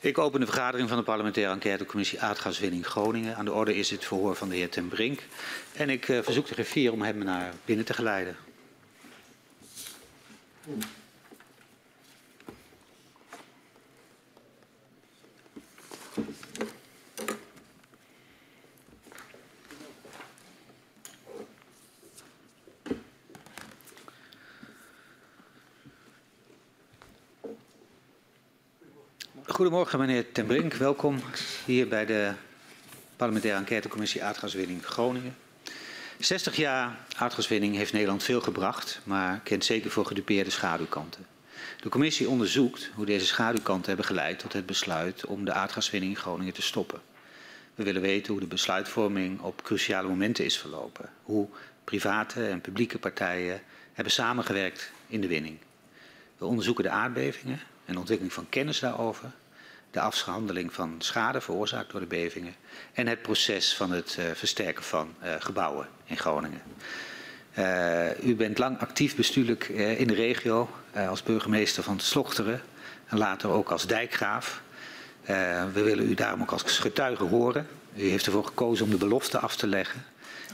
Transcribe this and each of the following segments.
Ik open de vergadering van de parlementaire enquêtecommissie Aardgaswinning Groningen. Aan de orde is het verhoor van de heer Ten Brink. En ik uh, verzoek de griffier om hem naar binnen te geleiden. Goedemorgen meneer Ten Brink, welkom hier bij de parlementaire enquêtecommissie Aardgaswinning Groningen. 60 jaar aardgaswinning heeft Nederland veel gebracht, maar kent zeker voor gedupeerde schaduwkanten. De commissie onderzoekt hoe deze schaduwkanten hebben geleid tot het besluit om de aardgaswinning in Groningen te stoppen. We willen weten hoe de besluitvorming op cruciale momenten is verlopen, hoe private en publieke partijen hebben samengewerkt in de winning. We onderzoeken de aardbevingen en de ontwikkeling van kennis daarover de afhandeling van schade veroorzaakt door de bevingen en het proces van het uh, versterken van uh, gebouwen in Groningen. Uh, u bent lang actief bestuurlijk in de regio als burgemeester van Slochteren en later ook als dijkgraaf. we willen u daarom ook als getuige horen. U heeft ervoor gekozen om de belofte af te leggen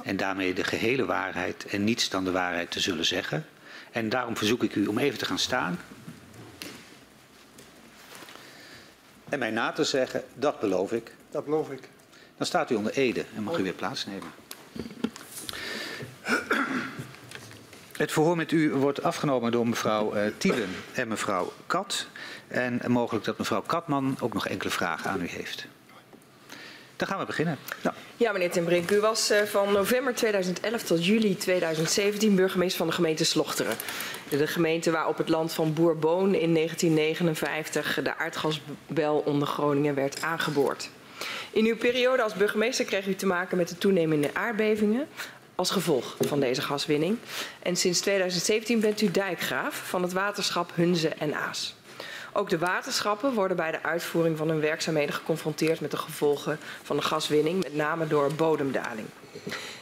en daarmee de gehele waarheid en niets dan de waarheid te zullen zeggen. En daarom verzoek ik u om even te gaan staan en mij na te zeggen, dat beloof ik. Dat beloof ik. Dan staat u onder Ede en mag u weer plaatsnemen. Het verhoor met u wordt afgenomen door mevrouw uh, Tielen en mevrouw Kat. En mogelijk dat mevrouw Katman ook nog enkele vragen aan u heeft. Dan gaan we beginnen. Ja, ja meneer Ten Brink, u was uh, van november 2011 tot juli 2017 burgemeester van de gemeente Slochteren. De gemeente waar op het land van Boerboon in 1959 de aardgasbel onder Groningen werd aangeboord. In uw periode als burgemeester kreeg u te maken met de toenemende aardbevingen als gevolg van deze gaswinning. En sinds 2017 bent u dijkgraaf van het waterschap Hunze en Aas. Ook de waterschappen worden bij de uitvoering van hun werkzaamheden geconfronteerd met de gevolgen van de gaswinning, met name door bodemdaling.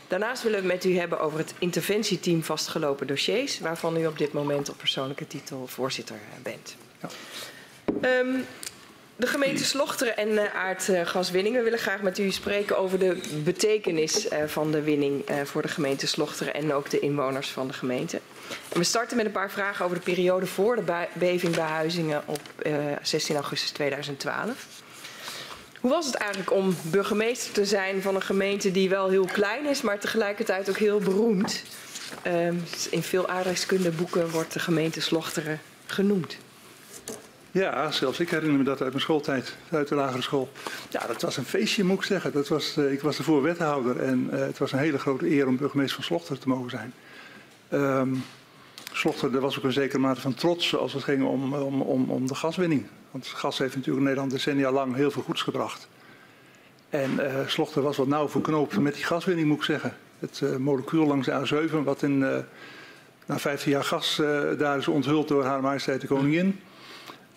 Daarnaast willen we het met u hebben over het interventieteam vastgelopen dossiers, waarvan u op dit moment op persoonlijke titel voorzitter bent. Ja. Um, de gemeente Slochteren en uh, aardgaswinning. We willen graag met u spreken over de betekenis uh, van de winning uh, voor de gemeente Slochteren en ook de inwoners van de gemeente. We starten met een paar vragen over de periode voor de beving bij Huizingen op 16 augustus 2012. Hoe was het eigenlijk om burgemeester te zijn van een gemeente die wel heel klein is, maar tegelijkertijd ook heel beroemd? Ehm, in veel aardrijkskundeboeken wordt de gemeente Slochteren genoemd. Ja, zelfs ik herinner me dat uit mijn schooltijd, uit de lagere school. Ja, dat was een feestje, moet ik zeggen. Dat was, uh, ik was ervoor wethouder en uh, het was een hele grote eer om burgemeester van Slochter te mogen zijn. Um, Slochter, er was ook een zekere mate van trots als het ging om, om, om, om de gaswinning. Want gas heeft natuurlijk in Nederland decennia lang heel veel goeds gebracht. En uh, Slochter was wat nauw verknoopt met die gaswinning, moet ik zeggen. Het uh, molecuul langs de A7, wat in, uh, na 15 jaar gas daar is onthuld door haar majesteit de koningin.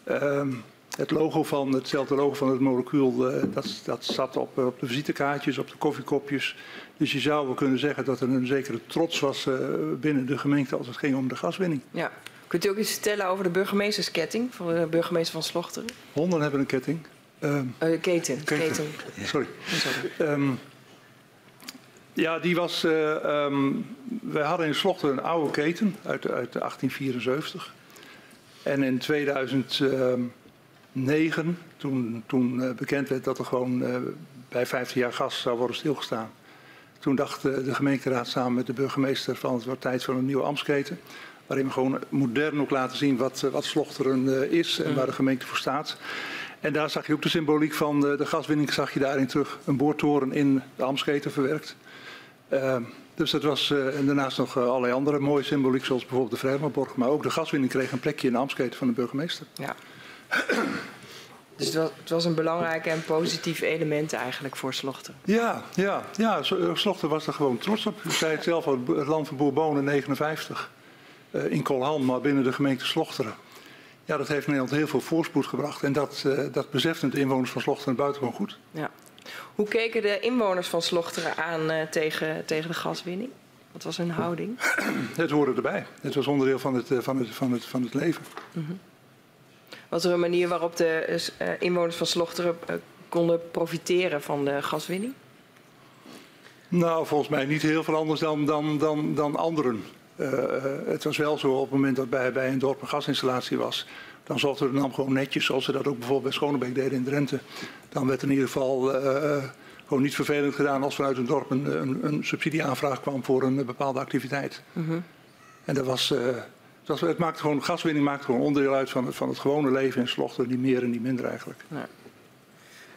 Ehm, het logo van, hetzelfde logo van het molecuul, uh, dat, dat zat op, op, de visitekaartjes, op de koffiekopjes. Dus je zou wel kunnen zeggen dat er een zekere trots was uh, binnen de gemeente als het ging om de gaswinning. Ja. Kunt u ook iets vertellen over de burgemeestersketting van de burgemeester van Slochteren? Honden hebben een ketting. Um, uh, keten. keten. keten. Sorry. Sorry. Um, ja, die was. Um, wij hadden in Slochteren een oude keten uit, uit 1874. En in 2009, toen, toen uh, bekend werd dat er gewoon uh, bij 15 jaar gas zou worden stilgestaan. Toen dacht uh, de gemeenteraad samen met de burgemeester van het wordt tijd voor een nieuwe ambtsketen. Waarin we gewoon modern ook laten zien wat, wat Slochteren is en waar de gemeente voor staat. En daar zag je ook de symboliek van de, de gaswinning, zag je daarin terug. Een boortoren in de ambtsketen verwerkt. Dus dat was, en daarnaast nog allerlei andere mooie symboliek, zoals bijvoorbeeld de Vrijmarborg. Maar ook de gaswinning kreeg een plekje in de ambtsketen van de burgemeester. Ja. Dus het was, het was, een belangrijk en positief element eigenlijk voor Slochter. Ja, ja, ja. Slochter was er gewoon trots op. U zei het zelf al, het land van Bourbonen 59 uh, in Kolham, maar binnen de gemeente Slochteren. Ja, dat heeft Nederland heel veel voorspoed gebracht. En dat, uh, dat beseffen de inwoners van Slochteren buitengewoon goed. Ja. Hoe keken de inwoners van Slochteren aan uh, tegen, tegen de gaswinning? Wat was hun houding? Het hoorde erbij. Het was onderdeel van het, van het, van het, van het leven. Mm -hmm. Was er een manier waarop de uh, inwoners van Slochteren uh, konden profiteren van de gaswinning? Nou, volgens mij niet heel veel anders dan, dan, dan, dan anderen. Uh, het was wel zo op het moment dat bij, bij een dorp een gasinstallatie was. Dan zorgde de NAM gewoon netjes, zoals ze dat ook bijvoorbeeld bij Schonebeek deden in Drenthe. Dan werd in ieder geval gewoon niet vervelend gedaan als vanuit een dorp een, een, een subsidieaanvraag kwam voor een bepaalde activiteit. Mm -hmm. En dat was, uh, dat het maakt gewoon, gaswinning maakt gewoon onderdeel uit van het, van het gewone leven in Slochter, niet meer en niet minder eigenlijk. Ja.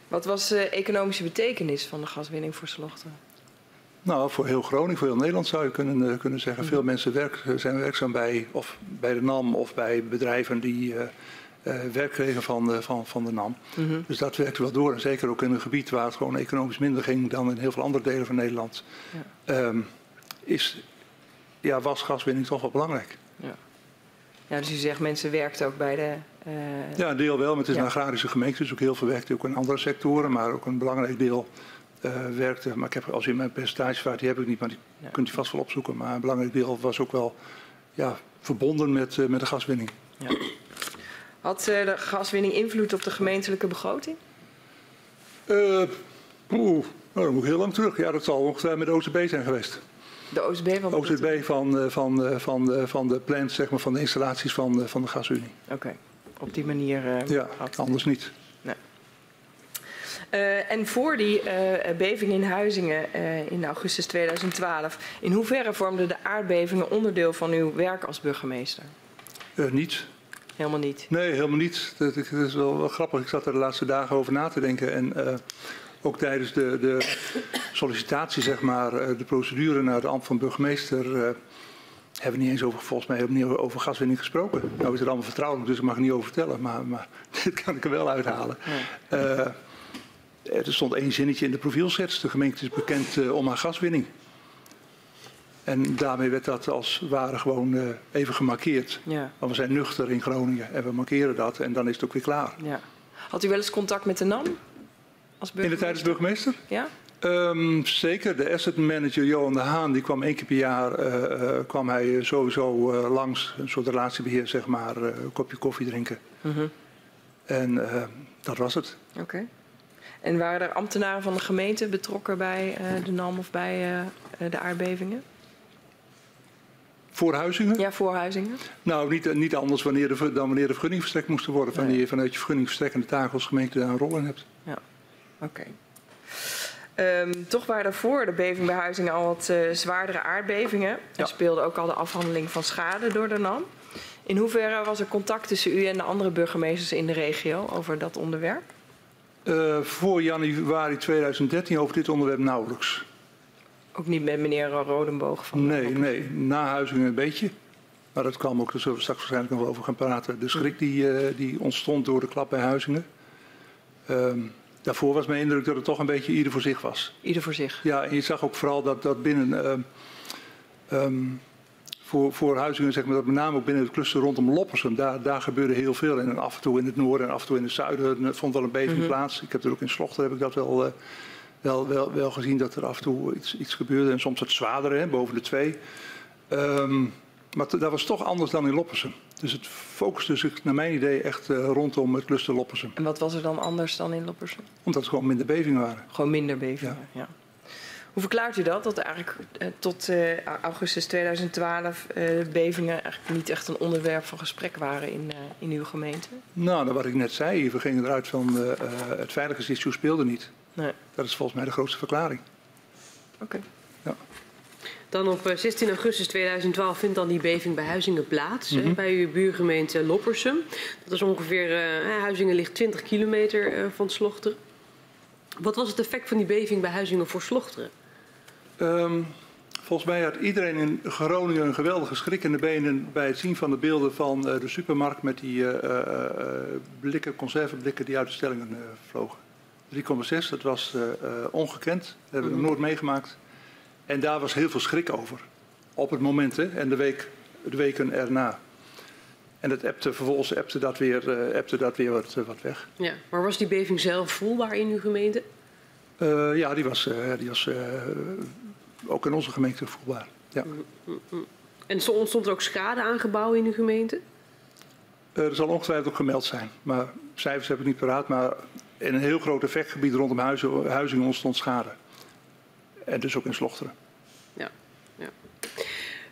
Wat was de economische betekenis van de gaswinning voor Slochter? Nou, voor heel Groningen, voor heel Nederland zou je kunnen, uh, kunnen zeggen. -hmm. Veel mensen werk, zijn werkzaam bij, of bij de NAM of bij bedrijven die uh, uh, werk kregen van de, van, van de NAM. Mm -hmm. Dus dat werkte wel door. En zeker ook in een gebied waar het gewoon economisch minder ging dan in heel veel andere delen van Nederland. Ja. Um, is, ja, was gaswinning toch wel belangrijk. Ja. dus u zegt mensen werkten ook bij de... Uh... Ja, een deel wel. Maar het is ja. een agrarische gemeente, dus ook heel veel werkte ook in andere sectoren. Maar ook een belangrijk deel uh, werkte. Maar ik heb, als u mijn percentage vraagt, die heb ik niet, maar die ja. kunt u vast wel opzoeken. Maar een belangrijk deel was ook wel ja, verbonden met, uh, met de gaswinning. Ja. Had de gaswinning invloed op de gemeentelijke begroting? Oeh, nou, dan moet ik heel lang terug. Ja, dat zal ongetwijfeld met de OCB zijn geweest. De OCB van, OCB van, van, van, de, van de plants, zeg maar, van de installaties van de, van de gasunie. Oké, okay. op die manier. Uh, ja, anders niet. Nee. Uh, en voor die uh, beving in Huizingen in augustus 2012, in hoeverre vormden de aardbevingen onderdeel van uw werk als burgemeester? niet. Helemaal niet? Nee, helemaal niet. Dat, dat is wel, wel, grappig. Ik zat er de laatste dagen over na te denken. En ook tijdens de, de, sollicitatie, zeg maar, de procedure naar de ambt van burgemeester, uh, hebben we niet eens over, volgens mij, niet over gaswinning gesproken. Nou is het allemaal vertrouwelijk, dus ik mag er niet over vertellen, maar, maar dit kan ik er wel uithalen. Uh, er stond één zinnetje in de profielschets. De gemeente is bekend uh, om haar gaswinning. En daarmee werd dat als ware gewoon uh, even gemarkeerd. Ja. Want we zijn nuchter in Groningen en we markeren dat en dan is het ook weer klaar. Ja. Had u wel eens contact met de NAM? Als in de tijd als burgemeester? Ja. Um, zeker. De asset manager Johan de Haan, die kwam één keer per jaar uh, uh, kwam hij sowieso uh, langs. Een soort relatiebeheer, zeg maar, een kopje koffie drinken. -hmm. En dat was het. Oké. Okay. En waren er ambtenaren van de gemeente betrokken bij de NAM of bij de aardbevingen? Voor Huizingen? Ja, voor Huizingen. Nou, niet, niet anders wanneer de, dan wanneer de vergunning verstrekt moest worden. Wanneer nee. je vanuit je vergunning verstrekkende taak als gemeente daar een rol in hebt. Oké. Okay. Um, toch waren er voor de beving bij Huizingen al wat uh, zwaardere aardbevingen. Er ja. speelde ook al de afhandeling van schade door de NAM. In hoeverre was er contact tussen u en de andere burgemeesters in de regio over dat onderwerp? Uh, voor januari 2013 over dit onderwerp nauwelijks. Ook niet met meneer Rodenboog? Van nee, nee, na Huizingen een beetje. Maar dat kwam ook, daar zullen we straks waarschijnlijk nog wel over gaan praten. De schrik die, uh, die ontstond door de klap bij Huizingen. Um, daarvoor was mijn indruk dat het toch een beetje ieder voor zich was. Ieder voor zich? Ja, en je zag ook vooral dat, dat binnen... Uh, um, voor, voor Huizingen, zeg maar, dat met name ook binnen het cluster rondom Loppersum, daar, daar gebeurde heel veel. En af en toe in het noorden en af en toe in het zuiden vond wel een beving mm -hmm. plaats. Ik heb er ook in Slochter heb ik dat wel, uh, wel, wel, wel gezien dat er af en toe iets, iets gebeurde. En soms wat zwaardere, hè, boven de twee. Um, maar dat was toch anders dan in Loppersum. Dus het focuste zich naar mijn idee echt uh, rondom het cluster Loppersum. En wat was er dan anders dan in Loppersum? Omdat er gewoon minder bevingen waren. Gewoon minder bevingen, ja. ja. Hoe verklaart u dat? Dat eigenlijk uh, tot uh, augustus 2012 bevingen eigenlijk niet echt een onderwerp van gesprek waren in, in uw gemeente? Nou, dat wat ik net zei. We gingen eruit van het veiligheidsissue speelde niet. Nee. Dat is volgens mij de grootste verklaring. Oké. Okay. Dan op 16 augustus 2012 vindt dan die beving bij Huizingen plaats, mm -hmm. bij uw buurgemeente Loppersum. Dat is ongeveer, uh, Huizingen ligt 20 kilometer uh, van Slochteren. Wat was het effect van die beving bij Huizingen voor Slochteren? Um, volgens mij had iedereen in Groningen een geweldige schrik in de benen bij het zien van de beelden van uh, de supermarkt met die blikken, conserveblikken die uit de stellingen vlogen. 3,6, dat was ongekend, dat hebben we mm -hmm. nog nooit meegemaakt. En daar was heel veel schrik over. Op het moment hè, en de, week, de weken erna. En het appte, vervolgens appte dat weer, uh, appte dat weer wat, uh, wat weg. Ja, maar was die beving zelf voelbaar in uw gemeente? Uh, ja, die was, die was ook in onze gemeente voelbaar. Ja. En ontstond er ook schade aan gebouwen in uw gemeente? er zal ongetwijfeld ook gemeld zijn. Maar cijfers heb ik niet paraat. Maar in een heel groot effectgebied rondom huizen, Huizingen ontstond schade. En dus ook in Slochteren. Ja, ja.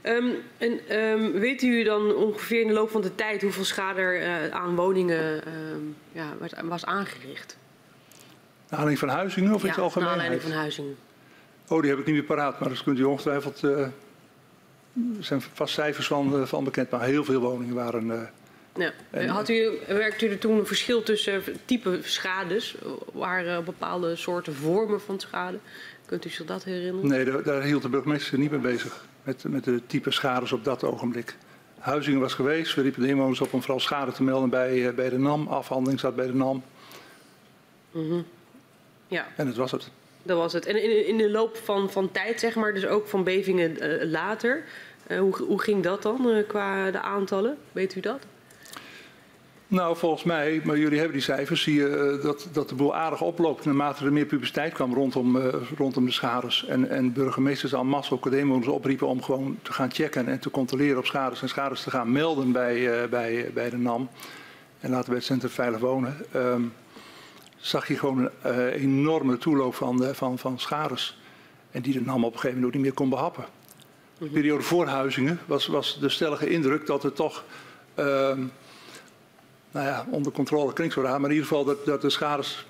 Um, en um, weet u dan ongeveer in de loop van de tijd hoeveel schade er uh, aan woningen um, ja, was aangericht? Naar aanleiding van Huizingen of ja, in het algemeen? naar aanleiding van Huizingen. Oh, die heb ik niet meer paraat, maar dat kunt u ongetwijfeld... Uh, er zijn vast cijfers van, uh, van bekend, maar heel veel woningen waren... Ja. En, Had u, werkte u er toen een verschil tussen type schades? Waren bepaalde soorten vormen van schade? Kunt u zich dat herinneren? Nee, daar, daar hield de burgemeester niet mee bezig. Met, met de type schades op dat ogenblik. Huizingen was geweest. We riepen de inwoners op om vooral schade te melden bij, bij de NAM. Afhandeling zat bij de NAM. Mm -hmm. Ja. En dat was het. Dat was het. En in, in de loop van, van tijd, zeg maar, dus ook van bevingen uh, later. Uh, hoe, hoe ging dat dan uh, qua de aantallen? Weet u dat? Nou, volgens mij, maar jullie hebben die cijfers, zie je dat, dat de boel aardig oploopt naarmate er meer publiciteit kwam rondom, uh, rondom de schades. En, en burgemeesters al massa ook opriepen om gewoon te gaan checken en te controleren op schades en schades te gaan melden bij, uh, bij, bij de NAM. En later bij het Centrum Veilig Wonen. Um, zag je gewoon een uh, enorme toeloop van, van, van schades. En die de NAM op een gegeven moment ook niet meer kon behappen. De periode voor Huizingen was, was de stellige indruk dat het toch uh, nou ja, onder controle klinkt zo raar, maar in ieder geval dat, dat de schades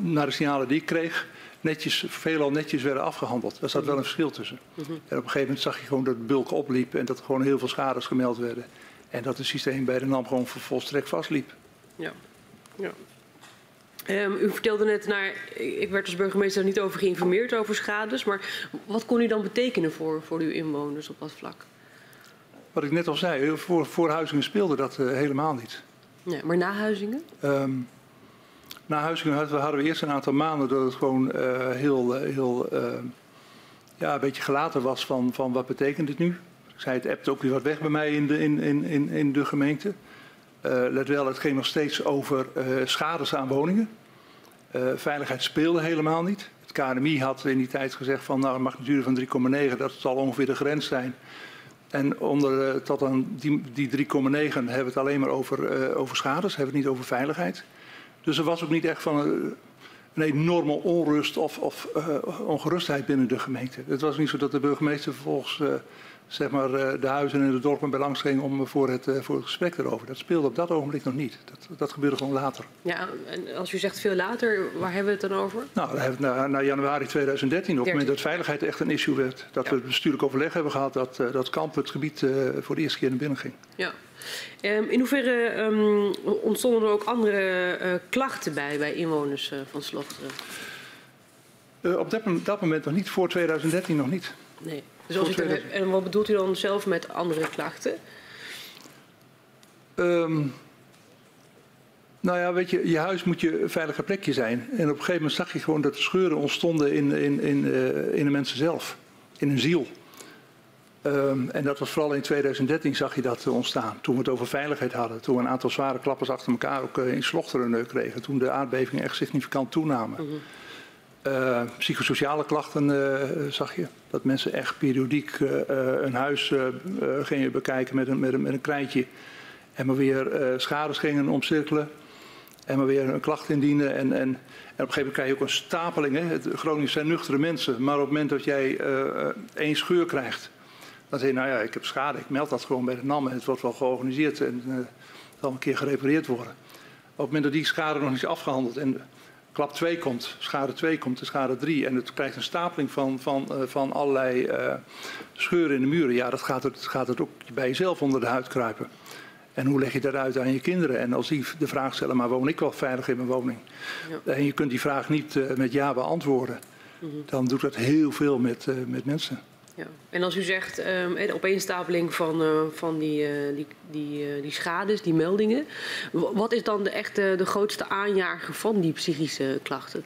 naar de signalen die ik kreeg, netjes, veelal netjes werden afgehandeld. Daar zat wel een verschil tussen. En op een gegeven moment zag je gewoon dat het bulk opliep en dat er gewoon heel veel schades gemeld werden. En dat het systeem bij de NAM gewoon volstrekt vastliep. Ja. ja. Um, u vertelde net, naar, ik werd als burgemeester niet over geïnformeerd over schades, maar wat kon u dan betekenen voor, voor uw inwoners op dat vlak? Wat ik net al zei, voor, voor speelde dat uh, helemaal niet. Maar na Huizingen? Um, na hadden we, hadden we, eerst een aantal maanden dat het gewoon uh, heel, heel uh, ja, een beetje gelaten was van, van wat betekent dit nu. Ik zei, het appt ook weer wat weg bij mij in de, in, in, in, de gemeente. Uh, let wel, het ging nog steeds over schades aan woningen. Veiligheid speelde helemaal niet. Het KNMI had in die tijd gezegd van nou, een magnitude van 3,9, dat zal ongeveer de grens zijn. En onder, tot aan die, die 3,9 hebben we het alleen maar over, over schades, hebben we het niet over veiligheid. Dus er was ook niet echt van een, een enorme onrust of, of ongerustheid binnen de gemeente. Het was niet zo dat de burgemeester vervolgens zeg maar, de huizen en de dorpen bij langs ging om voor het, voor het gesprek erover. Dat speelde op dat ogenblik nog niet. Dat, dat gebeurde gewoon later. Ja, en als u zegt veel later, waar hebben we het dan over? Nou, dan hebben we het na, na januari 2013, op het moment dat veiligheid echt een issue werd. Dat ja. we het bestuurlijk overleg hebben gehad dat, uh, dat kamp het gebied voor de eerste keer naar binnen ging. Ja. Um, in hoeverre um, ontstonden er ook andere uh, klachten bij, bij inwoners van Slochteren? op dat, dat moment nog niet, voor 2013 nog niet. Nee. Dus als u er, en wat bedoelt u dan zelf met andere klachten? Um, nou ja, weet je, je huis moet je veilige plekje zijn. En op een gegeven moment zag je gewoon dat de scheuren ontstonden in, in, in, uh, in de mensen zelf, in hun ziel. Um, en dat was vooral in 2013 zag je dat ontstaan. Toen we het over veiligheid hadden. Toen we een aantal zware klappers achter elkaar ook uh, in slochteren kregen. Toen de aardbevingen echt significant toenamen. Mm -hmm. Uh, psychosociale klachten uh, zag je. Dat mensen echt periodiek uh, een huis gingen bekijken met een, met, een, een krijtje. En maar weer schades gingen omcirkelen. En maar weer een klacht indienen. En, en, en op een gegeven moment krijg je ook een stapeling. Hè. Het, Groningers zijn nuchtere mensen. Maar op het moment dat jij één scheur krijgt. Dan zeg je, nou ja, ik heb schade. Ik meld dat gewoon bij de NAM. En het wordt wel georganiseerd. En het zal een keer gerepareerd worden. Op het moment dat die schade nog niet is afgehandeld. En, klap 2 komt, schade 2 komt, de schade 3. En het krijgt een stapeling van, van, uh, van allerlei uh, scheuren in de muren. Ja, dat gaat het, gaat het ook bij jezelf onder de huid kruipen. En hoe leg je dat uit aan je kinderen? En als die de vraag stellen, maar woon ik wel veilig in mijn woning? Ja. En je kunt die vraag niet uh, met ja beantwoorden. Mm -hmm. Dan doet dat heel veel met, met mensen. Ja. En als u zegt um, de opeenstapeling van, uh, van die, uh, die, die, uh, die schades, die meldingen. Wat is dan de, echte, de grootste aanjager van die psychische klachten?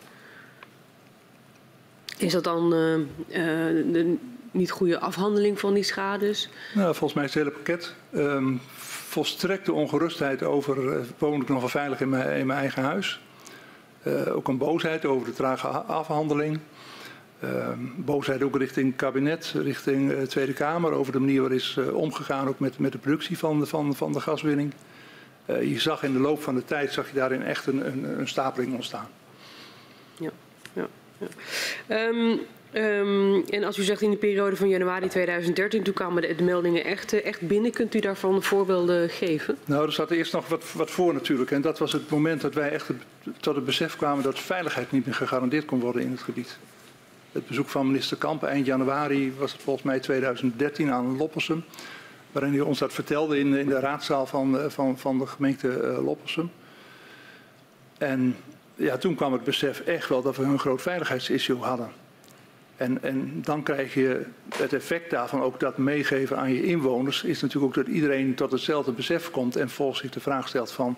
Is dat dan de niet goede afhandeling van die schades? Nou, volgens mij is het hele pakket. Um, volstrekte ongerustheid over woon ik nog wel veilig in mijn, in mijn eigen huis. ook een boosheid over de trage afhandeling. Uh, boosheid ook richting kabinet, richting de uh, Tweede Kamer over de manier waarop is uh, omgegaan ook met, met de productie van de, van, van de gaswinning. je zag in de loop van de tijd zag je daarin echt een, een, een stapeling ontstaan. Ja, ja, ja. Um, Um, en als u zegt in de periode van januari 2013, toen kwamen de, de meldingen echt, echt, binnen. Kunt u daarvan voorbeelden geven? Nou, er zat eerst nog wat, wat, voor natuurlijk. En dat was het moment dat wij echt tot het besef kwamen dat veiligheid niet meer gegarandeerd kon worden in het gebied. Het bezoek van minister Kampen eind januari was het volgens mij 2013 aan Loppersum. Waarin hij ons dat vertelde in, in de raadzaal van, eh, van, van de gemeente uh, Loppersum. En ja, toen kwam het besef echt wel dat we een groot veiligheidsissue hadden. En, en, dan krijg je het effect daarvan ook dat meegeven aan je inwoners is natuurlijk ook dat iedereen tot hetzelfde besef komt en volgens zich de vraag stelt van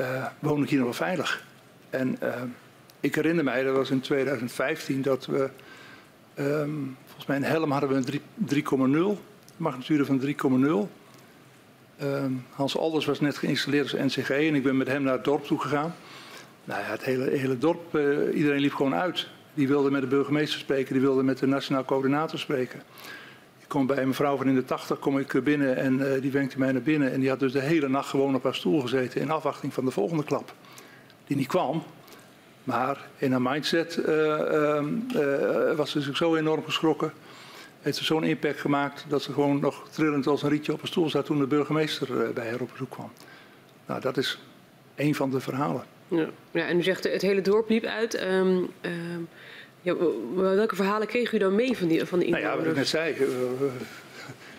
uh, woon ik hier nog wel veilig? En uh, ik herinner mij, dat was in 2015, dat we um, volgens mij in Helm hadden we een 3,0, magnitude van 3,0. Um, ehm, Hans Alders was net geïnstalleerd als NCG en ik ben met hem naar het dorp toe gegaan. Nou ja, het hele, hele dorp, uh, iedereen liep gewoon uit. Die wilde met de burgemeester spreken, die wilde met de nationaal coördinator spreken. Ik kom bij een mevrouw van in de tachtig kom ik binnen en uh, die wenkte mij naar binnen. En die had dus de hele nacht gewoon op haar stoel gezeten in afwachting van de volgende klap. Die niet kwam, maar in haar mindset uh, uh, was ze zich zo enorm geschrokken. Heeft ze zo'n impact gemaakt dat ze gewoon nog trillend als een rietje op een stoel zat toen de burgemeester bij haar op bezoek kwam. Nou, dat is een van de verhalen. Ja, ja en u zegt het hele dorp liep uit. Um, um, ja, welke verhalen kreeg u dan mee van, die, van de inwoners? Nou ja, wat ik net zei. Uh,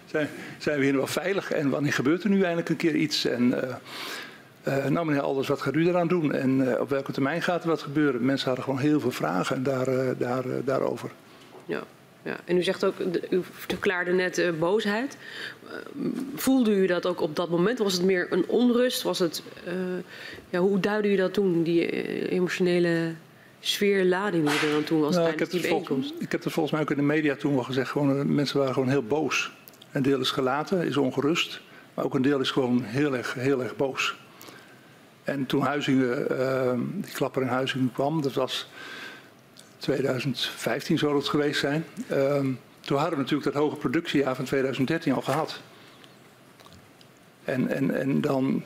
zijn, zijn we hier wel veilig en wanneer gebeurt er nu eindelijk een keer iets? En, uh, nou meneer Alders, wat gaat u eraan doen? En uh, op welke termijn gaat er wat gebeuren? Mensen hadden gewoon heel veel vragen daar, uh, daar, daarover. Ja. Ja, en u zegt ook, u verklaarde net uh, boosheid. Uh, voelde u dat ook op dat moment? Was het meer een onrust? Was het, uh, ja, hoe duidde u dat toen, die emotionele sfeerlading die er dan toen was nou, tijdens die bijeenkomst? ik heb het volgens mij ook in de media toen wel gezegd. Gewoon, mensen waren gewoon heel boos. Een deel is gelaten, is ongerust. Maar ook een deel is gewoon heel erg, heel erg boos. En toen Huizingen, die klapper in Huizingen kwam, dat was 2015 zou het geweest zijn. Um, toen hadden we natuurlijk dat hoge productiejaar van 2013 al gehad. En, en, en dan,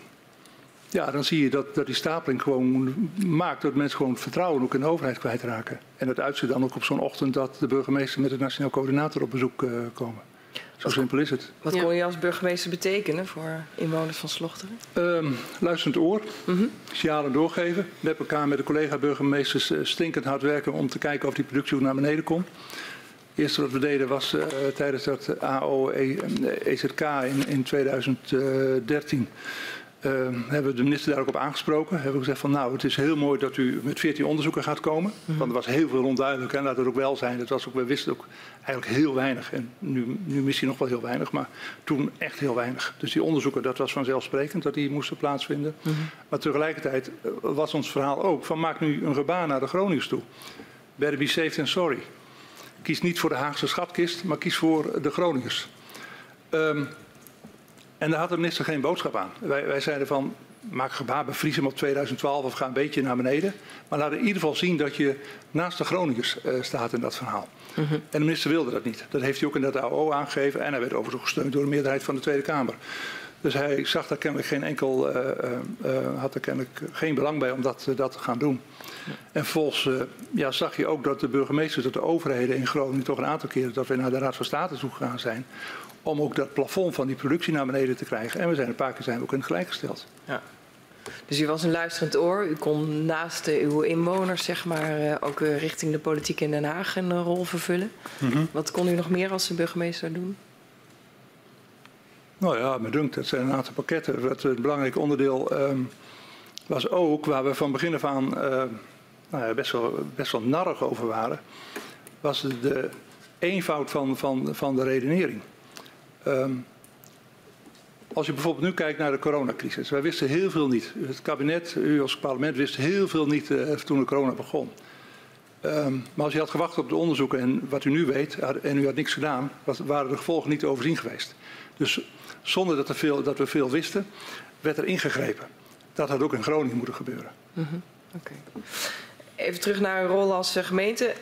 ja, dan zie je dat, dat die stapeling gewoon maakt dat mensen gewoon vertrouwen ook in de overheid kwijtraken. En dat uitziet dan ook op zo'n ochtend dat de burgemeester met de nationaal coördinator op bezoek uh, komen. Zo simpel is het. Wat kon je als burgemeester betekenen voor inwoners van Slochteren? Um, luisterend oor, mm -hmm. signalen doorgeven. Met elkaar met de collega-burgemeesters uh, stinkend hard werken om te kijken of die productie ook naar beneden komt. Het eerste wat we deden was uh, tijdens dat AO-EZK e in, in 2013 uh, hebben we de minister daar ook op aangesproken. Hebben we gezegd van nou, het is heel mooi dat u met 14 onderzoeken gaat komen. Mm -hmm. Want er was heel veel onduidelijk en laat het ook wel zijn. Dat was ook, we wisten ook eigenlijk heel weinig. En nu, nu misschien nog wel heel weinig, maar toen echt heel weinig. Dus die onderzoeken, dat was vanzelfsprekend dat die moesten plaatsvinden. Mm -hmm. Maar tegelijkertijd eh, was ons verhaal ook van maak nu een gebaar naar de Groningers toe. Better be safe than sorry. Kies niet voor de Haagse schatkist, maar kies voor de Groningers. Um, en daar had de minister geen boodschap aan. Wij, wij zeiden van, maak gebaar, bevries hem op 2012 of ga een beetje naar beneden. Maar laat in ieder geval zien dat je naast de Groningers uh, staat in dat verhaal. -huh. En de minister wilde dat niet. Dat heeft hij ook in dat AO aangegeven. En hij werd overigens gesteund door de meerderheid van de Tweede Kamer. Dus hij zag daar kennelijk geen enkel, uh, uh, had er kennelijk geen belang bij om dat, dat te gaan doen. Ja. En vervolgens ja, zag je ook dat de burgemeesters, dat de overheden in Groningen toch een aantal keren dat we naar de Raad van State toe gegaan zijn om ook dat plafond van die productie naar beneden te krijgen. En we zijn een paar keer zijn we ook in het gelijk gesteld. Ja. Dus u was een luisterend oor. U kon naast uw inwoners zeg maar, uh, ook uh, richting de politiek in Den Haag een rol vervullen. Mm -hmm. Wat kon u nog meer als burgemeester doen? Nou ja, me dunkt, dat zijn een aantal pakketten. Wat een belangrijk onderdeel um, was ook, waar we van begin af aan nou ja, best, wel, best wel narrig over waren, was de, de eenvoud van, van, van de redenering. Um, als je bijvoorbeeld nu kijkt naar de coronacrisis. Wij wisten heel veel niet. Het kabinet, u als parlement, wist heel veel niet uh, toen de corona begon. Um, maar als je had gewacht op de onderzoeken en wat u nu weet, en u had niks gedaan, was, waren de gevolgen niet overzien geweest. Dus zonder dat, er veel, dat we veel wisten, werd er ingegrepen. Dat had ook in Groningen moeten gebeuren. -hmm. okay. Even terug naar uw rol als eh, gemeente.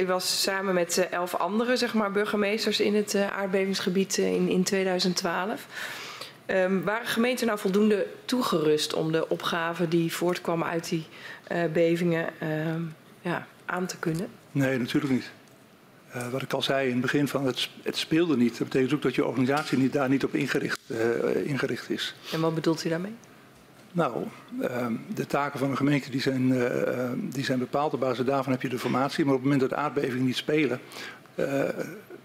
U was samen met eh, elf andere zeg maar, burgemeesters in het aardbevingsgebied in, in 2012. Um, waren gemeenten nou voldoende toegerust om de opgaven die voortkwamen uit die uh, bevingen uh, ja, aan te kunnen? Nee, natuurlijk niet. Uh, wat ik al zei in het begin van het, het speelde niet. Dat betekent ook dat je organisatie niet, daar niet op ingericht, ingericht is. En wat bedoelt u daarmee? Nou, ehm, de taken van een gemeente die zijn, die zijn bepaald. Op basis daarvan heb je de formatie. Maar op het moment dat aardbevingen niet spelen,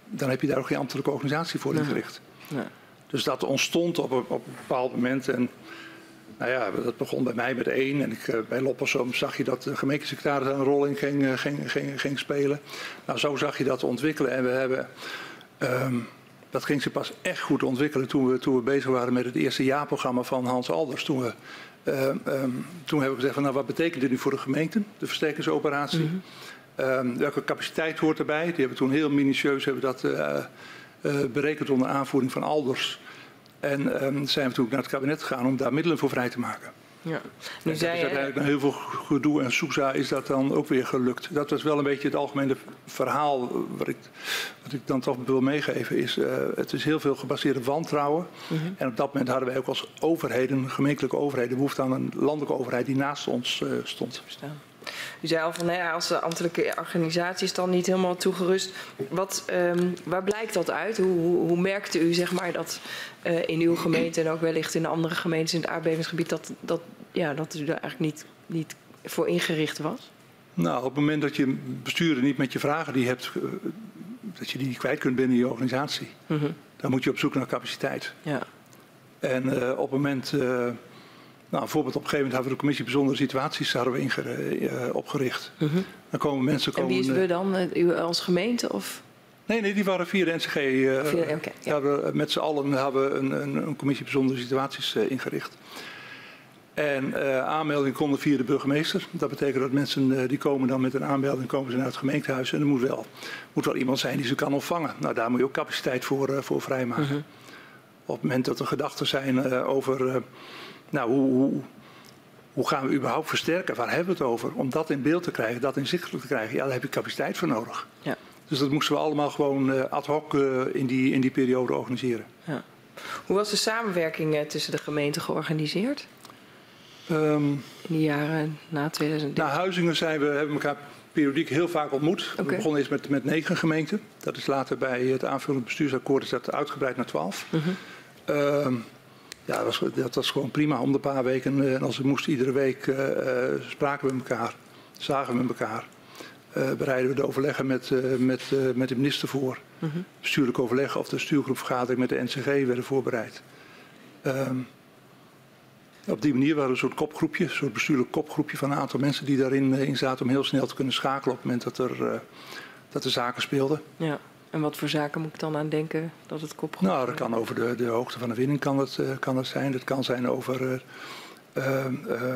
dan heb je daar ook geen ambtelijke organisatie voor ingericht. Nee. Dus dat ontstond op een, op een bepaald moment. En nou ja, dat begon bij mij met één. En ik, uh, bij Loppersum zag je dat de gemeentesecretaris een rol in ging, ging, ging, ging, spelen. Nou, zo zag je dat ontwikkelen. En we hebben. Um, dat ging zich pas echt goed ontwikkelen toen we, toen we bezig waren met het eerste jaarprogramma van Hans Alders. Toen, we, uh, um, toen hebben we gezegd van nou wat betekent dit nu voor de gemeente, de versterkingsoperatie. Mm -hmm. um, welke capaciteit hoort erbij? Die hebben we toen heel minutieus hebben dat, uh, berekend onder aanvoering van Alders. En um, zijn we toen naar het kabinet gegaan om daar middelen voor vrij te maken. Ja. Nu zei is uiteindelijk na heel veel gedoe en soesa is dat dan ook weer gelukt. Dat was wel een beetje het algemene verhaal wat ik, wat ik dan toch wil meegeven. Is, uh, het is heel veel gebaseerd op wantrouwen. Mm -hmm. En op dat moment hadden wij ook als overheden, gemeentelijke overheden, behoefte aan een landelijke overheid die naast ons uh, stond. Verstaan. U zei al van nou ja, als de ambtelijke organisatie is dan niet helemaal toegerust. Wat, um, waar blijkt dat uit? Hoe, hoe, hoe merkte u zeg maar, dat uh, in uw gemeente en ook wellicht in de andere gemeentes in het aardbevingsgebied dat, dat, ja, dat u daar eigenlijk niet, niet voor ingericht was? Nou, op het moment dat je bestuurder niet met je vragen die hebt, uh, dat je die kwijt kunt binnen je organisatie, mm -hmm. dan moet je op zoek naar capaciteit. Ja. En uh, op het moment nou, bijvoorbeeld op een gegeven moment hebben we de commissie bijzondere situaties hadden we uh, opgericht. -huh. Dan komen mensen komen. En wie is we dan? U als gemeente of? Nee, nee, die waren via de NCG. Via, okay, ja. hadden, met z'n allen hebben we een, een, een, commissie bijzondere situaties ingericht. En uh, aanmelding konden via de burgemeester. Dat betekent dat mensen uh, die komen dan met een aanmelding komen ze naar het gemeentehuis. En er moet wel, moet wel iemand zijn die ze kan ontvangen. Nou, daar moet je ook capaciteit voor, uh, voor vrijmaken. -huh. Op het moment dat er gedachten zijn over nou, hoe, hoe, hoe, gaan we überhaupt versterken? Waar hebben we het over? Om dat in beeld te krijgen, dat inzichtelijk te krijgen, ja, daar heb je capaciteit voor nodig. Ja. Dus dat moesten we allemaal gewoon ad hoc in, die, in die periode organiseren. Ja. Hoe was de samenwerking tussen de gemeenten georganiseerd? Um, in de jaren na 2013? Na Huizingen zijn we, hebben we elkaar periodiek heel vaak ontmoet. Okay. We begonnen eerst met, met negen gemeenten. Dat is later bij het aanvullend bestuursakkoord is dat uitgebreid naar twaalf. -huh. um, ja, dat was, dat was gewoon prima om de paar weken. En als we moesten iedere week uh, spraken we met elkaar, zagen we met elkaar. Uh, bereiden we de overleggen met, uh, met, met de minister voor. -huh. Bestuurlijk overleg of de stuurgroepvergadering met de NCG werden voorbereid. Um, op die manier waren we een soort kopgroepje, een soort bestuurlijk kopgroepje van een aantal mensen die daarin in zaten om heel snel te kunnen schakelen op het moment dat er, dat er zaken speelden. Ja. En wat voor zaken moet ik dan aan denken dat het kop Nou, dat kan over de, de hoogte van de winning kan het, uh, kan het zijn. Dat kan zijn over uh,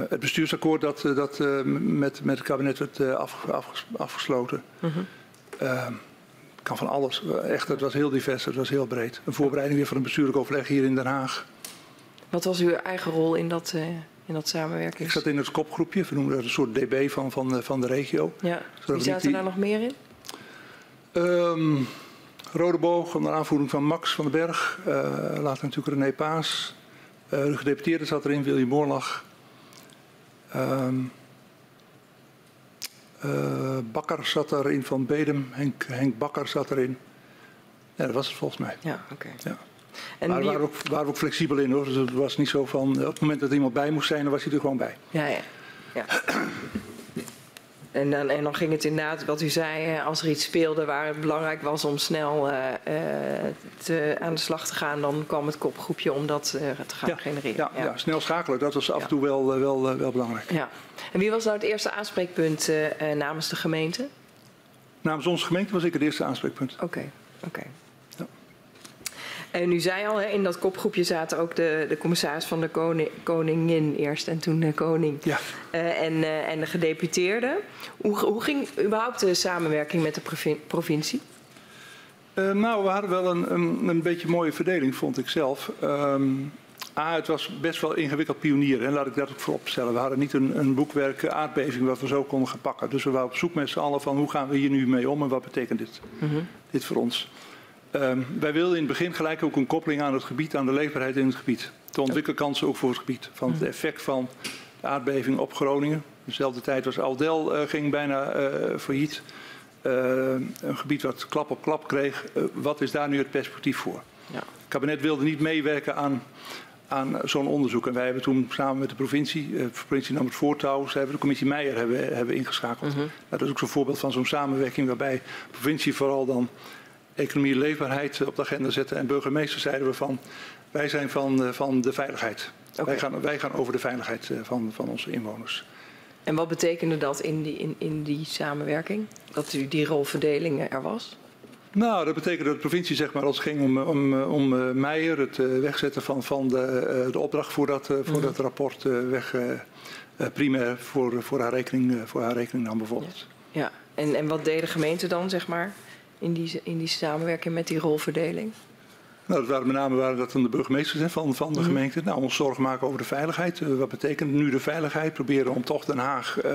het bestuursakkoord dat, dat met, met het kabinet werd af, af, afgesloten. -huh. kan van alles. Echt, het was heel divers, het was heel breed. Een voorbereiding weer van een bestuurlijk overleg hier in Den Haag. Wat was uw eigen rol in dat, in dat samenwerking? Ik zat in het kopgroepje, we noemen dat een soort DB van, van, van de regio. Ja. Wie zaten die... daar nog meer in? Um, Rode Boog onder aanvoering van Max van den Berg. Uh, later natuurlijk René Paas. Uh, de gedeputeerde zat erin, Willy Moorlag. Um, uh, Bakker zat erin van Bedem. Henk, Henk Bakker zat erin. Ja, dat was het volgens mij. Ja, oké. Okay. Ja. En maar we waren, ook, waren ook flexibel in hoor. Dus het was niet zo van. Op het moment dat iemand bij moest zijn, dan was hij er gewoon bij. Ja, ja. ja. En dan, en dan ging het inderdaad, wat u zei, als er iets speelde waar het belangrijk was om snel uh, te, aan de slag te gaan, dan kwam het kopgroepje om dat uh, te gaan ja, genereren. Ja, ja. ja, snel schakelen, dat was af en toe wel, wel, wel belangrijk. Ja. En wie was nou het eerste aanspreekpunt namens de gemeente? Namens onze gemeente was ik het eerste aanspreekpunt. Oké, okay, oké. Okay. En u zei al, in dat kopgroepje zaten ook de, de commissaris van de koning, koningin eerst en toen de koning. Ja. Uh, en, uh, en de gedeputeerde. Hoe, hoe ging überhaupt de samenwerking met de provincie? Uh, nou, we hadden wel een, een, een beetje mooie verdeling, vond ik zelf. Um, A, het was best wel ingewikkeld pionieren, en laat ik dat ook voorop stellen. We hadden niet een, een boekwerk aardbeving wat we zo konden gaan pakken. Dus we waren op zoek met z'n allen van hoe gaan we hier nu mee om en wat betekent dit, mm -hmm. dit voor ons. Ehm, wij wilden in het begin gelijk ook een koppeling aan het gebied, aan de leefbaarheid in het gebied. De ontwikkelkansen ook voor het gebied. Van het effect van de aardbeving op Groningen. Dezelfde tijd was Aldel uh, ging bijna uh, failliet. Uh, een gebied wat klap op klap kreeg. wat is daar nu het perspectief voor? Ja. Het kabinet wilde niet meewerken aan, aan zo'n onderzoek. En wij hebben toen samen met de provincie, de provincie nam het voortouw, ze hebben de commissie Meijer hebben, hebben ingeschakeld. -huh. nou, dat is ook zo'n voorbeeld van zo'n samenwerking waarbij de provincie vooral dan economie en leefbaarheid op de agenda zette. En burgemeester zeiden we van, wij zijn van, van de veiligheid. Okay. Wij, gaan, wij gaan over de veiligheid van, van onze inwoners. En wat betekende dat in die, in, in die samenwerking? Dat u die rolverdeling er was? Nou, dat betekent dat de provincie, zeg maar, als het ging om, om, om Meijer, het wegzetten van, van de, de opdracht voor dat, voor mm. dat rapport weg, primair voor, voor, haar rekening, voor haar rekening nam bijvoorbeeld. Ja, ja. En, en wat deed de gemeente dan, zeg maar, in die, in die samenwerking met die rolverdeling? Nou, dat waren met name waren dat dan de burgemeesters van, van de mm. gemeente. Nou, ons zorgen maken over de veiligheid. Uh, wat betekent nu de veiligheid? Proberen om toch Den Haag uh,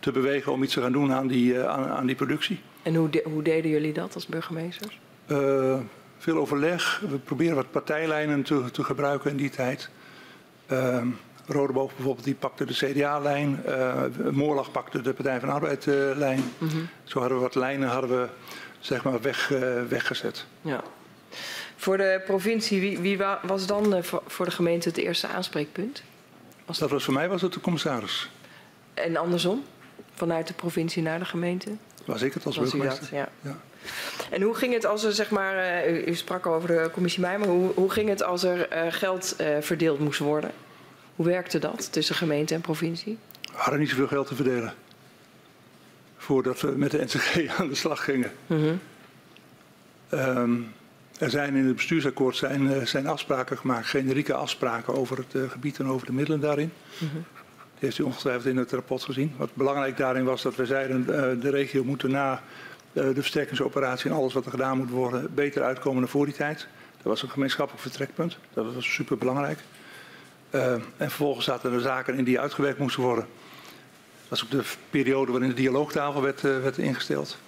te bewegen om iets te gaan doen aan die, uh, aan, aan, die productie. En hoe, de, hoe deden jullie dat als burgemeesters? veel overleg. We proberen wat partijlijnen te, te gebruiken in die tijd. Ehm, Rodeboog bijvoorbeeld, die pakte de CDA-lijn. Moorlag pakte de Partij van Arbeid-lijn. Mm -hmm. Zo hadden we wat lijnen hadden we, zeg maar, weg, weggezet. Ja. Voor de provincie, wie, wie was dan voor de gemeente het eerste aanspreekpunt? Was dat was voor mij was het de commissaris. En andersom? Vanuit de provincie naar de gemeente? Was ik het als was burgemeester? Dat, ja. ja. En hoe ging het als er, zeg maar, u, u sprak over de commissie Mei, maar hoe, hoe ging het als er uh, geld uh, verdeeld moest worden? Hoe werkte dat tussen gemeente en provincie? We hadden niet zoveel geld te verdelen. Voordat we met de NCG aan de slag gingen. Mm -hmm. um, er zijn in het bestuursakkoord zijn, zijn afspraken gemaakt, generieke afspraken over het uh, gebied en over de middelen daarin. Mm -hmm. Die heeft u ongetwijfeld in het rapport gezien. Wat belangrijk daarin was dat we zeiden uh, de regio moet na de versterkingsoperatie en alles wat er gedaan moet worden beter uitkomen dan voor die tijd. Dat was een gemeenschappelijk vertrekpunt. Dat was super belangrijk. en vervolgens zaten er zaken in die uitgewerkt moesten worden. Dat was ook de periode waarin de dialoogtafel werd, werd ingesteld.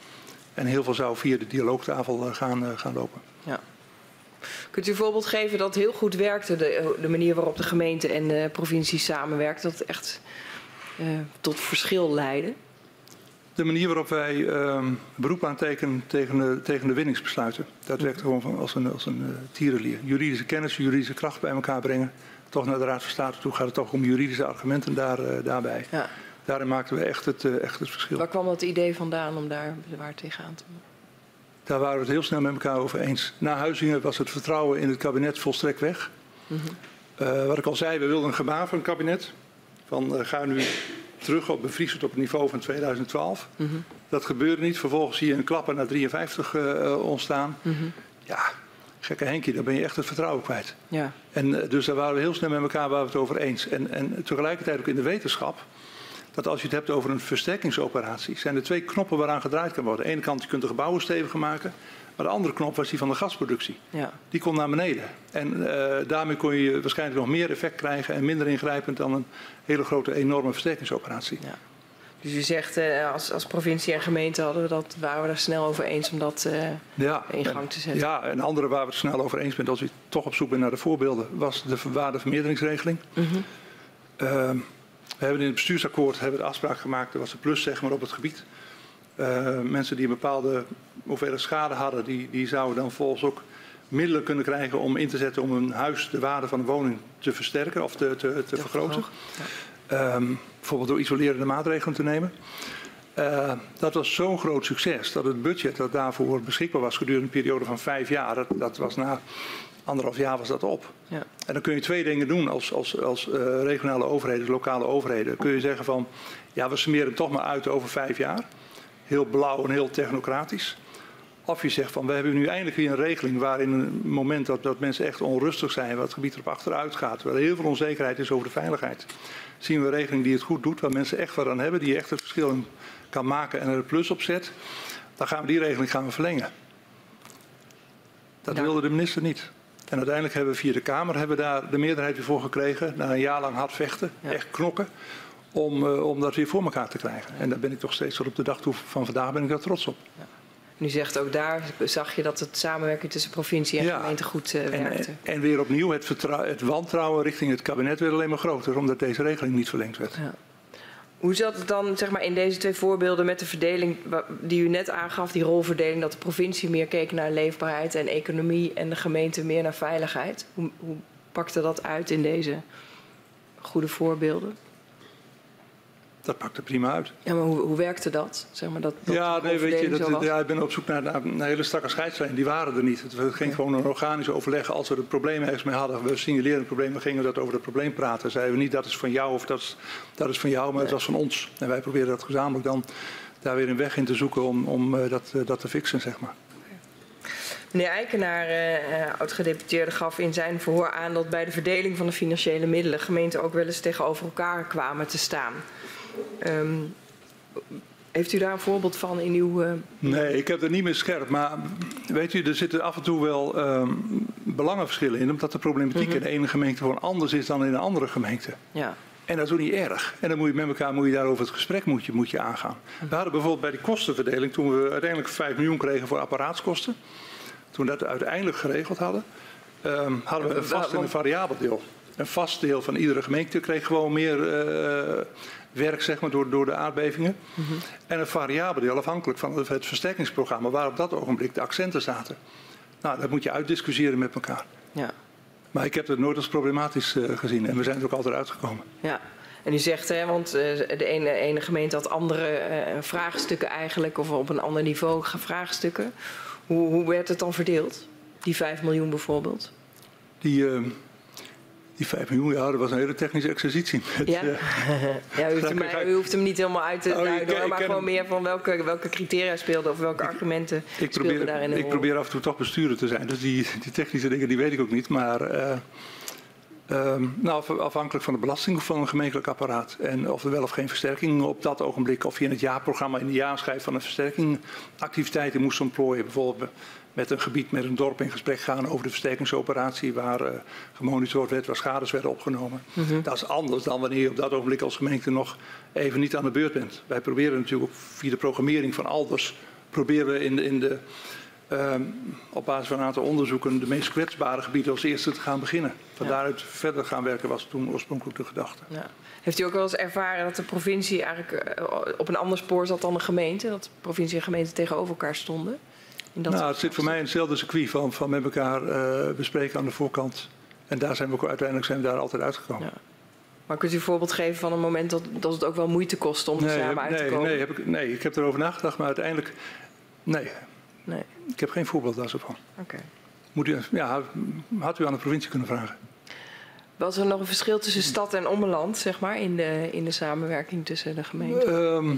En heel veel zou via de dialoogtafel gaan, gaan lopen. Ja. Kunt u een voorbeeld geven dat heel goed werkte, de, de manier waarop de gemeente en de provincie samenwerkten, dat echt uh, tot verschil leidde? De manier waarop wij uh, beroep aantekenen tegen de, tegen de winningsbesluiten, dat werkt gewoon van als een, als een uh, tierenlier. Juridische kennis, juridische kracht bij elkaar brengen. Toch naar de Raad van State toe gaat het toch om juridische argumenten daar, daarbij. Ja. Daarin maakten we echt het, echt het verschil. Waar kwam dat idee vandaan om daar bezwaar tegenaan te doen? Daar waren we het heel snel met elkaar over eens. Na Huizingen was het vertrouwen in het kabinet volstrekt weg. Mm -hmm. uh, wat ik al zei, we wilden een gebaar van het kabinet. Van uh, ga nu terug op bevries het op het niveau van 2012. Mm -hmm. Dat gebeurde niet. Vervolgens zie je een klapper naar 53 uh, ontstaan. Mm -hmm. Ja, gekke Henkie, dan ben je echt het vertrouwen kwijt. Ja. En dus daar waren we heel snel met elkaar waren we het over eens. En, en tegelijkertijd ook in de wetenschap dat als je het hebt over een versterkingsoperatie, zijn er twee knoppen waaraan gedraaid kan worden. Aan de ene kant, je kunt de gebouwen steviger maken. Maar de andere knop was die van de gasproductie. Ja. Die komt naar beneden. En uh, daarmee kon je waarschijnlijk nog meer effect krijgen en minder ingrijpend dan een hele grote, enorme versterkingsoperatie. Ja. Dus u zegt, uh, als, als provincie en gemeente hadden we dat, waren we er snel over eens om dat uh, ja, in gang te zetten. Ja, en andere waar we het snel over eens bent, als u toch op zoek bent naar de voorbeelden, was de waardevermeerderingsregeling. Mm -hmm. We hebben in het bestuursakkoord hebben de afspraak gemaakt, er was een plus zeg maar, op het gebied. Uh, mensen die een bepaalde hoeveelheid schade hadden, die, die zouden dan volgens ook middelen kunnen krijgen om in te zetten om hun huis, de waarde van de woning te versterken of te, te, te vergroten. Ja. Um, bijvoorbeeld door isolerende maatregelen te nemen. Uh, dat was zo'n groot succes dat het budget dat daarvoor beschikbaar was gedurende een periode van vijf jaar, dat, dat was na anderhalf jaar was dat op. Ja. En dan kun je twee dingen doen als, als, als uh, regionale overheden, lokale overheden. kun je zeggen van, ja, we summeren toch maar uit over vijf jaar. Heel blauw en heel technocratisch. Of je zegt van, we hebben nu eindelijk weer een regeling waarin een moment dat, dat mensen echt onrustig zijn, wat het gebied erop achteruit gaat, waar heel veel onzekerheid is over de veiligheid, zien we een regeling die het goed doet, waar mensen echt wat aan hebben, die echt het verschil kan maken en er een plus op zet. Dan gaan we die regeling gaan we verlengen. Dat ja. wilde de minister niet. En uiteindelijk hebben we via de Kamer hebben we daar de meerderheid weer voor gekregen. Na een jaar lang hard vechten, ja. echt knokken. Om, uh, om dat weer voor elkaar te krijgen. En daar ben ik toch steeds tot op de dag toe van vandaag ben ik daar trots op. Ja. Nu zegt ook daar, zag je dat het samenwerking tussen provincie en Ja. gemeente goed eh, En, werkte. en weer opnieuw, het, het wantrouwen richting het kabinet werd alleen maar groter, omdat deze regeling niet verlengd werd. Hoe zat het dan zeg maar, in deze twee voorbeelden met de verdeling die u net aangaf, die rolverdeling, dat de provincie meer keek naar leefbaarheid en economie en de gemeente meer naar veiligheid? Hoe, hoe pakte dat uit in deze goede voorbeelden? Dat pakte prima uit. Ja, maar hoe, hoe werkte dat? Zeg maar dat, dat Ja, nee, weet je, dat, zo was? ja, ik ben op zoek naar, naar, naar hele strakke scheidslijnen. Die waren er niet. Het ging gewoon een organisch overleg. Als we het probleem ergens mee hadden, we signaleerden het probleem, dan gingen we dat over het probleem praten. Zeiden we niet dat is van jou of dat is, dat is van jou, maar het was van ons. En wij probeerden dat gezamenlijk dan daar weer een weg in te zoeken om, om eh, dat, eh, dat te fixen, zeg maar. Meneer Eikenaar, eh, eh, oud-gedeputeerde, gaf in zijn verhoor aan dat bij de verdeling van de financiële middelen gemeenten ook wel eens tegenover elkaar kwamen te staan. Ehm, heeft u daar een voorbeeld van in uw. eh, Nee, ik heb er niet meer scherp. Maar weet u, er zitten af en toe wel ehm, belangenverschillen in. Omdat de problematiek in de ene gemeente gewoon anders is dan in een andere gemeente. ja. En dat is ook niet erg. En dan moet je met elkaar moet je daarover het gesprek moet je, moet je aangaan. We hadden bijvoorbeeld bij die kostenverdeling, toen we uiteindelijk 5 miljoen kregen voor apparatskosten. Toen we dat uiteindelijk geregeld hadden, ehm, hadden we een vast en een variabel deel. Een vast deel van iedere gemeente kreeg gewoon meer eh, werk zeg maar, door, door de aardbevingen. En een variabel deel afhankelijk van het, versterkingsprogramma, waar op dat ogenblik de accenten zaten. Nou, dat moet je uitdiscussiëren met elkaar. Ja. Maar ik heb het nooit als problematisch eh, gezien en we zijn er ook altijd uitgekomen. ja. En u zegt, hè, want eh, de ene, ene gemeente had andere eh, vraagstukken eigenlijk, of op een ander niveau vraagstukken. Hoe, hoe werd het dan verdeeld? Die 5 miljoen bijvoorbeeld? Die, die 5 miljoen, ja, dat was een hele technische exercitie. Met, Ja? eh, Ja, u, hoeft hem, u hoeft hem niet helemaal uit te Oh, duiden, hoor, maar gewoon hem. meer van welke, welke criteria speelden of welke argumenten ik, speelden probeer, daarin ik rol. probeer af en toe toch bestuurder te zijn. Dus die, die technische dingen die weet ik ook niet. Maar eh, ehm, nou, af- afhankelijk van de belasting van een gemeentelijk apparaat. En of er wel of geen versterking op dat ogenblik. Of je in het jaarprogramma in de jaarschijf van een versterking activiteiten moest ontplooien. Bijvoorbeeld met een gebied, met een dorp in gesprek gaan over de versterkingsoperatie. Waar eh, gemonitord werd, waar schades werden opgenomen. Mhm. Dat is anders dan wanneer je op dat ogenblik als gemeente nog even niet aan de beurt bent. Wij proberen natuurlijk via de programmering van Alders. Proberen we in de, in de Ehm, op basis van een aantal onderzoeken de meest kwetsbare gebieden als eerste te gaan beginnen. Van Ja. daaruit verder gaan werken was toen oorspronkelijk de gedachte. Ja. Heeft u ook wel eens ervaren dat de provincie eigenlijk eh, op een ander spoor zat dan de gemeente? Dat de provincie en gemeente tegenover elkaar stonden? Dat nou, het zit voor mij in hetzelfde circuit van, van met elkaar eh, bespreken aan de voorkant. En daar zijn we ook, uiteindelijk zijn we daar altijd uitgekomen. Ja. Maar kunt u een voorbeeld geven van een moment dat, dat het ook wel moeite kostte om er Nee, samen uit te nee, komen? nee, heb ik, nee, ik heb erover nagedacht, maar uiteindelijk, nee, Nee. ik heb geen voorbeeld daar zo van. Oké. Moet u, ja, had u aan de provincie kunnen vragen. Was er nog een verschil tussen stad en ommeland, zeg maar, in de, in de samenwerking tussen de gemeenten? Ehm,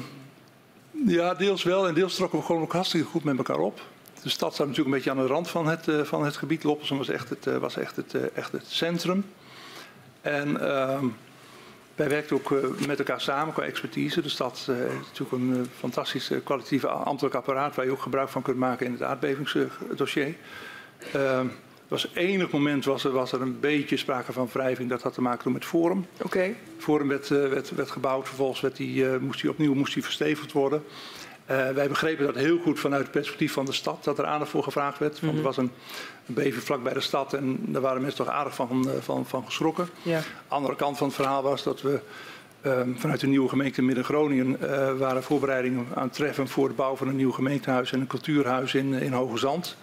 ja, deels wel en deels trokken we gewoon ook hartstikke goed met elkaar op. De stad staat natuurlijk een beetje aan de rand van het, eh, van het gebied. Loppersum was echt het, eh, was echt het, eh, echt het centrum. En ehm, wij werkten ook met elkaar samen qua expertise. De stad heeft natuurlijk een fantastisch kwalitatief ambtelijk apparaat... waar je ook gebruik van kunt maken in het aardbevingsdossier. Er was enig moment was er, was er een beetje sprake van wrijving. Dat had te maken met Forum. Oké. Forum werd, werd, werd gebouwd, vervolgens werd die, moest die opnieuw moest die verstevigd worden. Eh, wij begrepen dat heel goed vanuit het perspectief van de stad, dat er aandacht voor gevraagd werd. Want er was een, een vlak bij de stad en daar waren mensen toch aardig van, eh, van, van geschrokken. Ja. Andere kant van het verhaal was dat we ehm, vanuit de nieuwe gemeente Midden-Groningen eh, waren voorbereidingen aan het treffen voor de bouw van een nieuw gemeentehuis en een cultuurhuis in, in Hoge Zand.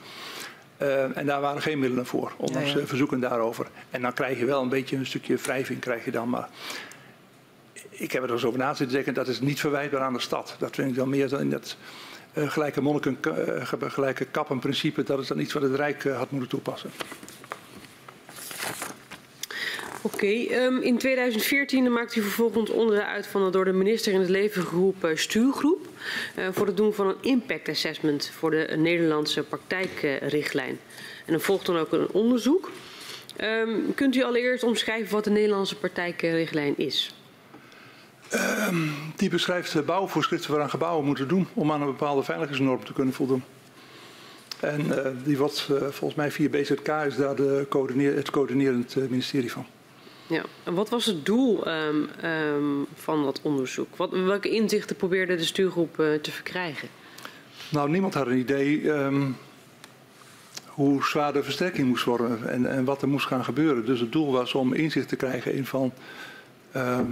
En daar waren geen middelen voor, ondanks Ja, ja. verzoeken daarover. En dan krijg je wel een beetje een stukje wrijving, krijg je dan. Maar ik heb er eens over na zitten denken, dat is niet verwijtbaar aan de stad. Dat vind ik dan meer dan in dat eh, gelijke monniken, ge- gelijke kappen principe. Dat is dan iets wat het Rijk eh, had moeten toepassen. Oké, ehm, in 2014 maakte u vervolgens onderdeel uit van door de minister in het leven geroepen stuurgroep. voor het doen van een impact assessment voor de Nederlandse praktijkrichtlijn. En er volgt dan ook een onderzoek. Ehm, kunt u allereerst omschrijven wat de Nederlandse praktijkrichtlijn is? Die beschrijft bouwvoorschriften waaraan gebouwen moeten doen om aan een bepaalde veiligheidsnorm te kunnen voldoen. En eh, die wordt eh, volgens mij via BZK is daar de coördineer, het coördinerend eh, ministerie van. Ja. En wat was het doel ehm, ehm, van dat onderzoek? Wat, welke inzichten probeerde de stuurgroep te verkrijgen? Nou, niemand had een idee ehm, hoe zwaar de versterking moest worden en, en wat er moest gaan gebeuren. Dus het doel was om inzicht te krijgen in van ehm,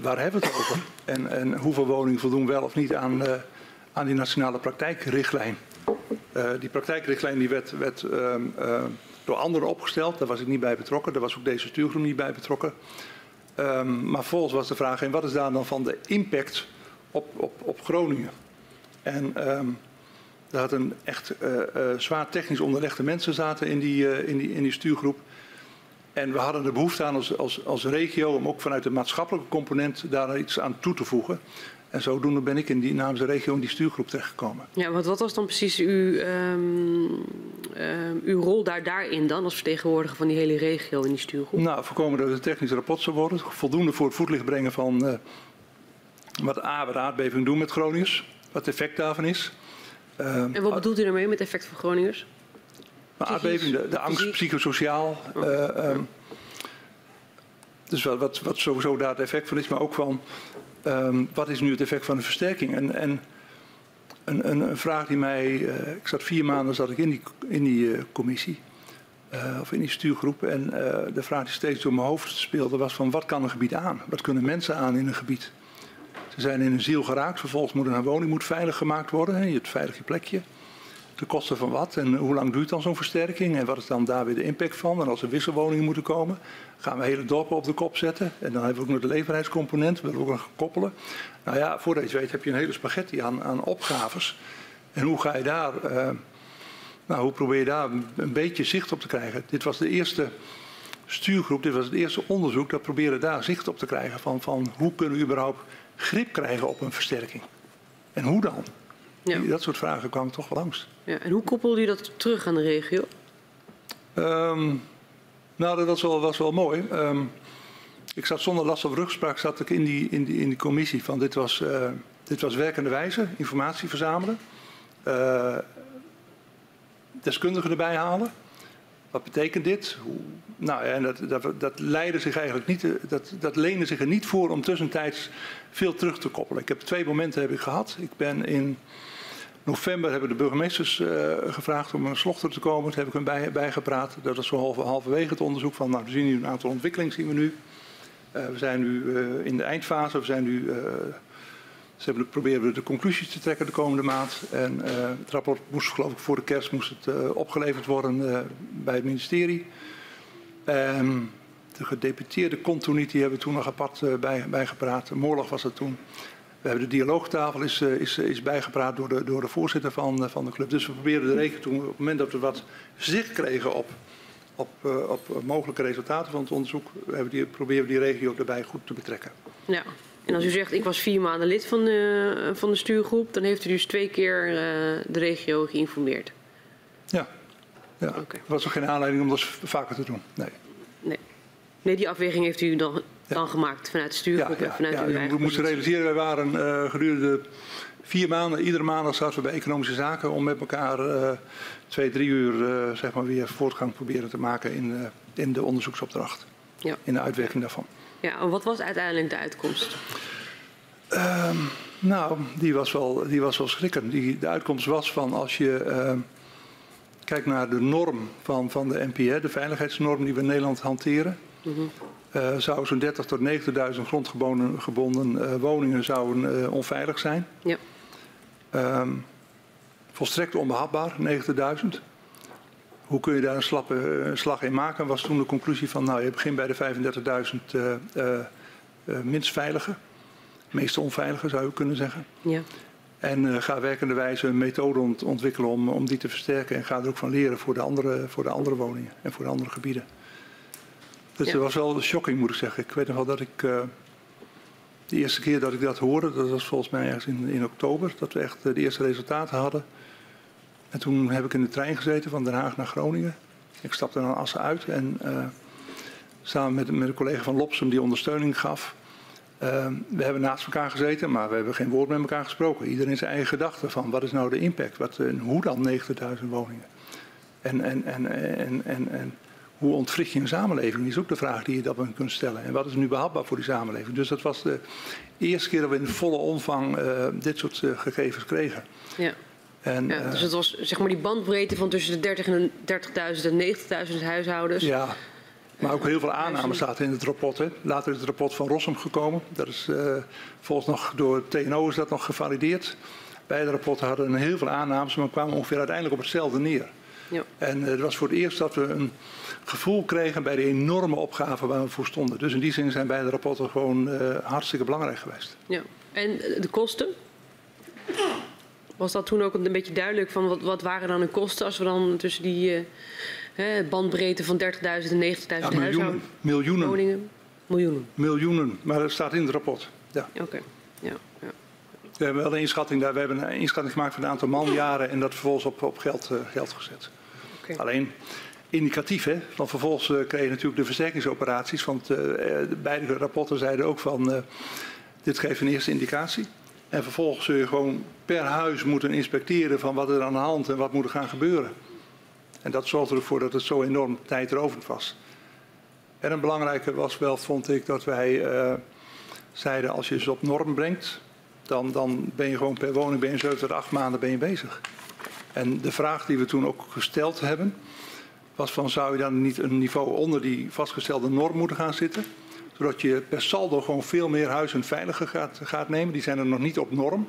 waar hebben we het over? En, en hoeveel woningen voldoen wel of niet aan, eh, aan die nationale praktijkrichtlijn? Eh, die praktijkrichtlijn die werd, werd ehm, eh, door anderen opgesteld. Daar was ik niet bij betrokken. Daar was ook deze stuurgroep niet bij betrokken. Ehm, maar vervolgens was de vraag: en wat is daar dan van de impact op, op, op Groningen? En ehm daar had een echt zwaar technisch onderlegde mensen zaten in die, in, die, in die stuurgroep. En we hadden er behoefte aan als, als, als regio om ook vanuit de maatschappelijke component daar iets aan toe te voegen. En zodoende ben ik in die, namens de regio in die stuurgroep terechtgekomen. Ja, want wat was dan precies uw, ehm, ehm, uw rol daar, daarin dan als vertegenwoordiger van die hele regio in die stuurgroep? Nou, voorkomen dat het een technisch rapport zou worden. Voldoende voor het voetlicht brengen van eh, wat A, wat de aardbeving doen met Groningers. Wat het effect daarvan is. Ehm, En wat bedoelt u daarmee met effect voor Groningers? Maar aardbeving, de, de angst, psychosociaal. ehm, dus wat, wat, wat sowieso daar het effect van is, maar ook van ehm, wat is nu het effect van de versterking? En, en een, een, een vraag die mij, eh, ik zat vier maanden zat ik in die, in die eh, commissie, of in die stuurgroep, en de vraag die steeds door mijn hoofd speelde was van wat kan een gebied aan? Wat kunnen mensen aan in een gebied? Ze zijn in een ziel geraakt, vervolgens moet een woning moet veilig gemaakt worden, hè, je hebt veilig je plekje de kosten van wat en hoe lang duurt dan zo'n versterking en wat is dan daar weer de impact van. En als er wisselwoningen moeten komen, gaan we hele dorpen op de kop zetten. En dan hebben we ook nog de leverheidscomponent, willen we ook nog koppelen. Nou ja, voordat je het weet heb je een hele spaghetti aan, aan opgaves. En hoe ga je daar, eh, nou hoe probeer je daar een, beetje zicht op te krijgen. Dit was de eerste stuurgroep, dit was het eerste onderzoek dat probeerde daar zicht op te krijgen van, van hoe kunnen we überhaupt grip krijgen op een versterking. En hoe dan? Ja. Dat soort vragen kwamen toch wel langs. En hoe koppelde u dat terug aan de regio? Ehm, nou, dat was wel, was mooi. Ehm, ik zat zonder last of rugspraak zat ik in die, in die, in die commissie van dit was, eh, dit was werkende wijze, informatie verzamelen. Eh, deskundigen erbij halen. Wat betekent dit? Nou, ja, en dat, dat, dat, leidde zich eigenlijk niet, eh, dat, dat leende zich er niet voor om tussentijds veel terug te koppelen. Ik heb twee momenten heb ik gehad. Ik ben in november hebben de burgemeesters eh, gevraagd om een slochter te komen. Daar heb ik hen bij, bijgepraat. Dat was zo halve, halverwege het onderzoek van, nou, we zien nu een aantal ontwikkelingen zien we nu. Eh, we zijn nu eh, in de eindfase. We zijn nu, ze hebben, proberen de conclusies te trekken de komende maand. En het rapport moest, geloof ik, voor de kerst moest het opgeleverd worden bij het ministerie. Ehm, de gedeputeerde kon toen niet, die hebben we toen nog apart bij, bijgepraat. Moorlog was het toen. We hebben de dialoogtafel is, eh, is, is bijgepraat door de, door de voorzitter van, eh, van de club. Dus we probeerden de regio toen, op het moment dat we wat zicht kregen op, op, eh, op mogelijke resultaten van het onderzoek, hebben die, proberen we die regio erbij goed te betrekken. Ja. En als u zegt, ik was vier maanden lid van de, van de stuurgroep, dan heeft u dus twee keer de regio geïnformeerd. Ja, ja. Oké. er was ook geen aanleiding om dat vaker te doen. Nee. Nee. Nee, die afweging heeft u dan, dan gemaakt vanuit de stuurgroep en vanuit uw we eigen moesten positie. realiseren, wij waren eh, gedurende vier maanden, iedere maandag zaten we bij economische zaken om met elkaar eh, twee, drie uur eh, zeg maar weer voortgang proberen te maken in, in de onderzoeksopdracht. Ja. In de uitwerking daarvan. Ja, en wat was uiteindelijk de uitkomst? Ehm, nou, die was wel, die was wel schrikkend. Die, de uitkomst was van als je ehm, kijkt naar de norm van, van de NPR, de veiligheidsnorm die we in Nederland hanteren. Eh, zou zo'n 30 tot 90.000 grondgebonden gebonden, eh, woningen zouden eh, onveilig zijn. Ja. Ehm, volstrekt onbehapbaar, 90.000. Hoe kun je daar een, slappe, slag in maken? Was toen de conclusie van, nou, je begint bij de 35.000 eh, eh, eh, minst veilige. Meest onveilige zou je kunnen zeggen. Ja. En ga werkende wijze een methode ont- ontwikkelen om, om die te versterken. En ga er ook van leren voor de andere, voor de andere woningen en voor de andere gebieden. Dus Ja. dat was wel shocking, moet ik zeggen. Ik weet nog wel dat ik. eh, de eerste keer dat ik dat hoorde, dat was volgens mij ergens in, in oktober, dat we echt eh, de eerste resultaten hadden. En toen heb ik in de trein gezeten van Den Haag naar Groningen. Ik stapte naar Assen uit en eh, samen met, met een collega van Lopsum die ondersteuning gaf. we hebben naast elkaar gezeten, maar we hebben geen woord met elkaar gesproken. Iedereen zijn eigen gedachten van wat is nou de impact? Wat, en hoe dan 90.000 woningen? En, en, en, en, en, en hoe ontwricht je een samenleving? is ook de vraag die je dat kunt stellen. En wat is nu behapbaar voor die samenleving? Dus dat was de eerste keer dat we in volle omvang uh, dit soort uh, gegevens kregen. Ja. En, ja, dus het was zeg maar die bandbreedte van tussen de 30 en 30.000 en 90.000 huishoudens. Ja, maar ook heel veel aannames zaten in het rapport. Hè. Later is het rapport van Rossum gekomen. Dat is uh, volgens nog door TNO is dat nog gevalideerd. Beide rapporten hadden heel veel aannames, maar kwamen ongeveer uiteindelijk op hetzelfde neer. Ja. En uh, het was voor het eerst dat we een gevoel kregen bij de enorme opgave waar we voor stonden. Dus in die zin zijn beide rapporten gewoon uh, hartstikke belangrijk geweest. Ja. En de kosten? Was dat toen ook een beetje duidelijk van wat, wat waren dan de kosten als we dan tussen die uh, bandbreedte van 30.000 en 90.000 ja, miljoenen, miljoenen. Woningen? Miljoenen. Miljoenen, maar dat staat in het rapport. Ja. Oké. Ja, ja. We hebben wel een inschatting daar. We hebben een inschatting gemaakt van een aantal manjaren en dat vervolgens op, op geld, uh, geld gezet. Alleen indicatief, hè? Want vervolgens uh, kreeg je natuurlijk de versterkingsoperaties. Want uh, beide rapporten zeiden ook van dit geeft een eerste indicatie. En vervolgens zul je gewoon per huis moeten inspecteren van wat er aan de hand en wat moet er gaan gebeuren. En dat zorgde ervoor dat het zo enorm tijdrovend was. En een belangrijke was wel, vond ik, dat wij zeiden als je ze op norm brengt, dan, dan ben je gewoon per woning ben je 7 tot 8 maanden ben je bezig. En de vraag die we toen ook gesteld hebben, was van zou je dan niet een niveau onder die vastgestelde norm moeten gaan zitten? Zodat je per saldo gewoon veel meer huizen veiliger gaat, gaat nemen. Die zijn er nog niet op norm,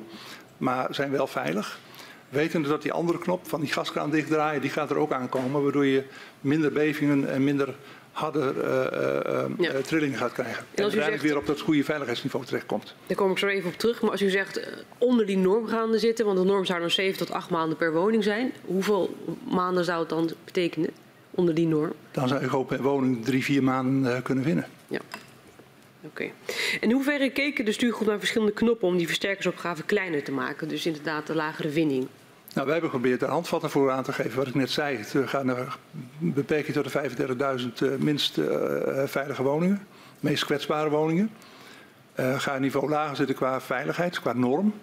maar zijn wel veilig. Wetende dat die andere knop van die gaskraan dichtdraaien, die gaat er ook aankomen. Waardoor je minder bevingen en minder harde uh, uh, ja. trillingen gaat krijgen. En, en uiteindelijk zegt, weer op dat goede veiligheidsniveau terechtkomt. Daar kom ik zo even op terug. Maar als u zegt onder die norm gaan zitten, want de norm zou dan 7 tot 8 maanden per woning zijn. Hoeveel maanden zou het dan betekenen onder die norm? Dan zou je gewoon per woning drie, vier maanden kunnen winnen. Ja. Oké. Okay. In hoeverre keken de stuurgroep naar verschillende knoppen om die versterkersopgave kleiner te maken? Dus inderdaad de lagere winning. Nou, wij hebben geprobeerd de handvatten voor aan te geven wat ik net zei. We gaan naar beperking tot de 35.000 uh, minst uh, veilige woningen, meest kwetsbare woningen. Uh, ga een niveau lager zitten qua veiligheid, qua norm.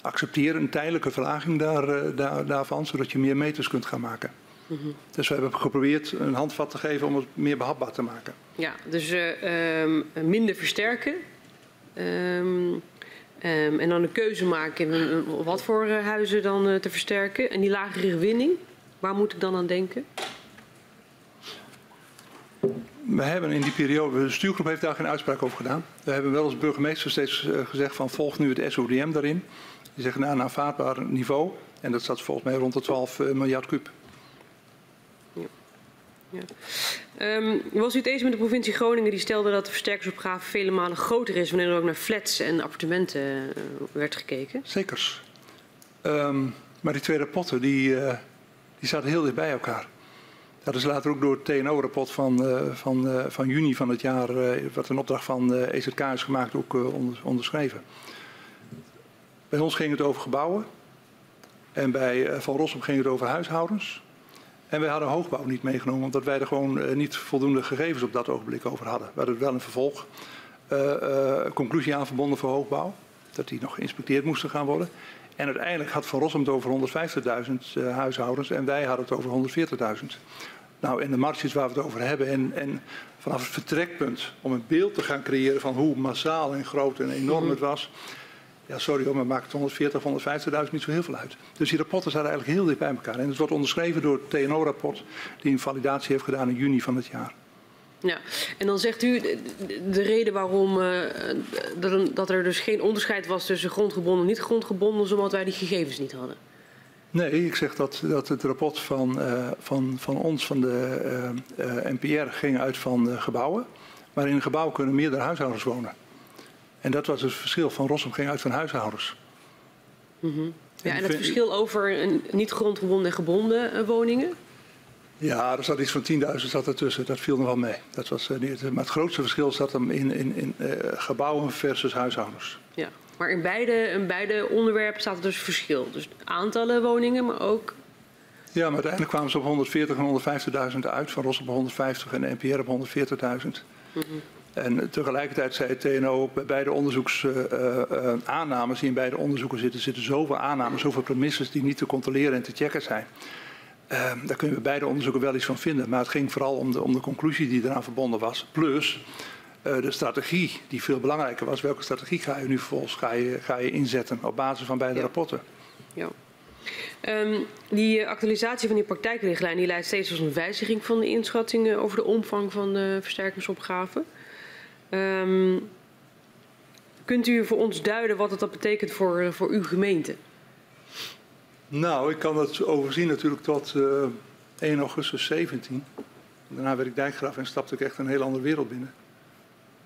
Accepteer een tijdelijke verlaging daar, daar, daarvan, zodat je meer meters kunt gaan maken. Mm -hmm. Dus we hebben geprobeerd een handvat te geven om het meer behapbaar te maken. Ja, dus um, minder versterken. Um, en dan een keuze maken wat voor uh, huizen dan uh, te versterken. En die lagere gewinning, waar moet ik dan aan denken? We hebben in die periode, de stuurgroep heeft daar geen uitspraak over gedaan. We hebben wel als burgemeester steeds uh, gezegd van volg nu het SODM daarin. Die zeggen naar een aanvaardbaar niveau. En dat staat volgens mij rond de 12 miljard kub. Um, was u het eens met de provincie Groningen die stelde dat de versterkersopgave vele malen groter is wanneer er ook naar flats en appartementen uh, werd gekeken? Zekers. Um, maar die twee rapporten die, uh, die zaten heel dicht bij elkaar. Dat is later ook door het TNO-rapport van, uh, van, van juni van het jaar, wat een opdracht van EZK is gemaakt, ook onder, onderschreven. Bij ons ging het over gebouwen en bij Van Rossum ging het over huishoudens. En wij hadden hoogbouw niet meegenomen, omdat wij er gewoon uh, niet voldoende gegevens op dat ogenblik over hadden. We hadden wel een vervolg uh, uh, conclusie aan verbonden voor hoogbouw, dat die nog geïnspecteerd moesten gaan worden. En uiteindelijk had Van Rossum het over 150.000 huishoudens en wij hadden het over 140.000. Nou, in de marges waar we het over hebben en, en, vanaf het vertrekpunt om een beeld te gaan creëren van hoe massaal en groot en enorm het was, ja, sorry hoor, maar maakt 140, 150.000 niet zo heel veel uit. Dus die rapporten zaten eigenlijk heel dicht bij elkaar. En het wordt onderschreven door het TNO-rapport die een validatie heeft gedaan in juni van het jaar. Ja, en dan zegt u de, de reden waarom uh, dat er dus geen onderscheid was tussen grondgebonden en niet grondgebonden, is omdat wij die gegevens niet hadden. Nee, ik zeg dat, dat het rapport van, uh, van, van ons, van de uh, NPR, ging uit van gebouwen. Maar in een gebouw kunnen meerdere huishoudens wonen. En dat was het verschil van Rossum ging uit van huishoudens. Mm -hmm. Ja, en het verschil over een niet grondgebonden en gebonden uh, woningen? Ja, er zat iets van 10.000 zat ertussen. Dat viel nog wel mee. Dat was, niet, maar het grootste verschil zat hem in, in, in uh, gebouwen versus huishoudens. Ja, maar in beide, in beide onderwerpen staat er dus verschil. Dus aantallen woningen, maar ook... Ja, maar uiteindelijk kwamen ze op 140 en 150.000 uit. Van Rossum op 150 en de NPR op 140.000. Mm -hmm. En tegelijkertijd zei het TNO ook bij beide onderzoeksaannames uh, uh, die in beide onderzoeken zitten, zitten zoveel aannames, zoveel premisses die niet te controleren en te checken zijn. Ehm, daar kunnen we beide onderzoeken wel iets van vinden. Maar het ging vooral om de, om de conclusie die eraan verbonden was. Plus uh, de strategie die veel belangrijker was. Welke strategie ga je nu vervolgens ga je, ga je inzetten op basis van beide Ja. rapporten? Ja. Ehm, die eh, actualisatie van die praktijkrichtlijn die leidt steeds tot een wijziging van de inschattingen over de omvang van de versterkingsopgave. Ehm, kunt u voor ons duiden wat het dat betekent voor, eh, voor uw gemeente? Nou, ik kan het overzien natuurlijk tot eh 1 augustus 17. Daarna werd ik dijkgraaf en stapte ik echt een heel andere wereld binnen.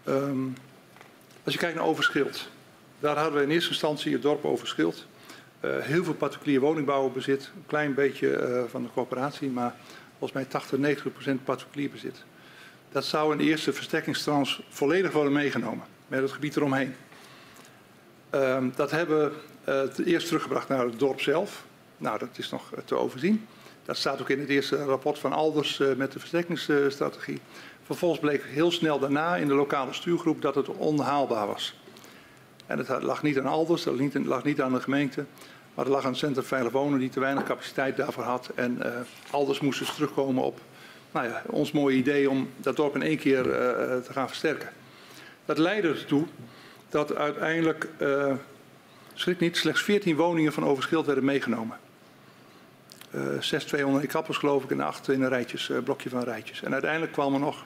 Ehm, als je kijkt naar Overschild, daar hadden we in eerste instantie het dorp Overschild. Eh, heel veel particulier woningbouwbezit, een klein beetje eh, van de coöperatie, maar volgens mij 80, 90 procent particulier bezit. Dat zou in de eerste versterkingstrans volledig worden meegenomen, met het gebied eromheen. Ehm, dat hebben we eh, eerst teruggebracht naar het dorp zelf. Nou, dat is nog eh, te overzien. Dat staat ook in het eerste rapport van Alders eh, met de versterkingsstrategie. Vervolgens bleek heel snel daarna in de lokale stuurgroep dat het onhaalbaar was. En het lag niet aan Alders, dat lag niet, aan de gemeente, maar het lag aan het Centrum Veilig Wonen die te weinig capaciteit daarvoor had. En Alders moest dus terugkomen op nou ja, ons mooie idee om dat dorp in één keer eh, te gaan versterken. Dat leidde ertoe dat uiteindelijk, eh, schrik niet, slechts 14 woningen van Overschild werden meegenomen. Eh 6, 200 in kappels geloof ik en 8 in een rijtjes, eh, blokje van rijtjes. En uiteindelijk kwam er nog,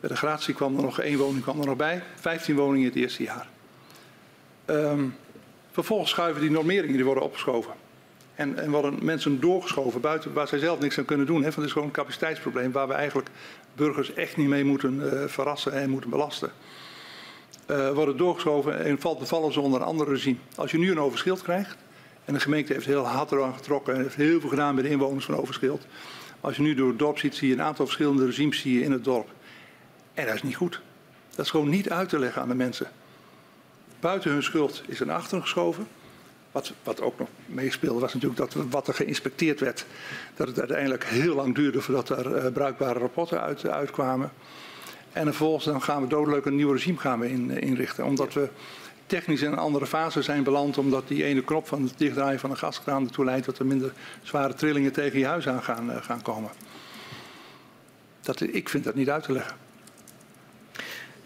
bij de gratie kwam er nog één woning kwam er nog bij. 15 woningen het eerste jaar. Ehm, vervolgens schuiven die normeringen die worden opgeschoven. En, en worden mensen doorgeschoven buiten waar zij zelf niks aan kunnen doen. Hè, want het is gewoon een capaciteitsprobleem waar we eigenlijk burgers echt niet mee moeten eh, verrassen en moeten belasten. Eh, worden doorgeschoven en valt, vallen ze onder een ander regime. Als je nu een overschild krijgt, en de gemeente heeft heel hard eraan getrokken en heeft heel veel gedaan bij de inwoners van Overschild. Als je nu door het dorp ziet, zie je een aantal verschillende regimes zie je in het dorp. En dat is niet goed. Dat is gewoon niet uit te leggen aan de mensen. Buiten hun schuld is er naar achteren geschoven. Wat, wat ook nog meespeelde was natuurlijk dat wat er geïnspecteerd werd, dat het uiteindelijk heel lang duurde voordat er eh, bruikbare rapporten uit, uitkwamen. En vervolgens dan gaan we doodleuk een nieuw regime gaan we in, inrichten. Omdat we technisch in een andere fase zijn beland. Omdat die ene knop van het dichtdraaien van de gaskraan ertoe leidt dat er minder zware trillingen tegen je huis aan gaan, eh, gaan komen. Dat, ik vind dat niet uit te leggen.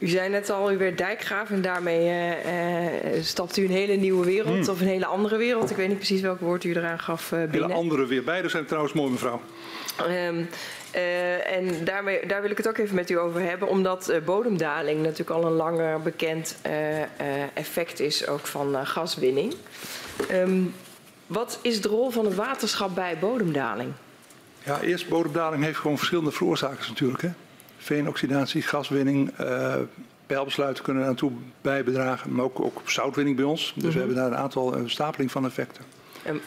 U zei net al, u werd dijkgraaf en daarmee eh, eh, stapt u een hele nieuwe wereld of een hele andere wereld. Ik weet niet precies welk woord u eraan gaf Hele binnen. andere weer. Beide zijn trouwens mooi, mevrouw. Ehm, eh, en daarmee, daar wil ik het ook even met u over hebben, omdat bodemdaling natuurlijk al een langer bekend effect is ook van gaswinning. Ehm, wat is de rol van het waterschap bij bodemdaling? Ja, eerst bodemdaling heeft gewoon verschillende veroorzakers natuurlijk. Hè. Veenoxidatie, gaswinning, eh pijlbesluiten kunnen daar naartoe bijbedragen. Maar ook, ook zoutwinning bij ons. Dus we hebben daar een aantal stapeling van effecten. En,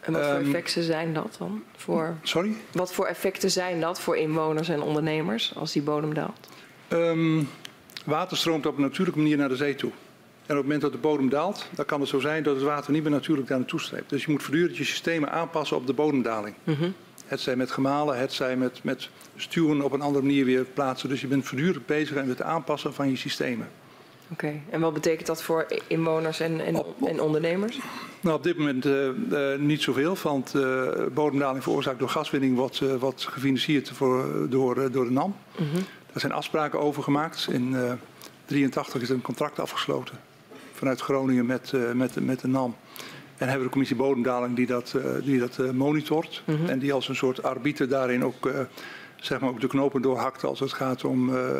en wat voor Ehm, effecten zijn dat dan? Voor, Sorry? wat voor effecten zijn dat voor inwoners en ondernemers als die bodem daalt? Ehm, water stroomt op een natuurlijke manier naar de zee toe. En op het moment dat de bodem daalt, dan kan het zo zijn dat het water niet meer natuurlijk daar naartoe streept. Dus je moet voortdurend je systemen aanpassen op de bodemdaling. Het zij met gemalen, het zij met, met stuwen op een andere manier weer plaatsen. Dus je bent voortdurend bezig met het aanpassen van je systemen. Oké, en wat betekent dat voor inwoners en, en, Op- op- en ondernemers? Nou, op dit moment eh, eh, niet zoveel, want eh, bodemdaling veroorzaakt door gaswinning wordt, wordt gefinancierd voor, door, door de NAM. Daar zijn afspraken over gemaakt. In 1983 is er een contract afgesloten vanuit Groningen met, met, met de NAM. En hebben we de commissie bodemdaling die dat, die dat monitort. En die als een soort arbiter daarin ook, zeg maar ook de knopen doorhakt als het gaat om eh,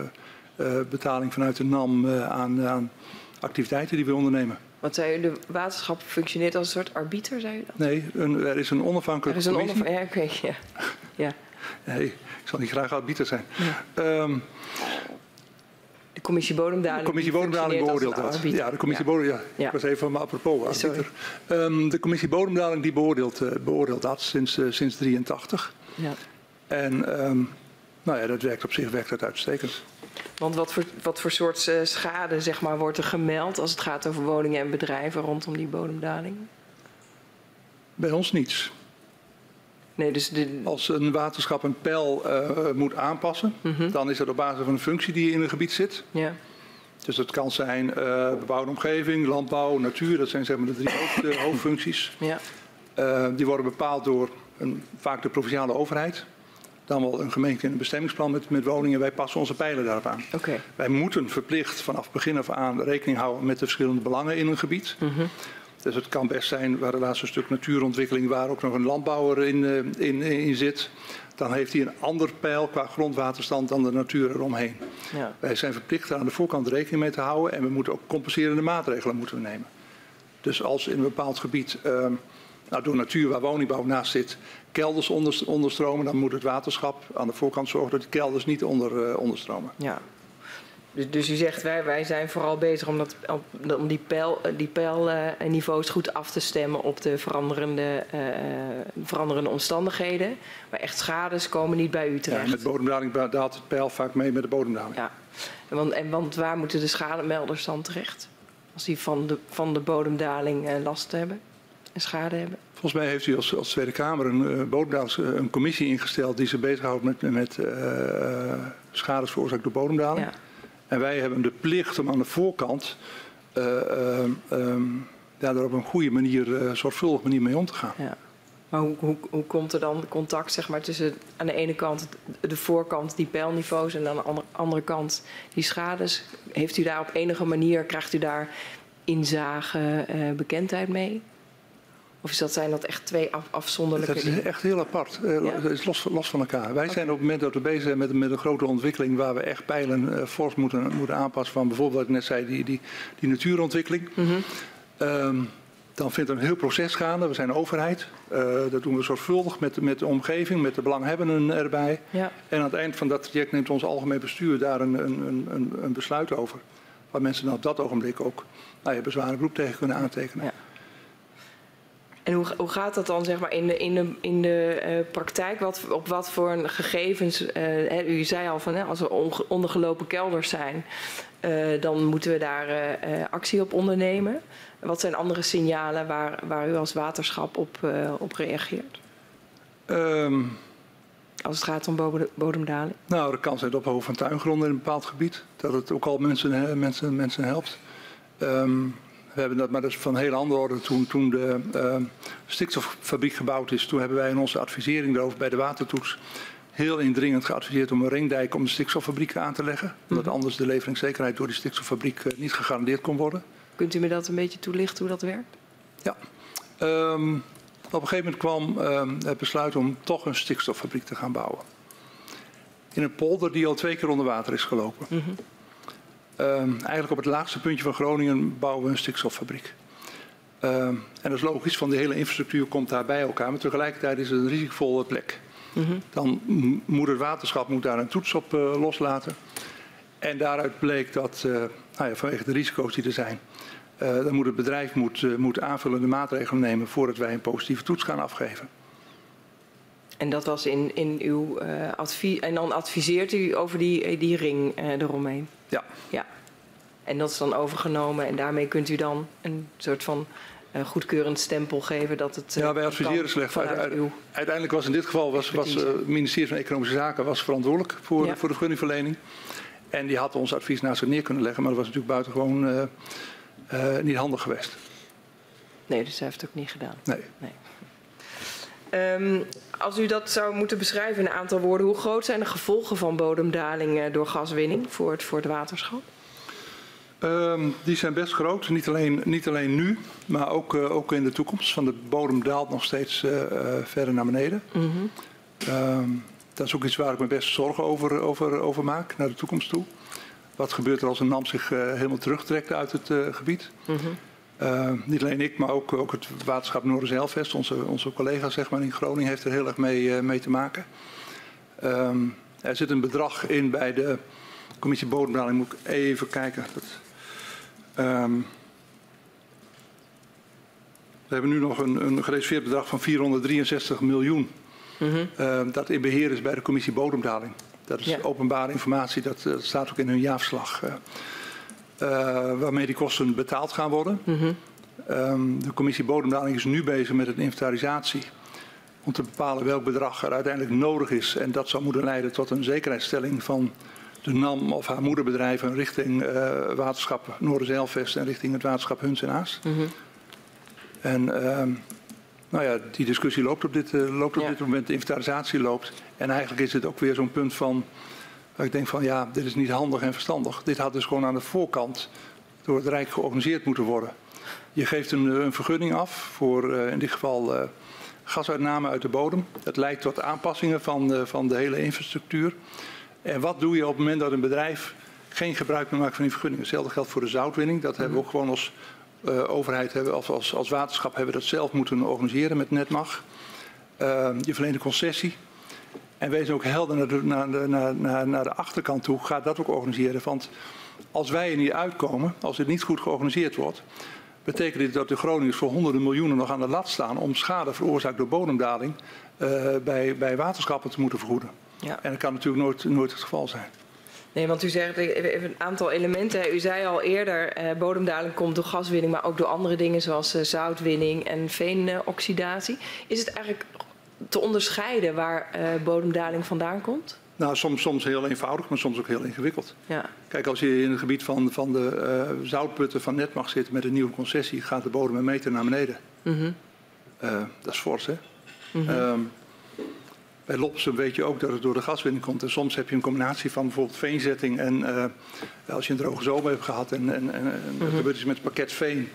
eh, betaling vanuit de NAM eh, aan, aan activiteiten die we ondernemen. Want zei u, de waterschap functioneert als een soort arbiter, zei u dat? Nee, een, er is een Er onafhankelijke is een. Ja, oké, ja. ja. Nee, ik zal niet graag arbiter zijn. Ehm, De commissie bodemdaling. de commissie bodemdaling beoordeelt dat. Ja, de commissie Ja. bodem, ja. Ja. Ik was even van me apropos. Ehm, de commissie bodemdaling die beoordeelt, eh, beoordeelt dat sinds, eh, sinds 83. Ja. En ehm, nou ja, dat werkt op zich werkt dat uitstekend. Want wat voor, wat voor soort eh, schade zeg maar, wordt er gemeld als het gaat over woningen en bedrijven rondom die bodemdaling? Bij ons niets. Nee, dus de, Als een waterschap een pijl eh, moet aanpassen, Mhm. dan is dat op basis van een functie die in een gebied zit. ja. Dus dat kan zijn eh, bebouwde omgeving, landbouw, natuur. Dat zijn zeg maar de drie hoofd, hoofdfuncties. Ja. Die worden bepaald door een, vaak de provinciale overheid. Dan wel een gemeente in een bestemmingsplan met, met woningen. Wij passen onze pijlen daarop aan. Wij moeten verplicht vanaf begin af aan rekening houden met de verschillende belangen in een gebied. Dus het kan best zijn, waar het laatste stuk natuurontwikkeling, waar ook nog een landbouwer in, eh, in, in zit. Dan heeft hij een ander pijl qua grondwaterstand dan de natuur eromheen. Ja. Wij zijn verplicht er aan de voorkant rekening mee te houden en we moeten ook compenserende maatregelen moeten we nemen. Dus als in een bepaald gebied ehm, nou, door natuur waar woningbouw naast zit kelders onder, onderstromen, dan moet het waterschap aan de voorkant zorgen dat die kelders niet onder, eh, onderstromen. Ja. Dus, dus u zegt wij, wij zijn vooral bezig om, dat, om- die, pijl, die pijlniveaus goed af te stemmen op de veranderende, eh, veranderende omstandigheden. Maar echt schades komen niet bij u Ja, terecht. met bodemdaling daalt het pijl vaak mee met de bodemdaling. Ja. En want, en want waar moeten de schademelders dan terecht? Als die van de, van de bodemdaling eh, last hebben en schade hebben? Volgens mij heeft u als, als Tweede Kamer een, uh, bodemdalings- eh, een commissie ingesteld die zich bezighoudt met, met eh, schades veroorzaakt door bodemdaling. Ja. En wij hebben de plicht om aan de voorkant eh, ehm, ehm, ja, daar op een goede manier, eh, zorgvuldige manier mee om te gaan. Ja. Maar hoe, hoe, hoe komt er dan contact zeg maar, tussen aan de ene kant de voorkant die pijlniveaus en aan de andere, andere kant die schades? Heeft u daar op enige manier, krijgt u daar inzage, eh, bekendheid mee? Of is dat, zijn dat echt twee af, afzonderlijke Dat is dingen? echt heel apart. Ja? Het is los, los van elkaar. Wij zijn op het moment dat we bezig zijn met, met een grote ontwikkeling waar we echt pijlen eh, fors moeten, moeten aanpassen van bijvoorbeeld wat ik net zei, die, die, die natuurontwikkeling. Mhm. Ehm, dan vindt er een heel proces gaande. We zijn overheid. Eh, dat doen we zorgvuldig met, met de omgeving, met de belanghebbenden erbij. Ja. En aan het eind van dat traject neemt ons algemeen bestuur daar een, een, een, een besluit over. Waar mensen dan op dat ogenblik ook nou ja, bezwaren beroep tegen kunnen aantekenen. Ja. En hoe, hoe gaat dat dan zeg maar, in de, in de, in de eh, praktijk? Wat, op wat voor een gegevens? eh, hè, u zei al van hè, als er ondergelopen kelders zijn, eh, dan moeten we daar actie op ondernemen. Wat zijn andere signalen waar, waar u als waterschap op, op reageert? Ehm, Als het gaat om bodem- bodemdaling. Nou, de kans uit ophogen van tuingronden in een bepaald gebied. Dat het ook al mensen, mensen, mensen helpt. Ehm, we hebben dat, maar dat is van een hele andere orde. Toen, toen de ehm, stikstoffabriek gebouwd is, toen hebben wij in onze advisering daarover bij de watertoets heel indringend geadviseerd om een ringdijk om de stikstoffabriek aan te leggen. Omdat anders de leveringszekerheid door die stikstoffabriek eh, niet gegarandeerd kon worden. Kunt u me dat een beetje toelichten hoe dat werkt? Ja. Ehm, op een gegeven moment kwam ehm, het besluit om toch een stikstoffabriek te gaan bouwen. In een polder die al twee keer onder water is gelopen. Ehm, eigenlijk op het laagste puntje van Groningen bouwen we een stikstoffabriek. Ehm, en dat is logisch, van de hele infrastructuur komt daar bij elkaar. Maar tegelijkertijd is het een risicovolle plek. Dan m- moet het waterschap moet daar een toets op eh, loslaten. En daaruit bleek dat, eh, nou ja, vanwege de risico's die er zijn, eh, dan moet het bedrijf moet, moet aanvullende maatregelen nemen voordat wij een positieve toets gaan afgeven. En dat was in, in uw advies. En dan adviseert u over die, die ring eromheen. Ja, Ja. En dat is dan overgenomen en daarmee kunt u dan een soort van eh, goedkeurend stempel geven dat het. eh, ja wij adviseren slecht. Uiteindelijk was in dit geval was, was, eh, het ministerie van Economische Zaken was verantwoordelijk voor, Ja. voor de vergunningverlening. En die had ons advies naast zich neer kunnen leggen, maar dat was natuurlijk buitengewoon niet handig geweest. Nee, dus hij heeft het ook niet gedaan. Nee. Ehm, als u dat zou moeten beschrijven in een aantal woorden, hoe groot zijn de gevolgen van bodemdaling eh, door gaswinning voor het, voor het waterschap? Ehm, die zijn best groot, niet alleen, niet alleen nu, maar ook, eh, ook in de toekomst. Van de bodem daalt nog steeds eh, verder naar beneden. Ehm, dat is ook iets waar ik me best zorgen over, over, over maak, naar de toekomst toe. Wat gebeurt er als een NAM zich helemaal terugtrekt uit het gebied? Ehm, niet alleen ik, maar ook, ook het waterschap Noorderzeilvest, onze, onze collega zeg maar, in Groningen, heeft er heel erg mee, eh, mee te maken. Ehm, er zit een bedrag in bij de commissie bodemdaling, moet ik even kijken. Dat, ehm, we hebben nu nog een, een gereserveerd bedrag van 463 miljoen. ehm, dat in beheer is bij de commissie bodemdaling. Dat is Ja. openbare informatie, dat, eh, staat ook in hun jaarverslag. Eh, eh, waarmee die kosten betaald gaan worden. Ehm, de commissie bodemdaling is nu bezig met een inventarisatie. Om te bepalen welk bedrag er uiteindelijk nodig is. En dat zou moeten leiden tot een zekerheidsstelling van de NAM of haar moederbedrijven richting eh, waterschap Noorderzeilvest en richting het waterschap Huns en Aas. En ehm, Nou ja, die discussie loopt op dit, uh, loopt op Ja. dit moment, de inventarisatie loopt. En eigenlijk is het ook weer zo'n punt van, ik denk van ja, dit is niet handig en verstandig. Dit had dus gewoon aan de voorkant door het Rijk georganiseerd moeten worden. Je geeft een, eh, een vergunning af voor eh, in dit geval eh, gasuitname uit de bodem. Het leidt tot aanpassingen van, van de hele infrastructuur. En wat doe je op het moment dat een bedrijf geen gebruik meer maakt van die vergunningen? Hetzelfde geldt voor de zoutwinning. Dat hebben we ook gewoon als overheid, hebben, als, als, als waterschap hebben we dat zelf moeten organiseren met Netmag. Eh, je verleent een concessie. En wees ook helder naar de, naar, naar, naar, de achterkant toe. Ga dat ook organiseren. Want als wij er niet uitkomen, als het niet goed georganiseerd wordt, betekent dit dat de Groningers voor honderden miljoenen nog aan de lat staan om schade veroorzaakt door bodemdaling eh, bij, bij waterschappen te moeten vergoeden. Ja. En dat kan natuurlijk nooit, nooit het geval zijn. Nee, want u zegt even even een aantal elementen. U zei al eerder, eh, bodemdaling komt door gaswinning, maar ook door andere dingen zoals eh, zoutwinning en veenoxidatie. Is het eigenlijk te onderscheiden waar eh, bodemdaling vandaan komt? Nou, soms, soms heel eenvoudig, maar soms ook heel ingewikkeld. Ja, Kijk, als je in het gebied van, van de eh, zoutputten van Netmag zit met een nieuwe concessie, gaat de bodem een meter naar beneden. Mhm. Eh, dat is fors, hè? Ehm, bij Lopsum weet je ook dat het door de gaswinning komt. En soms heb je een combinatie van bijvoorbeeld veenzetting en als je een droge zomer hebt gehad en, en, er gebeurt iets met het pakket veen.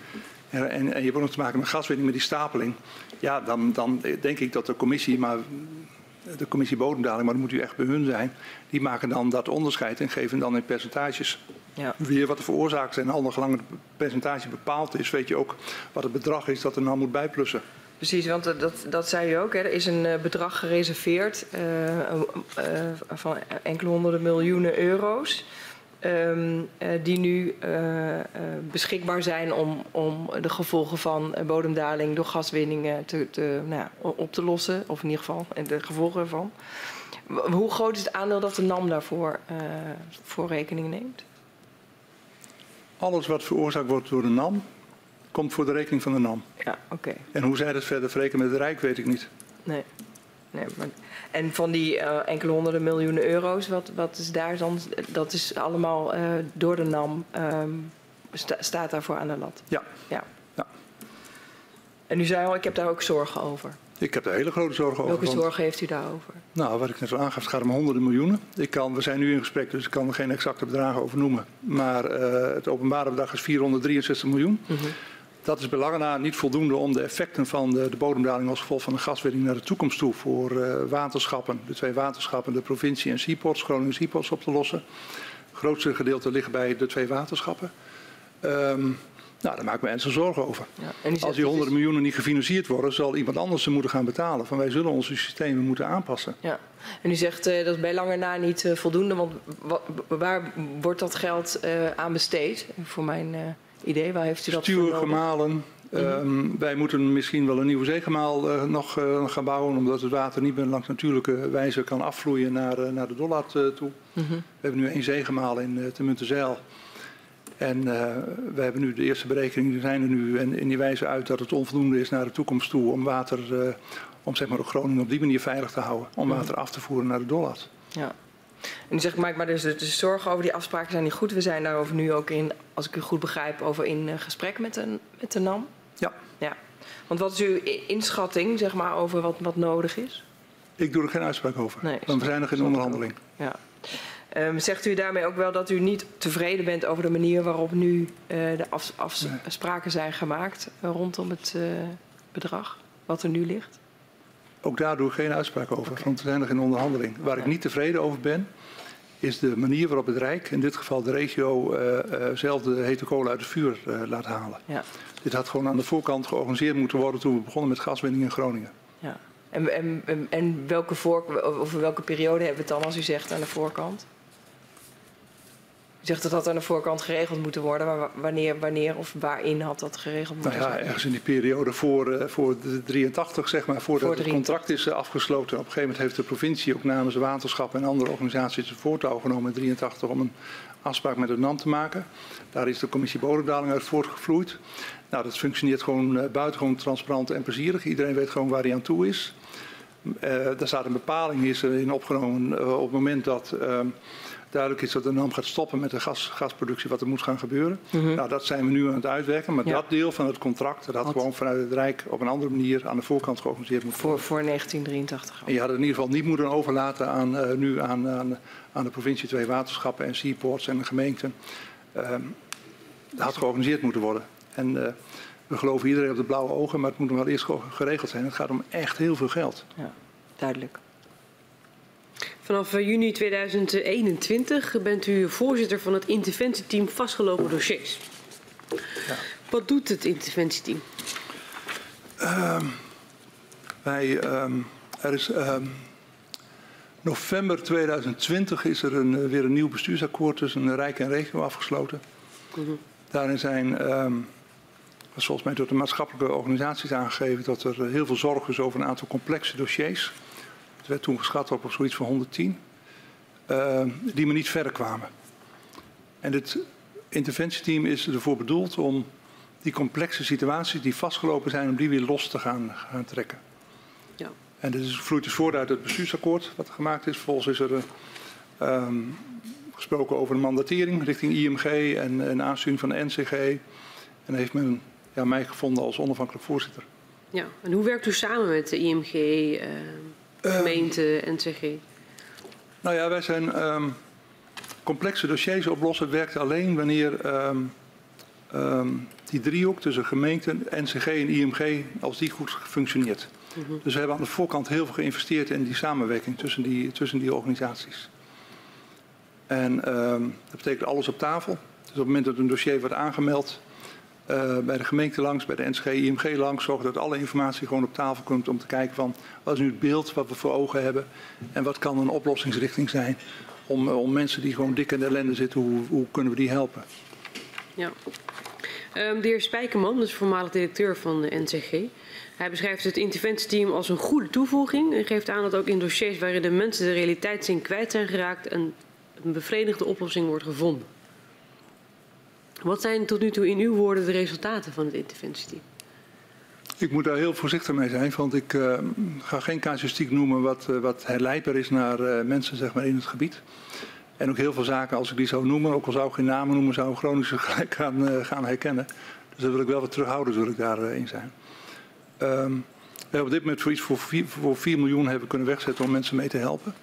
En, en, en je hebt ook nog te maken met gaswinning, met die stapeling. Ja, dan, dan denk ik dat de commissie, maar de commissie bodemdaling, maar dat moet u echt bij hun zijn. Die maken dan dat onderscheid en geven dan in percentages ja. weer wat de veroorzaakt is. En al gelang het percentage bepaald is, weet je ook wat het bedrag is dat er nou moet bijplussen. Precies, want eh, dat, dat zei u ook. Hè. Er is een eh, bedrag gereserveerd eh, van enkele honderden miljoenen euro's. Ehm, eh, die nu eh, eh, beschikbaar zijn om, om de gevolgen van bodemdaling door gaswinning eh, te, te, nou ja, op te lossen. Of in ieder geval en de gevolgen ervan. Hoe groot is het aandeel dat de NAM daarvoor voor rekening neemt? Alles wat veroorzaakt wordt door de NAM, komt voor de rekening van de NAM. Ja, oké. En hoe zij dat verder verrekenen met het Rijk, weet ik niet. Nee. Nee maar, en van die eh, enkele honderden miljoenen euro's, wat, wat is daar dan? Dat is allemaal eh, door de NAM, ehm, sta- staat daarvoor aan de lat. Ja. ja. Ja. En u zei al, ik heb daar ook zorgen over. Ik heb er hele grote zorgen over. Welke zorgen heeft u daarover? Nou, wat ik net al aangaf, het gaat om honderden miljoenen. Ik kan, we zijn nu in gesprek, dus ik kan er geen exacte bedragen over noemen. Maar eh, het openbare bedrag is 463 miljoen. Dat is belangen na niet voldoende om de effecten van de, de bodemdaling als gevolg van de gaswinning naar de toekomst toe voor eh, waterschappen, de twee waterschappen, de provincie en Seaports, Groningen Seaports op te lossen. Het grootste gedeelte ligt bij de twee waterschappen. Ehm, nou, daar maak ik me ernstig zorgen over. Ja. En Als die honderden miljoenen niet gefinancierd worden, zal iemand anders ze moeten gaan betalen. Van wij zullen onze systemen moeten aanpassen. Ja. En u zegt eh, dat is bij lange na niet eh, voldoende, want wa- waar wordt dat geld aan besteed? Voor mijn idee, waar heeft u dat Stuur, gemalen. Ehm, wij moeten misschien wel een nieuwe zeegemaal eh, nog eh, gaan bouwen, omdat het water niet meer langs natuurlijke wijze kan afvloeien naar, eh, naar de Dollard toe. Mhm. We hebben nu één zeegemaal in uh, Temuntezeil. En we hebben nu de eerste berekeningen die zijn er nu. En in die wijzen uit dat het onvoldoende is naar de toekomst toe om water, om zeg maar Groningen op die manier veilig te houden. Om Mhm. water af te voeren naar de Dollard. Ja. En u zegt, maak maar dus de, de zorgen over die afspraken zijn niet goed. We zijn daarover nu ook in, als ik u goed begrijp, over in eh, gesprek met de, met de NAM. Ja. ja. Want wat is uw inschatting, zeg maar, over wat, wat nodig is? Ik doe er geen uitspraak over. Nee, want we zijn nog in onderhandeling. Ja. Ehm, zegt u daarmee ook wel dat u niet tevreden bent over de manier waarop nu eh, de af- Nee. afspraken zijn gemaakt eh, rondom het eh, bedrag wat er nu ligt? Ook daar doe ik geen uitspraak over, want we zijn nog in onderhandeling. Waar ik niet tevreden over ben, is de manier waarop het Rijk, in dit geval de regio, eh, eh, zelf de hete kolen uit het vuur eh, laat halen. Ja. Dit had gewoon aan de voorkant georganiseerd moeten worden toen we begonnen met gaswinning in Groningen. ja. En, en, en, en welke voor, over welke periode hebben we het dan als u zegt aan de voorkant? U zegt dat dat aan de voorkant geregeld moet worden. Maar wa- wanneer, wanneer of waarin had dat geregeld Nou moeten ja, zijn? ergens in die periode voor, eh, voor de 83, zeg maar, voordat Voor het 83. contract is eh, afgesloten. Op een gegeven moment heeft de provincie ook namens waterschap en andere organisaties het voortouw genomen in 83 om een afspraak met het NAM te maken. Daar is de commissie bodemdaling uit voortgevloeid. Nou, dat functioneert gewoon uh, buitengewoon transparant en plezierig. Iedereen weet gewoon waar hij aan toe is. Daar staat een bepaling is in opgenomen op het moment dat uh, duidelijk is dat de NAM gaat stoppen met de gas, gasproductie, wat er moet gaan gebeuren. Nou, dat zijn we nu aan het uitwerken. Maar Ja. dat deel van het contract, dat had gewoon vanuit het Rijk op een andere manier aan de voorkant georganiseerd moeten Voor, voor 1983. En je had het in ieder geval niet moeten overlaten aan, eh, nu aan, aan, aan de provincie, twee waterschappen en seaports en de gemeenten. Ehm, dat had georganiseerd moeten worden. En eh, we geloven iedereen op de blauwe ogen, maar het moet nog wel eerst ge- geregeld zijn. Het gaat om echt heel veel geld. Ja, duidelijk. Vanaf eh, juni 2021 bent u voorzitter van het interventieteam vastgelopen dossiers. Ja. Wat doet het interventieteam? Wij, ehm, er is, ehm, november 2020 is er een, eh, weer een nieuw bestuursakkoord tussen Rijk en regio afgesloten. Daarin zijn, was volgens mij door de maatschappelijke organisaties aangegeven dat er eh, heel veel zorg is over een aantal complexe dossiers. Het werd toen geschat op, op zoiets van 110, ehm, die maar niet verder kwamen. En dit interventieteam is ervoor bedoeld om die complexe situaties die vastgelopen zijn, om die weer los te gaan, gaan trekken. Ja. En dit is, vloeit dus voort uit het bestuursakkoord wat gemaakt is. Vervolgens is er eh, ehm, gesproken over een mandatering richting IMG en een aansturing van de NCG. En heeft men ja, mij gevonden als onafhankelijk voorzitter. Ja. En hoe werkt u samen met de IMG, eh, gemeente, NCG? Nou ja, wij zijn ehm, complexe dossiers oplossen. Werkt alleen wanneer ehm, ehm, die driehoek tussen gemeente, NCG en IMG, als die goed functioneert. Dus we hebben aan de voorkant heel veel geïnvesteerd in die samenwerking tussen die, tussen die organisaties. En ehm, dat betekent alles op tafel. Dus op het moment dat een dossier wordt aangemeld, eh, bij de gemeente langs, bij de NCG, IMG langs, zorgen dat alle informatie gewoon op tafel komt om te kijken van wat is nu het beeld wat we voor ogen hebben en wat kan een oplossingsrichting zijn om, eh, om mensen die gewoon dik in de ellende zitten, hoe, hoe kunnen we die helpen? Ja. Ehm, de heer Spijkerman, dus voormalig directeur van de NCG. Hij beschrijft het interventieteam als een goede toevoeging en geeft aan dat ook in dossiers waarin de mensen de realiteitszin kwijt zijn geraakt een, een bevredigende oplossing wordt gevonden. Wat zijn tot nu toe in uw woorden de resultaten van het interventieteam? Ik moet daar heel voorzichtig mee zijn, want ik eh, ga geen casuïstiek noemen wat, eh, wat is naar eh, mensen zeg maar, in het gebied. En ook heel veel zaken, als ik die zou noemen, ook al zou ik geen namen noemen, zou Groningen gelijk gaan, gaan herkennen. Dus daar wil ik wel wat terughouden, wil ik daarin zijn. Ehm, we hebben op dit moment voor iets voor 4, voor 4 miljoen hebben kunnen wegzetten om mensen mee te helpen.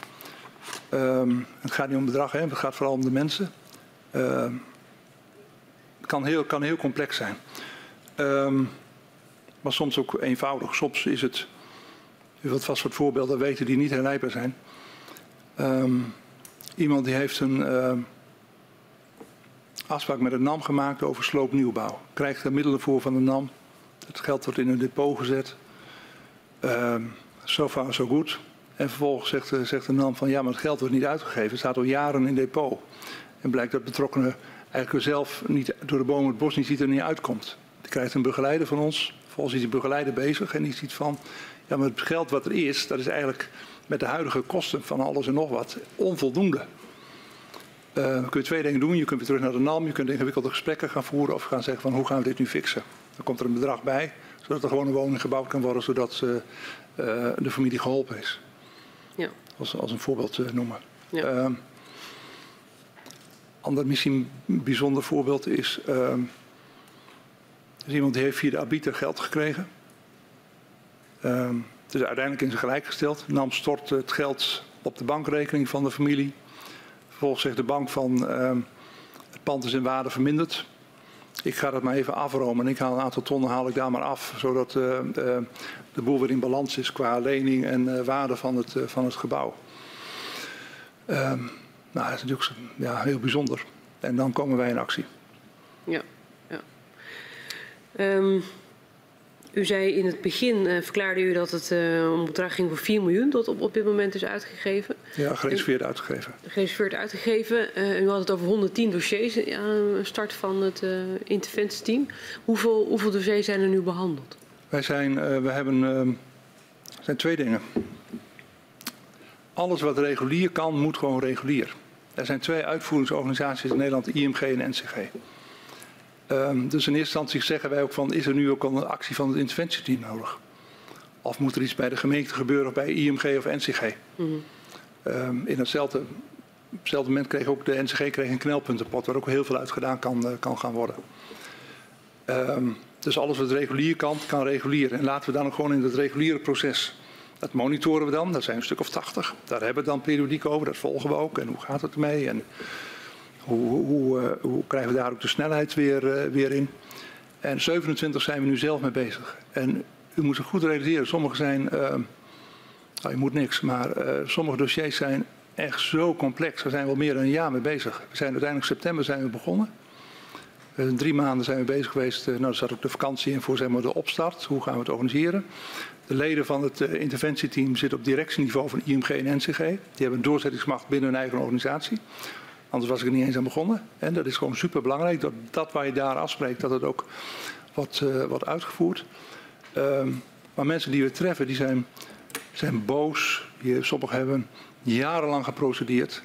Ehm, het gaat niet om bedrag, hè, het gaat vooral om de mensen. Ehm, kan heel, kan heel complex zijn. Ehm, maar soms ook eenvoudig. Soms is het, u wilt vast wat voorbeelden weten die niet herleidbaar zijn. Ehm, iemand die heeft een ehm, afspraak met een NAM gemaakt over sloopnieuwbouw. Krijgt er middelen voor van de NAM. Het geld wordt in een depot gezet. Ehm so far so good. En vervolgens zegt, zegt de NAM van ja, maar het geld wordt niet uitgegeven. Het staat al jaren in depot. En blijkt dat betrokkenen eigenlijk zelf niet door de bomen het bos niet ziet en er niet uitkomt. Die krijgt een begeleider van ons. Vervolgens is die begeleider bezig en die ziet van ja, maar het geld wat er is, dat is eigenlijk met de huidige kosten van alles en nog wat onvoldoende. Dan kun je twee dingen doen. Je kunt weer terug naar de NAM, je kunt ingewikkelde gesprekken gaan voeren of gaan zeggen van hoe gaan we dit nu fixen. Dan komt er een bedrag bij, zodat er gewoon een woning gebouwd kan worden, zodat eh, eh, de familie geholpen is. Ja. Als, als een voorbeeld eh, noemen. Ja. Ehm, ander misschien bijzonder voorbeeld is, ehm, is iemand die heeft via de arbiter geld gekregen. Ehm, het is uiteindelijk in zijn gelijk gesteld. NAM stort het geld op de bankrekening van de familie. Vervolgens zegt de bank van ehm, het pand is in waarde verminderd. Ik ga dat maar even afromen en ik haal een aantal tonnen haal ik daar maar af, zodat eh, eh, de boel weer in balans is qua lening en eh, waarde van het, van het gebouw. Nou, dat is natuurlijk ja, heel bijzonder. En dan komen wij in actie. Ja, ja. Ehm, u zei in het begin, eh, verklaarde u dat het eh, om een bedrag ging voor 4 miljoen dat op, op dit moment is uitgegeven. Ja, gereserveerd uitgegeven. Gereserveerd uitgegeven. Eh, u had het over 110 dossiers aan de start van het interventieteam. Hoeveel, hoeveel dossiers zijn er nu behandeld? Wij zijn, we hebben, ehm, zijn twee dingen. Alles wat regulier kan, moet gewoon regulier. Er zijn twee uitvoeringsorganisaties in Nederland, IMG en NCG. Ehm, dus in eerste instantie zeggen wij ook van, is er nu ook al een actie van het interventieteam nodig? Of moet er iets bij de gemeente gebeuren of bij IMG of NCG? Ehm, in hetzelfde op hetzelfde moment kreeg ook de NCG kreeg een knelpuntenpot waar ook heel veel uit gedaan kan, kan gaan worden. Um, dus alles wat regulier kan, kan regulier. En laten we dan ook gewoon in het reguliere proces. Dat monitoren we dan, dat zijn een stuk of 80. Daar hebben we dan periodiek over, dat volgen we ook. En hoe gaat het ermee? En hoe, hoe, hoe krijgen we daar ook de snelheid weer, uh, weer in? En 27 zijn we nu zelf mee bezig. En u moet zich goed realiseren, sommige zijn, uh, je moet niks, maar sommige dossiers zijn echt zo complex. Daar zijn we al meer dan een jaar mee bezig. We zijn uiteindelijk september zijn we begonnen. Drie maanden zijn we bezig geweest. nou, er zat ook de vakantie in voor zeg maar, de opstart. Hoe gaan we het organiseren? De leden van het interventieteam zitten op directieniveau van IMG en NCG. Die hebben een doorzettingsmacht binnen hun eigen organisatie. Anders was ik er niet eens aan begonnen. En dat is gewoon super belangrijk. Dat, dat waar je daar afspreekt, dat het ook uh, wordt uitgevoerd. Um, maar mensen die we treffen, die zijn, zijn boos. Die, sommigen hebben jarenlang geprocedeerd.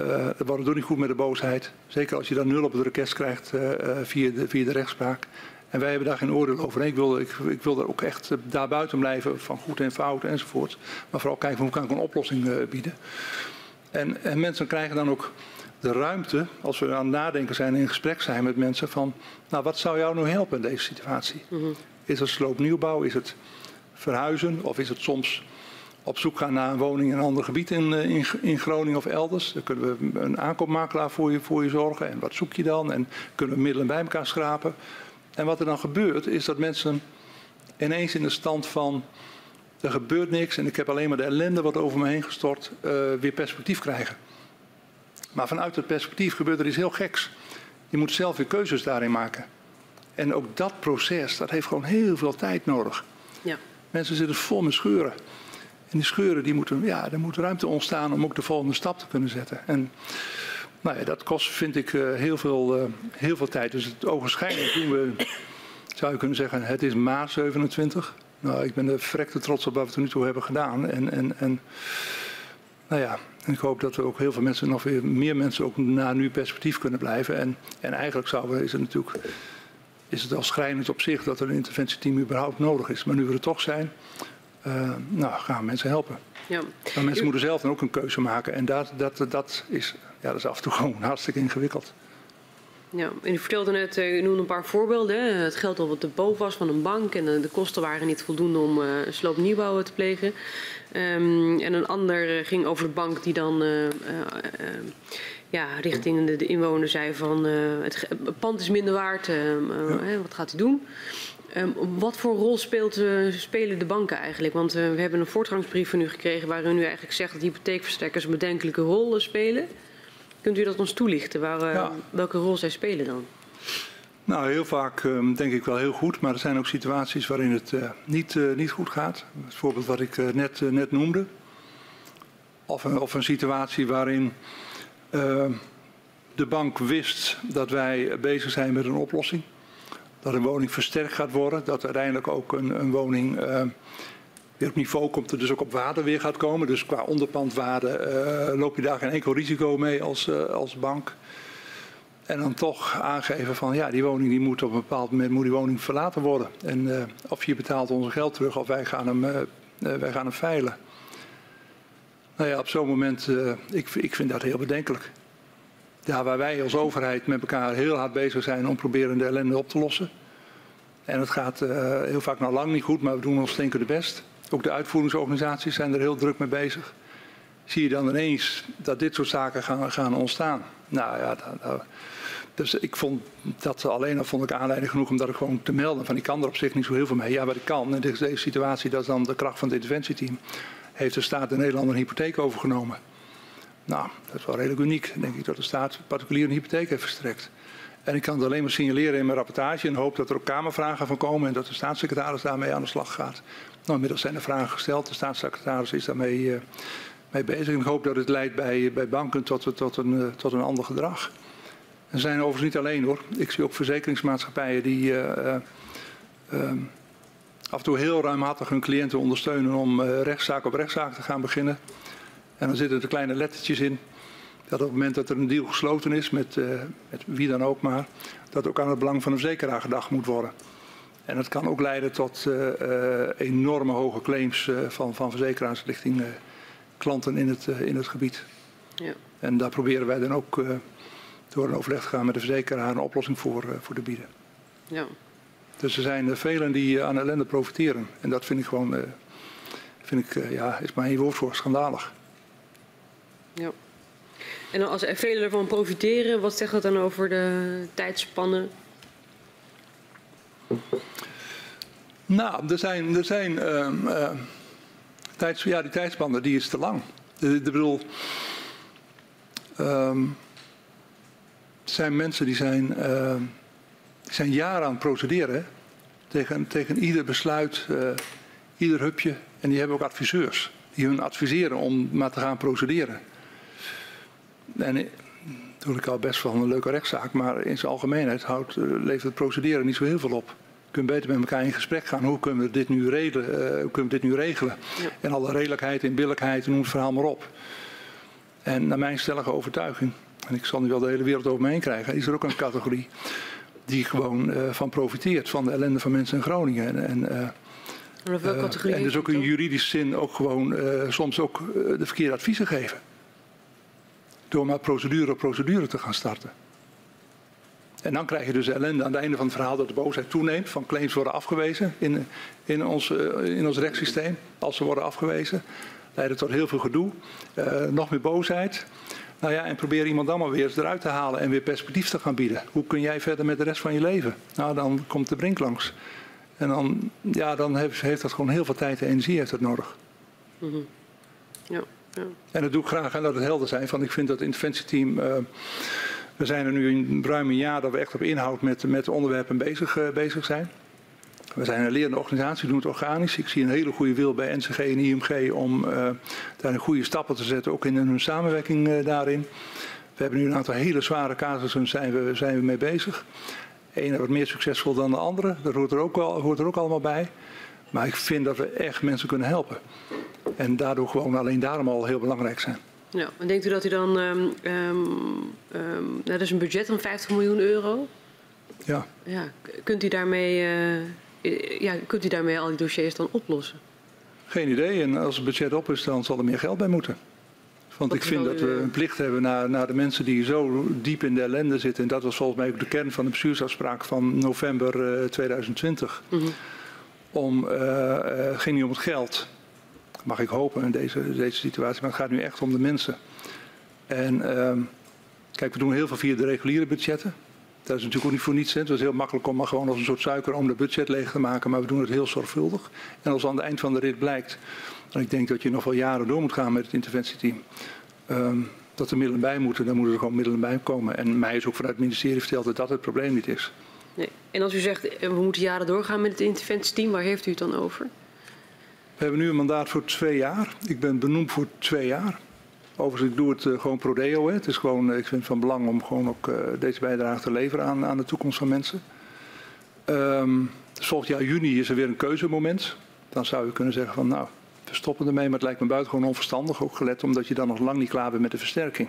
Uh, dat wordt ook niet goed met de boosheid. Zeker als je dan nul op het request krijgt uh, via, de, via de rechtspraak. En wij hebben daar geen oordeel over. Ik wil, ik, ik wil ook echt daar buiten blijven van goed en fout enzovoort. Maar vooral kijken hoe kan ik een oplossing bieden. En, en mensen krijgen dan ook de ruimte, als we aan het nadenken zijn en in gesprek zijn met mensen, van nou, wat zou jou nou helpen in deze situatie? Mm -hmm. Is het sloopnieuwbouw? Is het verhuizen? Of is het soms op zoek gaan naar een woning in een ander gebied in, eh, in, in Groningen of elders? Dan kunnen we een aankoopmakelaar voor je, voor je zorgen. En wat zoek je dan? En kunnen we middelen bij elkaar schrapen? En wat er dan gebeurt, is dat mensen ineens in de stand van er gebeurt niks en ik heb alleen maar de ellende wat over me heen gestort, uh, weer perspectief krijgen. Maar vanuit het perspectief gebeurt er iets heel geks. Je moet zelf weer keuzes daarin maken. En ook dat proces, dat heeft gewoon heel veel tijd nodig. Ja. Mensen zitten vol met scheuren. En die scheuren, die moeten, ja, er moet ruimte ontstaan om ook de volgende stap te kunnen zetten. En nou ja, dat kost, vind ik, uh, heel, veel, uh, heel veel tijd. Dus het ogenschijnlijk doen we, zou je kunnen zeggen, het is maart 27. Nou, ik ben er verrekte trots op wat we tot nu toe hebben gedaan. En, en, en nou ja, ik hoop dat er ook heel veel mensen, nog weer meer mensen ook naar nu perspectief kunnen blijven. En, en eigenlijk is het natuurlijk is het al schrijnend op zich dat er een interventieteam überhaupt nodig is. Maar nu we er toch zijn, uh, nou, gaan mensen helpen. Ja. Maar mensen moeten zelf dan ook een keuze maken. En dat, dat, dat, is, ja, dat is af en toe gewoon hartstikke ingewikkeld. Ja, en u vertelde net, eh, u noemde een paar voorbeelden. Het geld al wat te boven was van een bank en de kosten waren niet voldoende om uh, sloopnieuwbouw te plegen. Um, en een ander ging over de bank die dan uh, uh, ja, richting de, de inwoner zei van het pand is minder waard, ja. wat gaat hij doen? Um, wat voor rol speelt, spelen de banken eigenlijk? Want we hebben een voortgangsbrief van u gekregen waarin u eigenlijk zegt dat hypotheekverstrekkers een bedenkelijke rol spelen. Kunt u dat ons toelichten? Waar, uh, ja. Welke rol zij spelen dan? Nou, heel vaak um, denk ik wel heel goed, maar er zijn ook situaties waarin het niet, niet goed gaat. Het voorbeeld wat ik net, net noemde. Of een, of een situatie waarin ehm, de bank wist dat wij bezig zijn met een oplossing. Dat een woning versterkt gaat worden, dat uiteindelijk ook een, een woning ehm, weer op niveau komt, er dus ook op waarde weer gaat komen. Dus qua onderpandwaarde uh, loop je daar geen enkel risico mee als, uh, als bank. En dan toch aangeven van ja, die woning die moet op een bepaald moment moet die woning verlaten worden. En of je betaalt onze geld terug of wij gaan hem, wij gaan hem veilen. Nou ja, op zo'n moment, ik, ik vind dat heel bedenkelijk. Daar waar wij als overheid met elkaar heel hard bezig zijn om proberen de ellende op te lossen. En het gaat heel vaak nog lang niet goed, maar we doen ons stinkende best. Ook de uitvoeringsorganisaties zijn er heel druk mee bezig. Zie je dan ineens dat dit soort zaken gaan, gaan ontstaan. Nou ja, dat, dus ik vond dat alleen al vond ik aanleiding genoeg om dat gewoon te melden. Van ik kan er op zich niet zo heel veel mee. Ja, wat ik kan. In deze situatie, dat is dan de kracht van het interventieteam. Heeft de staat in Nederland een hypotheek overgenomen. Nou, dat is wel redelijk uniek. Denk ik dat de staat particulier een hypotheek heeft verstrekt. En ik kan het alleen maar signaleren in mijn rapportage en hoop dat er ook kamervragen van komen en dat de staatssecretaris daarmee aan de slag gaat. Nou, inmiddels zijn er vragen gesteld. De staatssecretaris is daarmee uh, mee bezig. En ik hoop dat het leidt bij, bij banken tot, tot, een, uh, tot een ander gedrag. Er zijn overigens niet alleen hoor. Ik zie ook verzekeringsmaatschappijen die uh, af en toe heel ruimhartig hun cliënten ondersteunen om rechtszaak op rechtszaak te gaan beginnen. En dan zitten er kleine lettertjes in. Dat op het moment dat er een deal gesloten is met, met wie dan ook maar, dat ook aan het belang van de verzekeraar gedacht moet worden. En dat kan ook leiden tot uh, uh, enorme hoge claims van, van verzekeraars richting klanten in het, in het gebied. Ja. En daar proberen wij dan ook door een overleg te gaan met de verzekeraar een oplossing voor, voor te bieden. Ja. Dus er zijn velen die aan ellende profiteren. En dat vind ik gewoon, vind ik, ja, is maar één woord voor, schandalig. En als er velen ervan profiteren, wat zegt dat dan over de tijdspannen? Nou, er zijn, er zijn uh, tijds, ja, die tijdspannen die is te lang. Ik bedoel, um, er zijn mensen die zijn, die zijn jaren aan het procederen tegen, tegen ieder besluit, uh, ieder hupje. En die hebben ook adviseurs die hun adviseren om maar te gaan procederen. En doe ik al best wel een leuke rechtszaak, maar in zijn algemeenheid houdt, levert het procederen niet zo heel veel op kunnen beter met elkaar in gesprek gaan. Hoe kunnen we dit nu regelen? Uh, hoe kunnen we dit nu regelen? Ja. En alle redelijkheid en billijkheid, noem het verhaal maar op. En naar mijn stellige overtuiging, en ik zal nu wel de hele wereld over me heen krijgen, is er ook een categorie die gewoon uh, van profiteert, van de ellende van mensen in Groningen. En, en, uh, en dus ook in juridische zin ook gewoon soms ook de verkeerde adviezen geven. Door maar procedure op procedure te gaan starten. En dan krijg je dus ellende aan het einde van het verhaal dat de boosheid toeneemt. Van claims worden afgewezen in, in, ons, eh, in ons rechtssysteem. Als ze worden afgewezen. Leidt tot heel veel gedoe. Uh, nog meer boosheid. Nou ja, en probeer iemand dan maar weer eruit te halen en weer perspectief te gaan bieden. Hoe kun jij verder met de rest van je leven? Nou, dan komt de brink langs. En dan, ja, dan heeft, heeft dat gewoon heel veel tijd en energie heeft dat nodig. Mm -hmm. ja, En dat doe ik graag en dat het helder zijn. Van ik vind dat het interventieteam... Uh, we zijn er nu een ruim een jaar dat we echt op inhoud met, met onderwerpen bezig, uh, bezig zijn. We zijn een lerende organisatie, doen het organisch. Ik zie een hele goede wil bij NCG en IMG om uh, daar een goede stappen te zetten, ook in hun samenwerking daarin. We hebben nu een aantal hele zware casussen, zijn we, zijn we mee bezig. De ene wat meer succesvol dan de andere, dat hoort er, ook wel, hoort er ook allemaal bij. Maar ik vind dat we echt mensen kunnen helpen. En daardoor gewoon alleen daarom al heel belangrijk zijn. Ja, en denkt u dat u dan, um, dat is een budget van 50 miljoen euro? Ja. ja kunt, u daarmee, uh, ja, kunt u daarmee al die dossiers dan oplossen? Geen idee. En als het budget op is, dan zal er meer geld bij moeten. Want Wat ik vind dat we een plicht hebben naar, naar de mensen die zo diep in de ellende zitten. En dat was volgens mij ook de kern van de bestuursafspraak van november uh, 2020. Mm -hmm. Om, uh, uh, ging niet om het geld, mag ik hopen in deze, deze situatie. Maar het gaat nu echt om de mensen. En uh, kijk, we doen heel veel via de reguliere budgetten. Dat is natuurlijk ook niet voor niets. Het is heel makkelijk om maar gewoon als een soort suiker om de budget leeg te maken. Maar we doen het heel zorgvuldig. En als aan het eind van de rit blijkt, en ik denk dat je nog wel jaren door moet gaan met het interventieteam. Um, dat er middelen bij moeten, dan moeten er gewoon middelen bij komen. En mij is ook vanuit het ministerie verteld dat dat het probleem niet is. En als u zegt, we moeten jaren doorgaan met het interventieteam, waar heeft u het dan over? We hebben nu een mandaat voor twee jaar. Ik ben benoemd voor twee jaar. Overigens, ik doe het uh, gewoon pro deo. Hè. Het is gewoon, ik vind het van belang om gewoon ook deze bijdrage te leveren aan, aan de toekomst van mensen. Um, volgend jaar juni is er weer een keuzemoment. Dan zou je kunnen zeggen van nou, we stoppen ermee. Maar het lijkt me buitengewoon onverstandig. Ook gelet omdat je dan nog lang niet klaar bent met de versterking.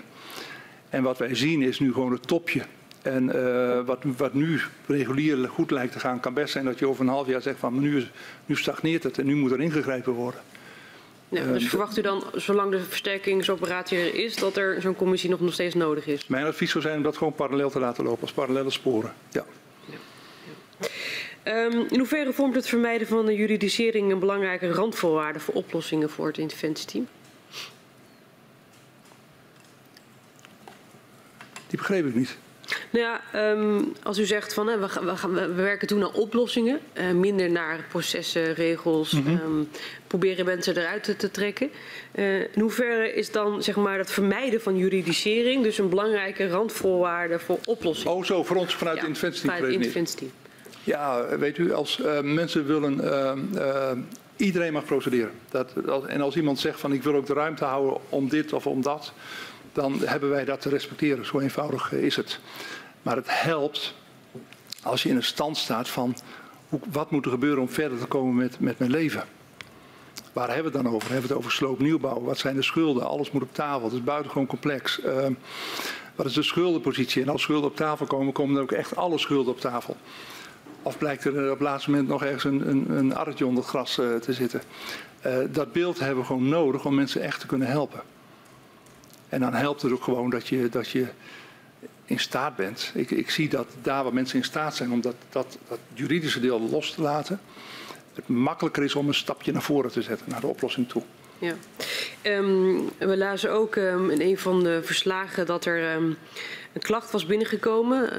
En wat wij zien is nu gewoon het topje en uh, wat, wat, nu regulier goed lijkt te gaan, kan best zijn dat je over een half jaar zegt van nu, nu stagneert het en nu moet er ingegrepen worden. Ja, dus uh, verwacht u dan, zolang de versterkingsoperatie er is, dat er zo'n commissie nog, nog steeds nodig is? Mijn advies zou zijn om dat gewoon parallel te laten lopen, als parallele sporen. Ja. ja, ja. Um, in hoeverre vormt het vermijden van de juridisering een belangrijke randvoorwaarde voor oplossingen voor het interventieteam? Die begreep ik niet. Nou ja, um, als u zegt van hè, we, we, gaan, we, werken toe naar oplossingen, uh, minder naar processen, regels, mm -hmm. um, proberen mensen eruit te, te trekken. Uh, in hoeverre is dan zeg maar, het vermijden van juridisering dus een belangrijke randvoorwaarde voor oplossingen? Oh zo, voor ons vanuit ja, het interventieteam. Vanuit het interventieteam. Ja, weet u, als uh, mensen willen iedereen mag procederen. Dat, en als iemand zegt van ik wil ook de ruimte houden om dit of om dat, dan hebben wij dat te respecteren. Zo eenvoudig is het. Maar het helpt als je in een stand staat van wat moet er gebeuren om verder te komen met, met mijn leven. Waar hebben we het dan over? Hebben we het over sloopnieuwbouw? Wat zijn de schulden? Alles moet op tafel. Het is buitengewoon complex. Uh, wat is de schuldenpositie? En als schulden op tafel komen, komen er ook echt alle schulden op tafel. Of blijkt er op het laatste moment nog ergens een, een, een onder het gras uh, te zitten. Dat beeld hebben we gewoon nodig om mensen echt te kunnen helpen. En dan helpt het ook gewoon dat je, dat je in staat bent. Ik, ik zie dat daar waar mensen in staat zijn om dat, dat, dat juridische deel los te laten, het makkelijker is om een stapje naar voren te zetten, naar de oplossing toe. Ja. Um, we lazen ook um, in een van de verslagen dat er um, een klacht was binnengekomen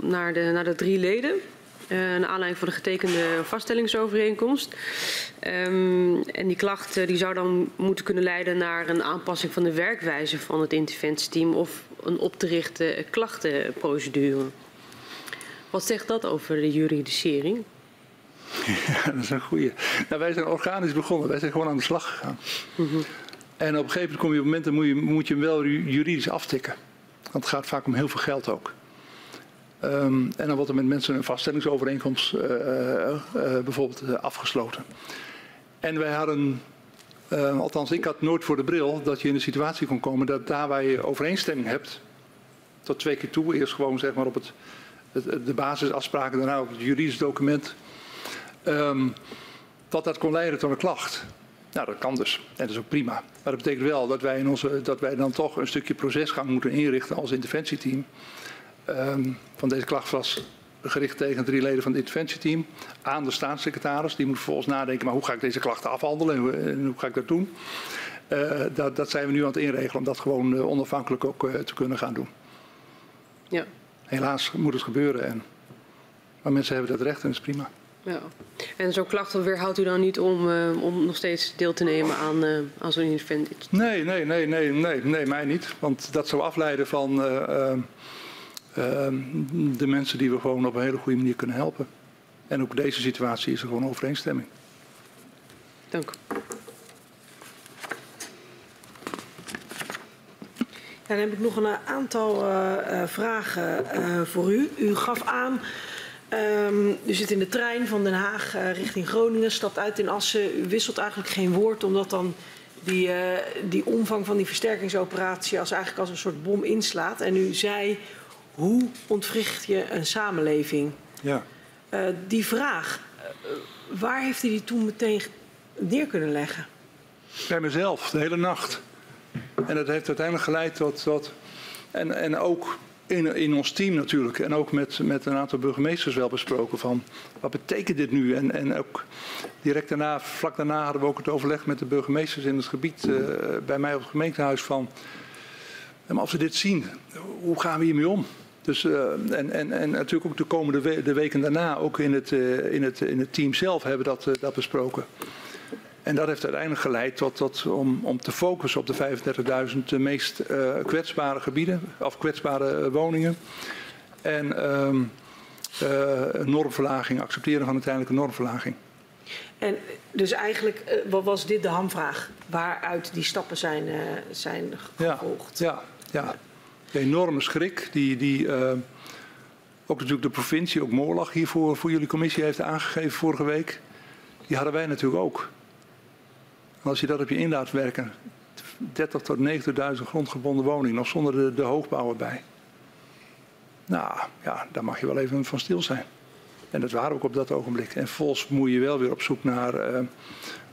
naar, de, naar de drie leden. Uh, naar aanleiding van de getekende vaststellingsovereenkomst. Um, en die klacht uh, die zou dan moeten kunnen leiden naar een aanpassing van de werkwijze van het interventieteam of een op te richten klachtenprocedure. Wat zegt dat over de juridisering? Ja, dat is een goeie. Nou, wij zijn organisch begonnen. Wij zijn gewoon aan de slag gegaan. Mm -hmm. En op een gegeven moment kom je op momenten moet je, moet je hem wel juridisch aftikken. Want het gaat vaak om heel veel geld ook. Um, en dan wordt er met mensen een vaststellingsovereenkomst uh, uh, uh, bijvoorbeeld afgesloten. En wij hadden, althans ik had nooit voor de bril, dat je in de situatie kon komen dat daar waar je overeenstemming hebt, tot twee keer toe, eerst gewoon zeg maar op het, het de basisafspraken, daarna op het juridisch document, um, dat dat kon leiden tot een klacht. Nou, dat kan dus. En dat is ook prima. Maar dat betekent wel dat wij, in onze, dat wij dan toch een stukje procesgang moeten inrichten als interventieteam. Um, van deze klacht was gericht tegen drie leden van het interventieteam aan de staatssecretaris. Die moet vervolgens nadenken, maar hoe ga ik deze klachten afhandelen en hoe, en hoe ga ik dat doen? Uh, dat, dat, zijn we nu aan het inregelen om dat gewoon uh, onafhankelijk ook uh, te kunnen gaan doen. Ja. Helaas moet het gebeuren. En, maar mensen hebben dat recht en dat is prima. Ja. En zo'n klacht weerhoudt u dan niet om, om nog steeds deel te nemen aan, aan zo'n interventie? Nee, nee, nee, nee, nee, nee, mij niet. Want dat zou afleiden van de mensen die we gewoon op een hele goede manier kunnen helpen. En ook deze situatie is er gewoon overeenstemming. Dank. Ja, dan heb ik nog een aantal vragen voor u. U gaf aan Um, u zit in de trein van Den Haag uh, richting Groningen, stapt uit in Assen. U wisselt eigenlijk geen woord, omdat dan die, uh, die omvang van die versterkingsoperatie als eigenlijk als een soort bom inslaat. En u zei, hoe ontwricht je een samenleving? Ja. Uh, die vraag, waar heeft u die toen meteen neer kunnen leggen? Bij mezelf, de hele nacht. En dat heeft uiteindelijk geleid tot... tot en, en ook in, in ons team natuurlijk en ook met, met een aantal burgemeesters wel besproken van wat betekent dit nu? En, en ook direct daarna, vlak daarna hadden we ook het overleg met de burgemeesters in het gebied uh, bij mij op het gemeentehuis van maar als we dit zien, hoe gaan we hiermee om? Dus, uh, en, en, en natuurlijk ook de komende we de weken daarna, ook in het, uh, in het, in het team zelf, hebben we dat, dat besproken. En dat heeft uiteindelijk geleid tot, tot om, om te focussen op de 35.000 meest uh, kwetsbare gebieden, of kwetsbare woningen. En uh, normverlaging, accepteren van uiteindelijk een normverlaging. En dus eigenlijk was dit de hamvraag waaruit die stappen zijn, zijn gevolgd? Ja, ja, ja. Enorme schrik die, die ook natuurlijk de provincie, ook Moorlag hiervoor voor jullie commissie heeft aangegeven vorige week. Die hadden wij natuurlijk ook. Als je dat op je in laat werken, 30 tot 90.000 grondgebonden woningen, nog zonder de, de hoogbouw erbij. Nou, ja, daar mag je wel even van stil zijn. En dat waren we ook op dat ogenblik. En volgens moet je wel weer op zoek naar uh,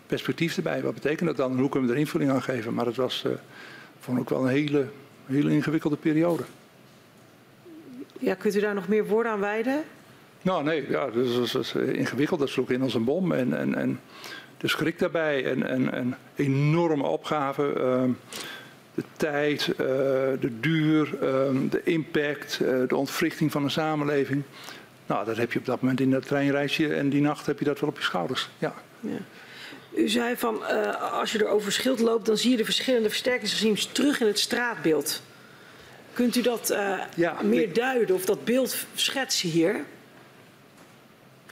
perspectief erbij. Wat betekent dat dan hoe kunnen we er invulling aan geven? Maar het was uh, vond ook wel een hele, hele ingewikkelde periode. Ja, kunt u daar nog meer woorden aan wijden? Nou, nee, ja, dat is, dat is ingewikkeld. Dat sloeg in als een bom. En, en, en de schrik daarbij en, en, en enorme opgave. Uh, de tijd, uh, de duur, uh, de impact, de ontwrichting van een samenleving. Nou, dat heb je op dat moment in dat treinreisje en die nacht heb je dat wel op je schouders. Ja. ja. U zei van als je er over schild loopt, dan zie je de verschillende versterkingsregimes terug in het straatbeeld. Kunt u dat ja, meer ik... duiden of dat beeld schetsen hier?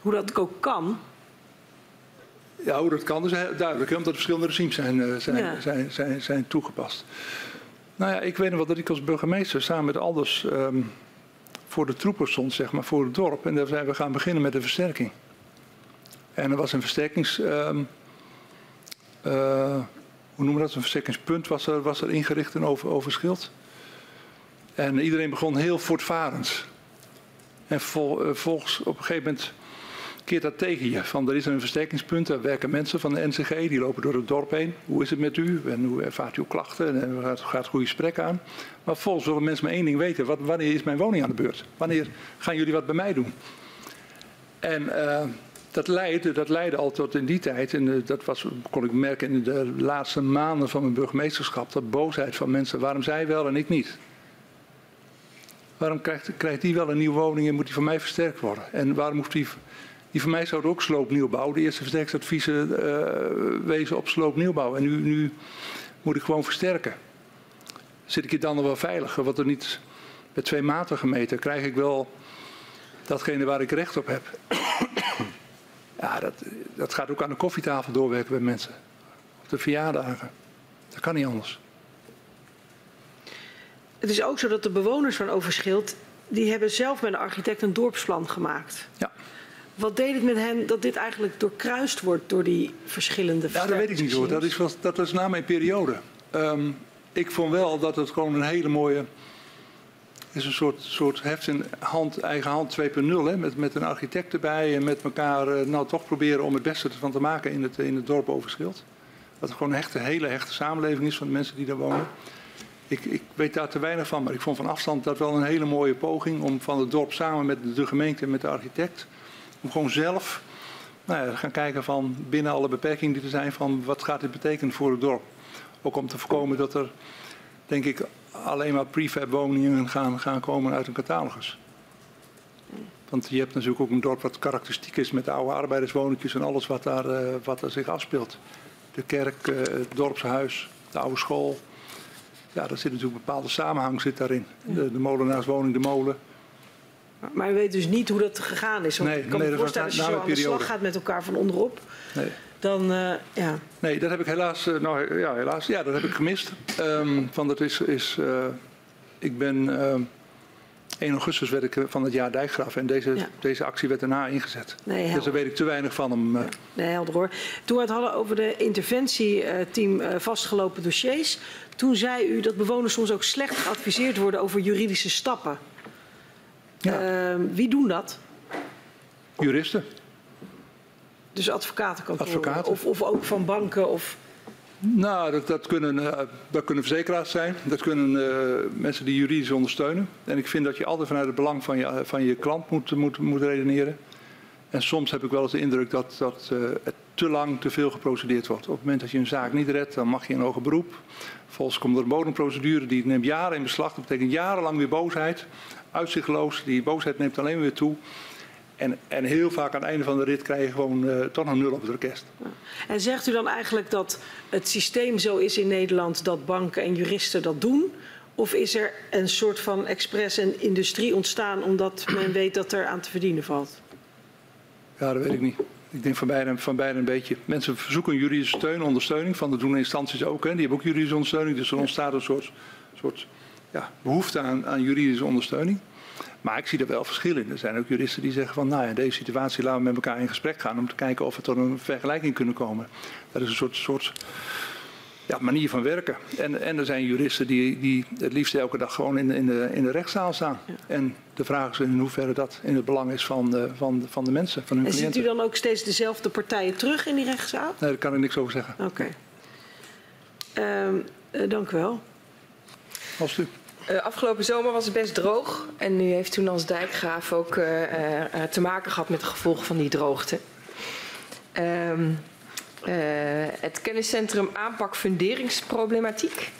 Hoe dat ook kan? Ja, hoe dat kan is duidelijk, hè, omdat er verschillende regimes zijn, zijn, ja. zijn, zijn, zijn, toegepast. Nou ja, ik weet nog wel dat ik als burgemeester samen met Alders um, voor de troepen stond, zeg maar, voor het dorp. En daar zijn we gaan beginnen met de versterking. En er was een versterkings... Um, uh, hoe noemen we dat? Een versterkingspunt was er, was er ingericht en over, schild. En iedereen begon heel voortvarend. En uh, volgens op een gegeven moment keert dat tegen je. Van er is een versterkingspunt, daar werken mensen van de NCG, die lopen door het dorp heen. Hoe is het met u en hoe ervaart u klachten en gaat, gaat goede gesprek aan. Maar volgens willen mensen maar één ding weten, wanneer is mijn woning aan de beurt? Wanneer gaan jullie wat bij mij doen? En dat leidde, dat leidde al tot in die tijd, en uh, dat was, kon ik merken in de laatste maanden van mijn burgemeesterschap, dat boosheid van mensen, waarom zij wel en ik niet? Waarom krijgt, krijgt die wel een nieuwe woning en moet die van mij versterkt worden? En waarom hoeft die die van mij zouden ook sloopnieuwbouw. De eerste versterkingsadviezen uh, wezen op sloopnieuwbouw. En nu, nu moet ik gewoon versterken. Zit ik hier dan nog wel veiliger? Wat er niet met twee maten gemeten, krijg ik wel datgene waar ik recht op heb. Ja, dat, dat gaat ook aan de koffietafel doorwerken bij mensen. Op de verjaardagen. Dat kan niet anders. Het is ook zo dat de bewoners van Overschild... die hebben zelf met een architect een dorpsplan gemaakt. Ja. Wat deed het met hen dat dit eigenlijk doorkruist wordt door die verschillende Ja, dat weet ik niet hoor. Dat is, was, dat was na mijn periode. Um, ik vond wel dat het gewoon een hele mooie... is een soort, soort heft in hand, eigen hand 2.0. Met, met een architect erbij en met elkaar uh, nou toch proberen om het beste ervan te maken in het, in het dorp Overschild. Dat het gewoon een hechte, hele hechte samenleving is van de mensen die daar wonen. Ik, ik, weet daar te weinig van, maar ik vond van afstand dat wel een hele mooie poging om van het dorp samen met de gemeente en met de architect om gewoon zelf nou ja, gaan kijken van binnen alle beperkingen die er zijn van wat gaat dit betekenen voor het dorp. Ook om te voorkomen dat er denk ik alleen maar prefab woningen gaan, gaan komen uit een catalogus. Want je hebt natuurlijk ook een dorp wat karakteristiek is met de oude arbeiderswoningjes en alles wat daar, uh, wat daar zich afspeelt. De kerk, uh, het dorpshuis, de oude school. Ja, daar zit natuurlijk een bepaalde samenhang zit daarin. De, de molenaarswoning, de molen. Maar je weet dus niet hoe dat gegaan is. Want nee, ik kan nee, me voorstellen als je zo aan de slag gaat met elkaar van onderop. Nee. Dan, uh, ja. Nee, dat heb ik helaas, uh, nou ja, helaas, ja, dat heb ik gemist. Um, van dat is, is uh, ik ben, 1 augustus werd ik van het jaar dijkgraaf en deze, ja. deze actie werd daarna ingezet. Nee, dus daar weet ik te weinig van. Ja. Nee, helder hoor. Toen we het hadden over de interventieteam vastgelopen dossiers, toen zei u dat bewoners soms ook slecht geadviseerd worden over juridische stappen. Ja. Uh, wie doen dat? Juristen. Dus advocatenkantoren? Advocaten. Of, of ook van banken? Of... Nou, dat, dat, kunnen, uh, dat kunnen verzekeraars zijn. Dat kunnen uh, mensen die juridisch ondersteunen. En ik vind dat je altijd vanuit het belang van je, van je klant moet, moet, moet redeneren. En soms heb ik wel eens de indruk dat, dat uh, het te lang te veel geprocedeerd wordt. Op het moment dat je een zaak niet redt, dan mag je een hoger beroep. Volgens komt er een bodemprocedure, die neemt jaren in beslag. Dat betekent jarenlang weer boosheid uitzichtloos. Die boosheid neemt alleen weer toe. En, en heel vaak aan het einde van de rit krijg je gewoon uh, toch een nul op het orkest. En zegt u dan eigenlijk dat het systeem zo is in Nederland dat banken en juristen dat doen? Of is er een soort van expres en industrie ontstaan omdat men weet dat er aan te verdienen valt? Ja, dat weet ik niet. Ik denk van beide, van beide een beetje. Mensen verzoeken juridische steun, ondersteuning. Van de doen instanties ook. Hè. Die hebben ook juridische ondersteuning. Dus er ontstaat een soort, soort ja, behoefte aan, aan, juridische ondersteuning. Maar ik zie er wel verschil in. Er zijn ook juristen die zeggen van, nou ja, in deze situatie laten we met elkaar in gesprek gaan om te kijken of we tot een vergelijking kunnen komen. Dat is een soort, soort ja, manier van werken. En, en er zijn juristen die, die het liefst elke dag gewoon in, in, de, in de rechtszaal staan. Ja. En de vraag is in hoeverre dat in het belang is van de, van, van de mensen, van hun en cliënten. ziet u dan ook steeds dezelfde partijen terug in die rechtszaal? Nee, daar kan ik niks over zeggen. Oké. Okay. Um, uh, dank u wel. Alsjeblieft. Uh, afgelopen zomer was het best droog. En u heeft toen als dijkgraaf ook uh, uh, te maken gehad met de gevolgen van die droogte. Um, het kenniscentrum aanpak funderingsproblematiek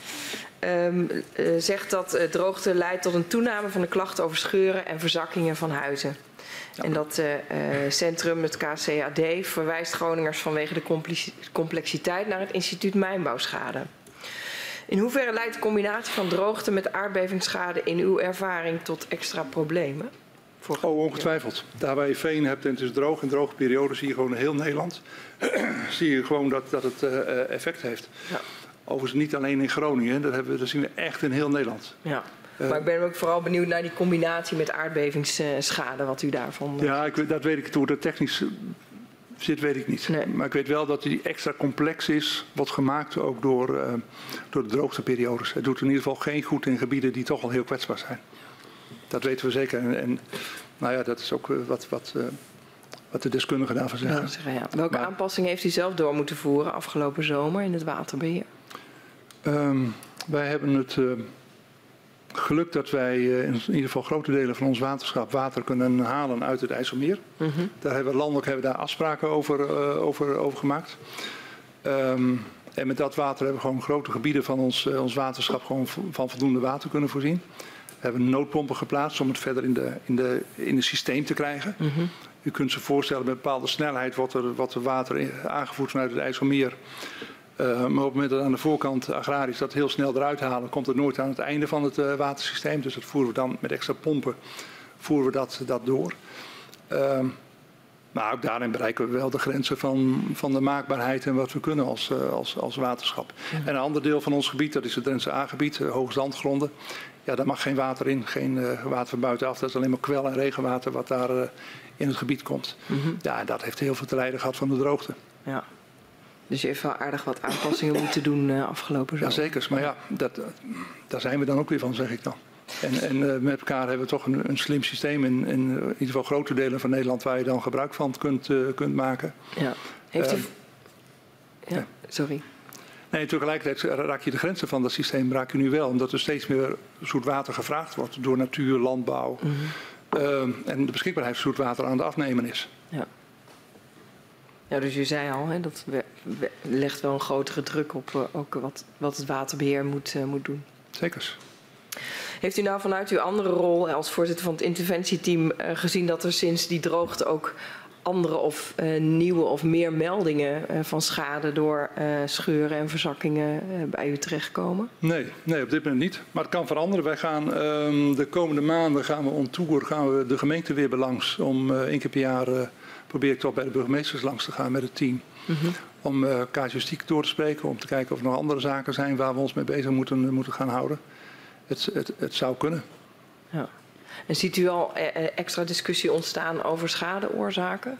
um, zegt dat droogte leidt tot een toename van de klachten over scheuren en verzakkingen van huizen. Ja. En dat centrum, het KCAD, verwijst Groningers vanwege de complexiteit naar het instituut Mijnbouwschade. In hoeverre leidt de combinatie van droogte met aardbevingsschade in uw ervaring tot extra problemen? Voor oh, ongetwijfeld. Daar waar je veen hebt en het is droog, in droge perioden zie je gewoon in heel Nederland zie je gewoon dat, dat het uh, effect heeft. Ja. Overigens niet alleen in Groningen, dat, hebben we, dat zien we echt in heel Nederland. Ja. Maar ik ben ook vooral benieuwd naar die combinatie met aardbevingsschade, wat u daarvan... Ja, ik, dat weet ik hoe dat technisch zit, weet ik niet. Nee. Maar ik weet wel dat die extra complex is, wordt gemaakt ook door, uh, door de droogteperiodes. Het doet in ieder geval geen goed in gebieden die toch al heel kwetsbaar zijn. Dat weten we zeker. En, en nou ja, dat is ook wat, wat, uh, wat de deskundigen daarvan zeggen. Ja, zeggen, ja. Welke Maar- aanpassingen heeft u zelf door moeten voeren afgelopen zomer in het waterbeheer? Ehm, wij hebben het eh, geluk dat wij eh, in ieder geval grote delen van ons waterschap water kunnen halen uit het IJsselmeer. Mhm. Daar hebben we landelijk hebben we daar afspraken over, eh, over, over gemaakt. Ehm, en met dat water hebben we gewoon grote gebieden van ons, eh, ons waterschap gewoon van voldoende water kunnen voorzien. We hebben noodpompen geplaatst om het verder in, de, in, de, in het systeem te krijgen. Mhm. U kunt zich voorstellen, met bepaalde snelheid wordt er, wordt er water aangevoerd vanuit het IJsselmeer. Eh, maar op het moment dat aan de voorkant agrarisch dat heel snel eruit halen, komt het nooit aan het einde van het eh, watersysteem. Dus dat voeren we dan met extra pompen voeren we dat, dat door. Ehm, maar ook daarin bereiken we wel de grenzen van, van de maakbaarheid en wat we kunnen als, eh, als, als waterschap. En een ander deel van ons gebied, dat is het Drentse A-gebied, hoge zandgronden. Ja, daar mag geen water in, geen water van buitenaf. Dat is alleen maar kwel- en regenwater wat daar in het gebied komt. Ja, en dat heeft heel veel te lijden gehad van de droogte. Ja. Dus je heeft wel aardig wat aanpassingen moeten doen eh, afgelopen zomer. Jazeker, maar ja, dat, eh, daar zijn we dan ook weer van, zeg ik dan. En, en eh, met elkaar hebben we toch een, een slim systeem in, in ieder geval grote delen van Nederland waar je dan gebruik van kunt, kunt maken. Ja. Heeft u... Ehm, ja, sorry. Nee, tegelijkertijd raak je de grenzen van dat systeem raak je nu wel, omdat er steeds meer zoet water gevraagd wordt door natuur, landbouw. Mhm. Ehm, en de beschikbaarheid van zoet water aan de afnemen is. Ja. Dus u zei al, hè, dat we- we- legt wel een grotere druk op eh, ook wat, wat het waterbeheer moet, eh, moet doen. Zeker. Heeft u nou vanuit uw andere rol als voorzitter van het interventieteam eh, gezien dat er sinds die droogte ook andere of nieuwe of meer meldingen van schade door scheuren en verzakkingen bij u terechtkomen? Nee, nee, op dit moment niet. Maar het kan veranderen. Wij gaan ehm, de komende maanden gaan we on tour, gaan we de gemeente weer belangs. Om één keer per jaar probeer ik toch bij de burgemeesters langs te gaan met het team. Om eh casuïstiek door te spreken, om te kijken of er nog andere zaken zijn waar we ons mee bezig moeten, moeten gaan houden. Het, het, het zou kunnen. Ja. En ziet u al eh, eh, extra discussie ontstaan over schadeoorzaken?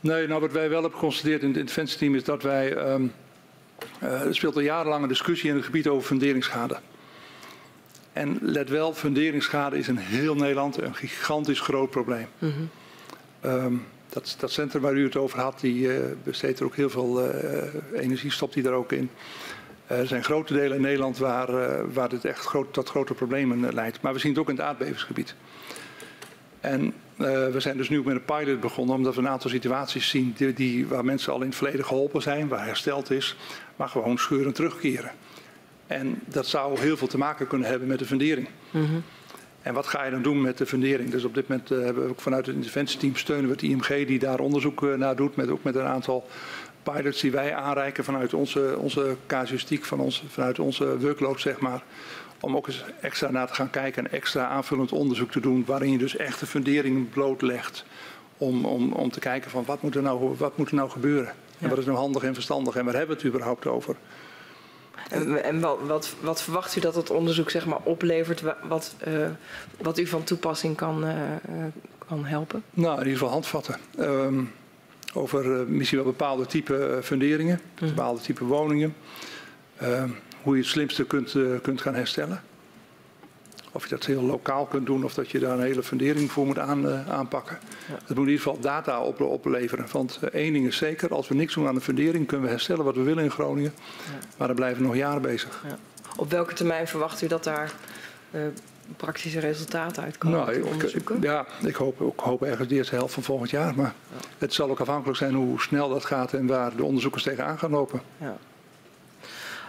Nee, nou wat wij wel hebben geconstateerd in het interventieteam is dat wij. eh, er speelt al jarenlang een discussie in het gebied over funderingsschade. En let wel, funderingsschade is in heel Nederland een gigantisch groot probleem. Ehm, dat, dat centrum waar u het over had, die eh, besteedt er ook heel veel eh, energie, stopt die er ook in. Eh, er zijn grote delen in Nederland waar, waar dit echt groot, tot grote problemen leidt. Maar we zien het ook in het aardbevingsgebied. En we zijn dus nu ook met een pilot begonnen, omdat we een aantal situaties zien die, die, waar mensen al in het verleden geholpen zijn, waar hersteld is, maar gewoon scheuren terugkeren. En dat zou heel veel te maken kunnen hebben met de fundering. En wat ga je dan doen met de fundering? Dus op dit moment eh, hebben we ook vanuit het interventieteam steunen we het IMG die daar onderzoek eh, naar doet, met, ook met een aantal pilots die wij aanreiken vanuit onze, onze casuïstiek, van ons, vanuit onze workload zeg maar. Om ook eens extra naar te gaan kijken en extra aanvullend onderzoek te doen waarin je dus echt de fundering blootlegt. Om, om, om te kijken van wat moet er nou, wat moet er nou gebeuren? En wat is nou handig en verstandig en waar hebben we het überhaupt over? En, en wat, wat, wat verwacht u dat het onderzoek zeg maar, oplevert, wa- wat, eh, wat u van toepassing kan, eh, eh, kan helpen? Nou, in ieder geval handvatten. Ehm, over misschien wel bepaalde type funderingen, bepaalde type woningen. Ehm, hoe je het slimste kunt, kunt gaan herstellen. Of je dat heel lokaal kunt doen of dat je daar een hele fundering voor moet aan, eh, aanpakken. Het moet in ieder geval data op, opleveren. Want eh, één ding is zeker, als we niks doen aan de fundering kunnen we herstellen wat we willen in Groningen. Maar dan blijven we nog jaren bezig. Ja. Op welke termijn verwacht u dat daar eh, praktische resultaten uitkomen uit uw ik- onderzoeken? ja, ik hoop, ik hoop ergens de eerste helft van volgend jaar. Maar het zal ook afhankelijk zijn hoe snel dat gaat en waar de onderzoekers tegenaan gaan lopen. Ja.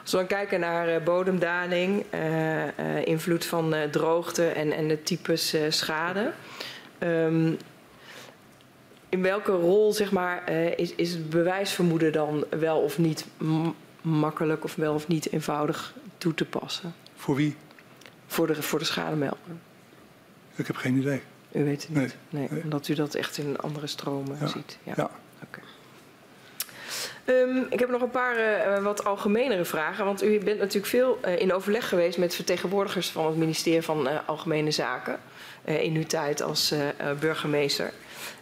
Als we dan kijken naar eh, bodemdaling, eh, eh, invloed van droogte en, en de types schade. ehm, in welke rol zeg maar, is, is het bewijsvermoeden dan wel of niet makkelijk of wel of niet eenvoudig toe te passen Voor wie? voor de, voor de schademelder? Ik heb geen idee. U weet het niet. Nee, Nee, nee. omdat u dat echt in andere stromen Ja, ziet. Ja. Ja. Ehm, ik heb nog een paar eh, wat algemenere vragen. Want u bent natuurlijk veel eh, in overleg geweest met vertegenwoordigers van het ministerie van eh, Algemene Zaken. eh, in uw tijd als burgemeester.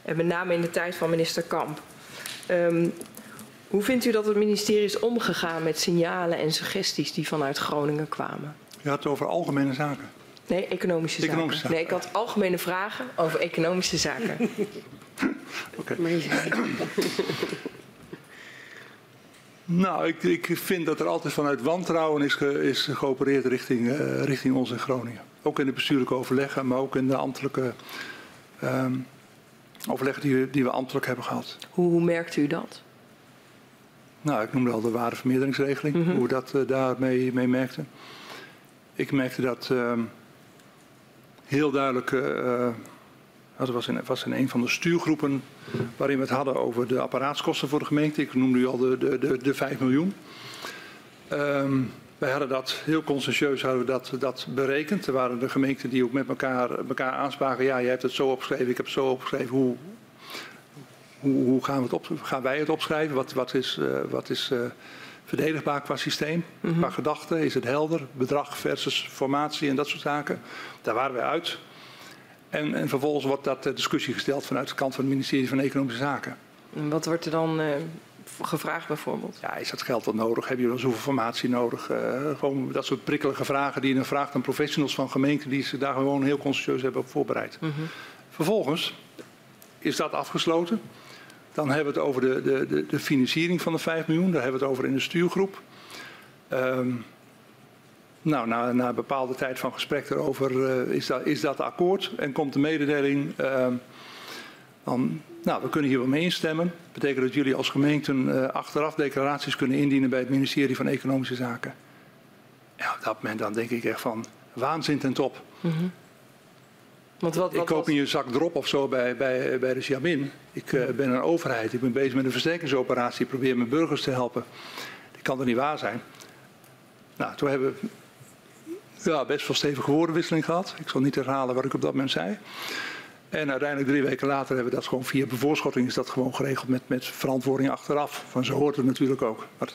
En met name in de tijd van minister Kamp. Ehm, hoe vindt u dat het ministerie is omgegaan met signalen en suggesties die vanuit Groningen kwamen? Je had het over algemene zaken. Nee, economische zaken. Economische zaken. Nee, ik had algemene vragen over economische zaken. Oké. Nou, ik, ik vind dat er altijd vanuit wantrouwen is, ge- is geopereerd richting, eh, richting ons in Groningen. Ook in de bestuurlijke overleggen, maar ook in de ambtelijke ehm, overleggen die, we- die we ambtelijk hebben gehad. Hoe, hoe merkt u dat? Nou, ik noemde al de waardevermeerderingsregeling, hoe we dat eh, daarmee mee merkten. Ik merkte dat ehm, heel duidelijk. Eh, dat was in, was in een van de stuurgroepen waarin we het hadden over de apparaatskosten voor de gemeente. Ik noemde u al de, de, de, de 5 miljoen. Ehm, wij hadden dat heel consensueus hadden we dat, dat berekend. Er waren de gemeenten die ook met elkaar, elkaar aanspraken. Ja, jij hebt het zo opgeschreven, ik heb het zo opgeschreven. Hoe, hoe, hoe gaan, we het op, gaan wij het opschrijven? Wat, wat is, eh, wat is eh, verdedigbaar qua systeem, qua gedachten? Is het helder? Bedrag versus formatie en dat soort zaken. Daar waren wij uit. En, en vervolgens wordt dat ter discussie gesteld vanuit de kant van het ministerie van Economische Zaken. En Wat wordt er dan eh, gevraagd bijvoorbeeld? Ja, is dat geld wel nodig? Heb je wel zoveel formatie nodig? Eh, gewoon dat soort prikkelige vragen die je dan vraagt aan professionals van gemeenten die zich daar gewoon heel consciëntieus hebben op voorbereid. Vervolgens is dat afgesloten. Dan hebben we het over de, de, de, de financiering van de 5 miljoen. Daar hebben we het over in de stuurgroep. Ehm, nou, na, na een bepaalde tijd van gesprek erover eh, is, dat, is dat akkoord. En komt de mededeling. ehm, dan, nou, we kunnen hier wel mee instemmen. Dat betekent dat jullie als gemeenten eh, achteraf declaraties kunnen indienen bij het ministerie van Economische Zaken. Ja, op dat moment dan denk ik echt van waanzin ten top. Want wat, Ik wat koop was- niet een zak drop of zo bij, bij, bij de Jamin. Ik eh, ben een overheid. Ik ben bezig met een versterkingsoperatie. Ik probeer mijn burgers te helpen. Die kan er niet waar zijn. Nou, toen hebben we ja, best wel stevige woordenwisseling gehad. Ik zal niet herhalen wat ik op dat moment zei. En uiteindelijk drie weken later hebben we dat gewoon via bevoorschotting is dat gewoon geregeld met, met verantwoording achteraf. Van zo hoort het natuurlijk ook. Maar,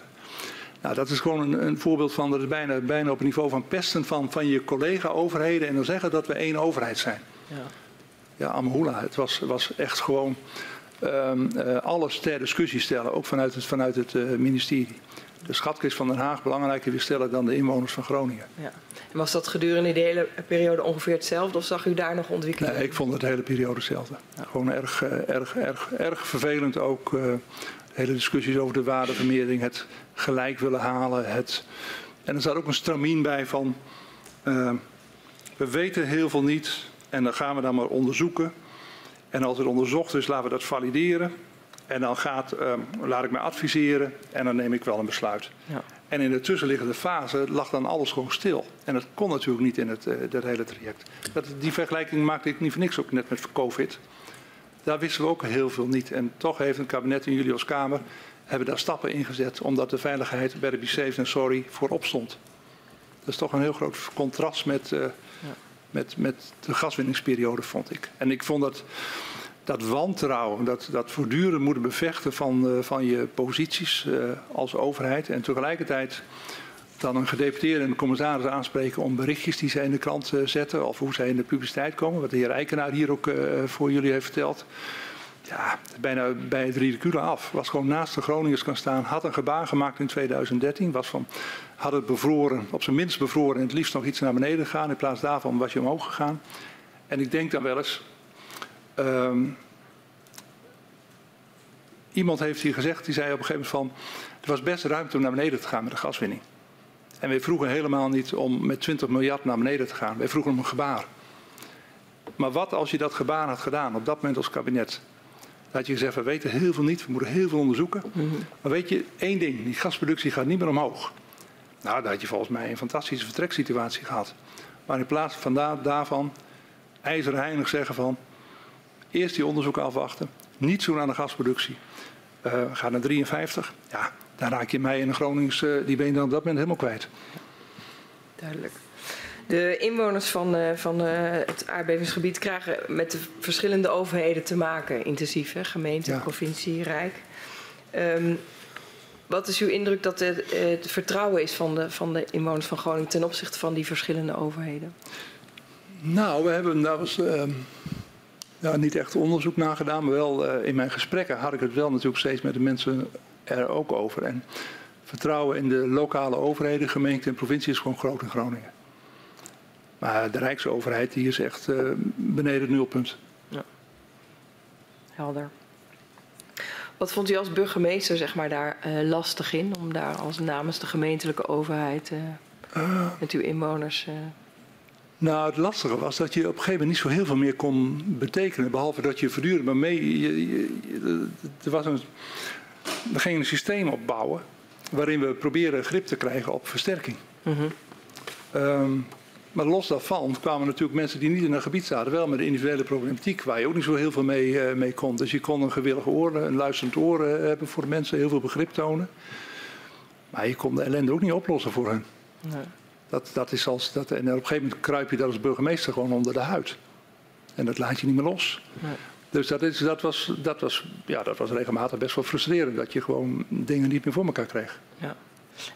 nou, dat is gewoon een, een voorbeeld van, dat is bijna, bijna op het niveau van pesten van, van je collega-overheden en dan zeggen dat we één overheid zijn. Ja. Ja, Amahula. Het was, was echt gewoon ehm, eh, alles ter discussie stellen, ook vanuit het, vanuit het eh, ministerie. De schatkist van Den Haag belangrijker weer stellen dan de inwoners van Groningen. Ja. En was dat gedurende de hele periode ongeveer hetzelfde of zag u daar nog ontwikkelingen? Nee, ik vond het de hele periode hetzelfde. Gewoon erg, eh, erg, erg, erg vervelend ook. eh, de hele discussies over de waardevermeerdering, het gelijk willen halen. Het... En er zat ook een stramien bij van... eh, we weten heel veel niet en dan gaan we dan maar onderzoeken. En als het onderzocht is, laten we dat valideren. En dan gaat, eh, laat ik mij adviseren en dan neem ik wel een besluit. Ja. En in de tussenliggende fase lag dan alles gewoon stil. En dat kon natuurlijk niet in het, eh, dat hele traject. Dat, die vergelijking maakte ik niet voor niks ook net met COVID. Daar wisten we ook heel veel niet. En toch heeft het kabinet en jullie als Kamer hebben daar stappen in gezet. Omdat de veiligheid bij de Safe en Sorry voorop stond. Dat is toch een heel groot contrast met, eh, met, met de gaswinningsperiode, vond ik. En ik vond dat, dat wantrouwen, dat, dat voortdurend moeten bevechten van, eh, van je posities eh, als overheid. En tegelijkertijd dan een gedeputeerde en een commissaris aanspreken om berichtjes die zij in de krant eh, zetten. Of hoe zij in de publiciteit komen. Wat de heer Eikenaar hier ook voor jullie heeft verteld. Ja, bijna bij het ridicule af. Was gewoon naast de Groningers kan staan. Had een gebaar gemaakt in 2013. Was van, had het bevroren, op zijn minst bevroren en het liefst nog iets naar beneden gegaan. In plaats daarvan was je omhoog gegaan. En ik denk dan wel eens. Ehm, iemand heeft hier gezegd, die zei op een gegeven moment van. Er was best ruimte om naar beneden te gaan met de gaswinning. En wij vroegen helemaal niet om met 20 miljard naar beneden te gaan. Wij vroegen om een gebaar. Maar wat als je dat gebaar had gedaan op dat moment als kabinet? Had je gezegd, we weten heel veel niet, we moeten heel veel onderzoeken. Maar weet je, één ding, die gasproductie gaat niet meer omhoog. Nou, dan had je volgens mij een fantastische vertreksituatie gehad. Maar in plaats van da- daarvan ijzerheinig zeggen van... eerst die onderzoeken afwachten, niet zo aan de gasproductie. Eh ga naar 53, ja, dan raak je mij in de Gronings, eh, die ben je dan op dat moment helemaal kwijt. Duidelijk. De inwoners van, eh, van het aardbevingsgebied krijgen met de verschillende overheden te maken, intensief, hè? gemeente, Ja. provincie, rijk. Ehm, wat is uw indruk dat het, het vertrouwen is van de, van de inwoners van Groningen ten opzichte van die verschillende overheden? Nou, we hebben daar was ehm, ja, niet echt onderzoek naar gedaan, maar wel eh, in mijn gesprekken had ik het wel natuurlijk steeds met de mensen er ook over. En vertrouwen in de lokale overheden, gemeente en provincie is gewoon groot in Groningen. Maar de Rijksoverheid die is echt uh, beneden het nulpunt. Ja. Helder. Wat vond u als burgemeester zeg maar, daar uh, lastig in om daar als namens de gemeentelijke overheid uh, met uw inwoners. Nou, het lastige was dat je op een gegeven moment niet zo heel veel meer kon betekenen. Behalve dat je voortdurend maar mee. Je, je, er, was een, we gingen een systeem opbouwen waarin we proberen grip te krijgen op versterking. -hmm. um, maar los daarvan kwamen natuurlijk mensen die niet in een gebied zaten, wel met de individuele problematiek, waar je ook niet zo heel veel mee, uh, mee kon. Dus je kon een gewillige oor, een luisterend oor uh, hebben voor de mensen, heel veel begrip tonen. Maar je kon de ellende ook niet oplossen voor hen. Nee. Dat, dat is als, dat, en op een gegeven moment kruip je dat als burgemeester gewoon onder de huid. En dat laat je niet meer los. Nee. Dus dat, is, dat, was, dat, was, ja, dat was regelmatig best wel frustrerend, dat je gewoon dingen niet meer voor elkaar kreeg. Ja.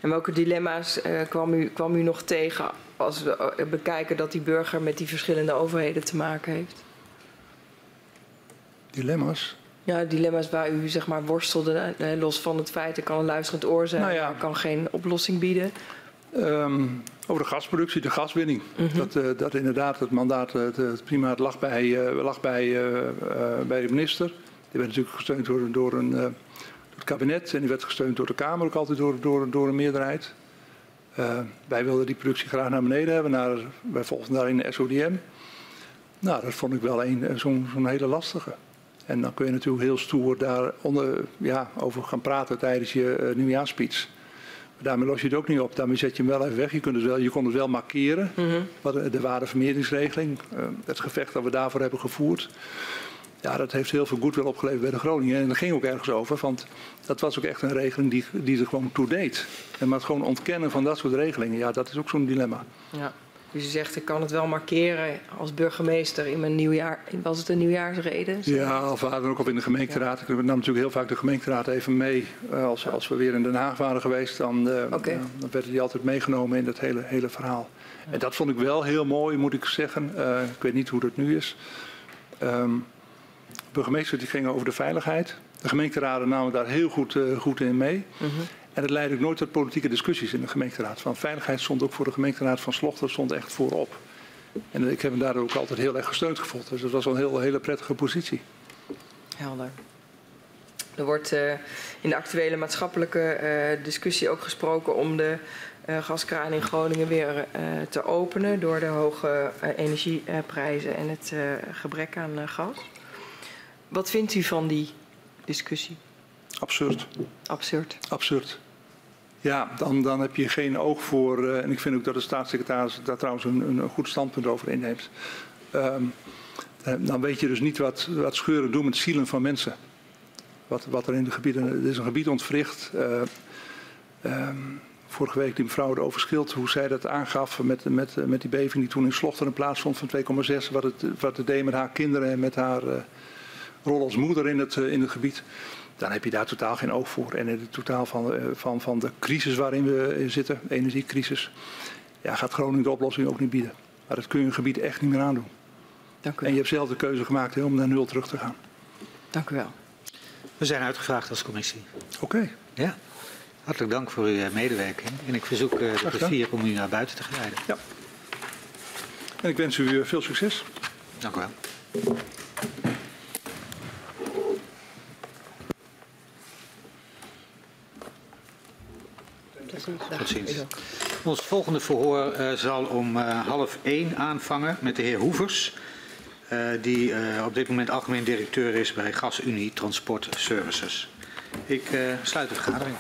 En welke dilemma's uh, kwam, u, kwam u nog tegen als we eh, bekijken dat die burger met die verschillende overheden te maken heeft? Dilemma's? Ja, dilemma's waar u zeg maar worstelde, eh, los van het feit, ik kan een luisterend oor zijn, nou ja. kan geen oplossing bieden. Um, over de gasproductie, de gaswinning. Mm -hmm. dat, uh, dat inderdaad het mandaat, het, het primaat lag bij, uh, lag bij, uh, bij de minister. Die werd natuurlijk gesteund door, door, een, door het kabinet en die werd gesteund door de Kamer, ook altijd door, door, door een meerderheid. wij wilden die productie graag naar beneden hebben, naar, wij volgden daarin de SODM. Nou, dat vond ik wel zo'n zo hele lastige. En dan kun je natuurlijk heel stoer daar onder, ja, over gaan praten tijdens je nieuwjaarspeech. Daarmee los je het ook niet op. Daarmee zet je hem wel even weg. Je, kunt het wel, je kon het wel markeren. Mm -hmm. De waardevermeringsregeling, uh, het gevecht dat we daarvoor hebben gevoerd. Ja, dat heeft heel veel goed wel opgeleverd bij de Groningen. En dat ging ook ergens over, want dat was ook echt een regeling die, die er gewoon toe deed. En maar het gewoon ontkennen van dat soort regelingen, ja, dat is ook zo'n dilemma. Ja. Dus je zegt, ik kan het wel markeren als burgemeester in mijn nieuwjaar. Was het een nieuwjaarsreden? Ja, of waren ook op in de gemeenteraad. Ik nam natuurlijk heel vaak de gemeenteraad even mee. Eh, als, als we weer in Den Haag waren geweest, dan, uh, okay. uh, dan werden die altijd meegenomen in dat hele, hele verhaal. En dat vond ik wel heel mooi, moet ik zeggen. Uh, ik weet niet hoe dat nu is. Um, burgemeesters die gingen over de veiligheid. De gemeenteraden namen daar heel goed, goed in mee. Mm -hmm. En dat leidde ook nooit tot politieke discussies in de gemeenteraad. Van veiligheid stond ook voor de gemeenteraad van Slochter stond echt voorop. En ik heb hem daardoor ook altijd heel erg gesteund gevoeld. Dus dat was een heel, hele prettige positie. Helder. Er wordt uh, in de actuele maatschappelijke uh, discussie ook gesproken om de uh, gaskraan in Groningen weer te openen door de hoge energieprijzen en het gebrek aan gas. Wat vindt u van die discussie? Absurd. Absurd. Absurd. Ja, dan, dan heb je geen oog voor, uh, en ik vind ook dat de staatssecretaris daar trouwens een, een goed standpunt over inneemt. Um, dan weet je dus niet wat, wat scheuren doen met zielen van mensen. Wat, wat er in de gebieden, er is een gebied ontwricht. Uh, um, vorige week die mevrouw erover schild, hoe zij dat aangaf met, met, met die beving die toen in Slochteren plaatsvond van 2,6. Wat het, wat het deed met haar kinderen en met haar uh, rol als moeder in het, in het gebied dan heb je daar totaal geen oog voor. En in het totaal van, uh, van, van de crisis waarin we zitten, energiecrisis, ja, gaat Groningen de oplossing ook niet bieden. Maar dat kun je een gebied echt niet meer aandoen. Dank u en je hebt zelf de keuze gemaakt om naar nul terug te gaan. Dank u wel. We zijn uitgevraagd als commissie. Oké. Okay. Ja. Hartelijk dank voor uw medewerking. En ik verzoek uh, de plezier om u naar buiten te geleiden. Ja. En ik wens u veel succes. Dank u wel. Tot ziens. Ons volgende verhoor uh, zal om uh, half één aanvangen met de heer Hoevers. Uh, die op dit moment algemeen directeur is bij GasUnie Transport Services. Ik sluit de vergadering.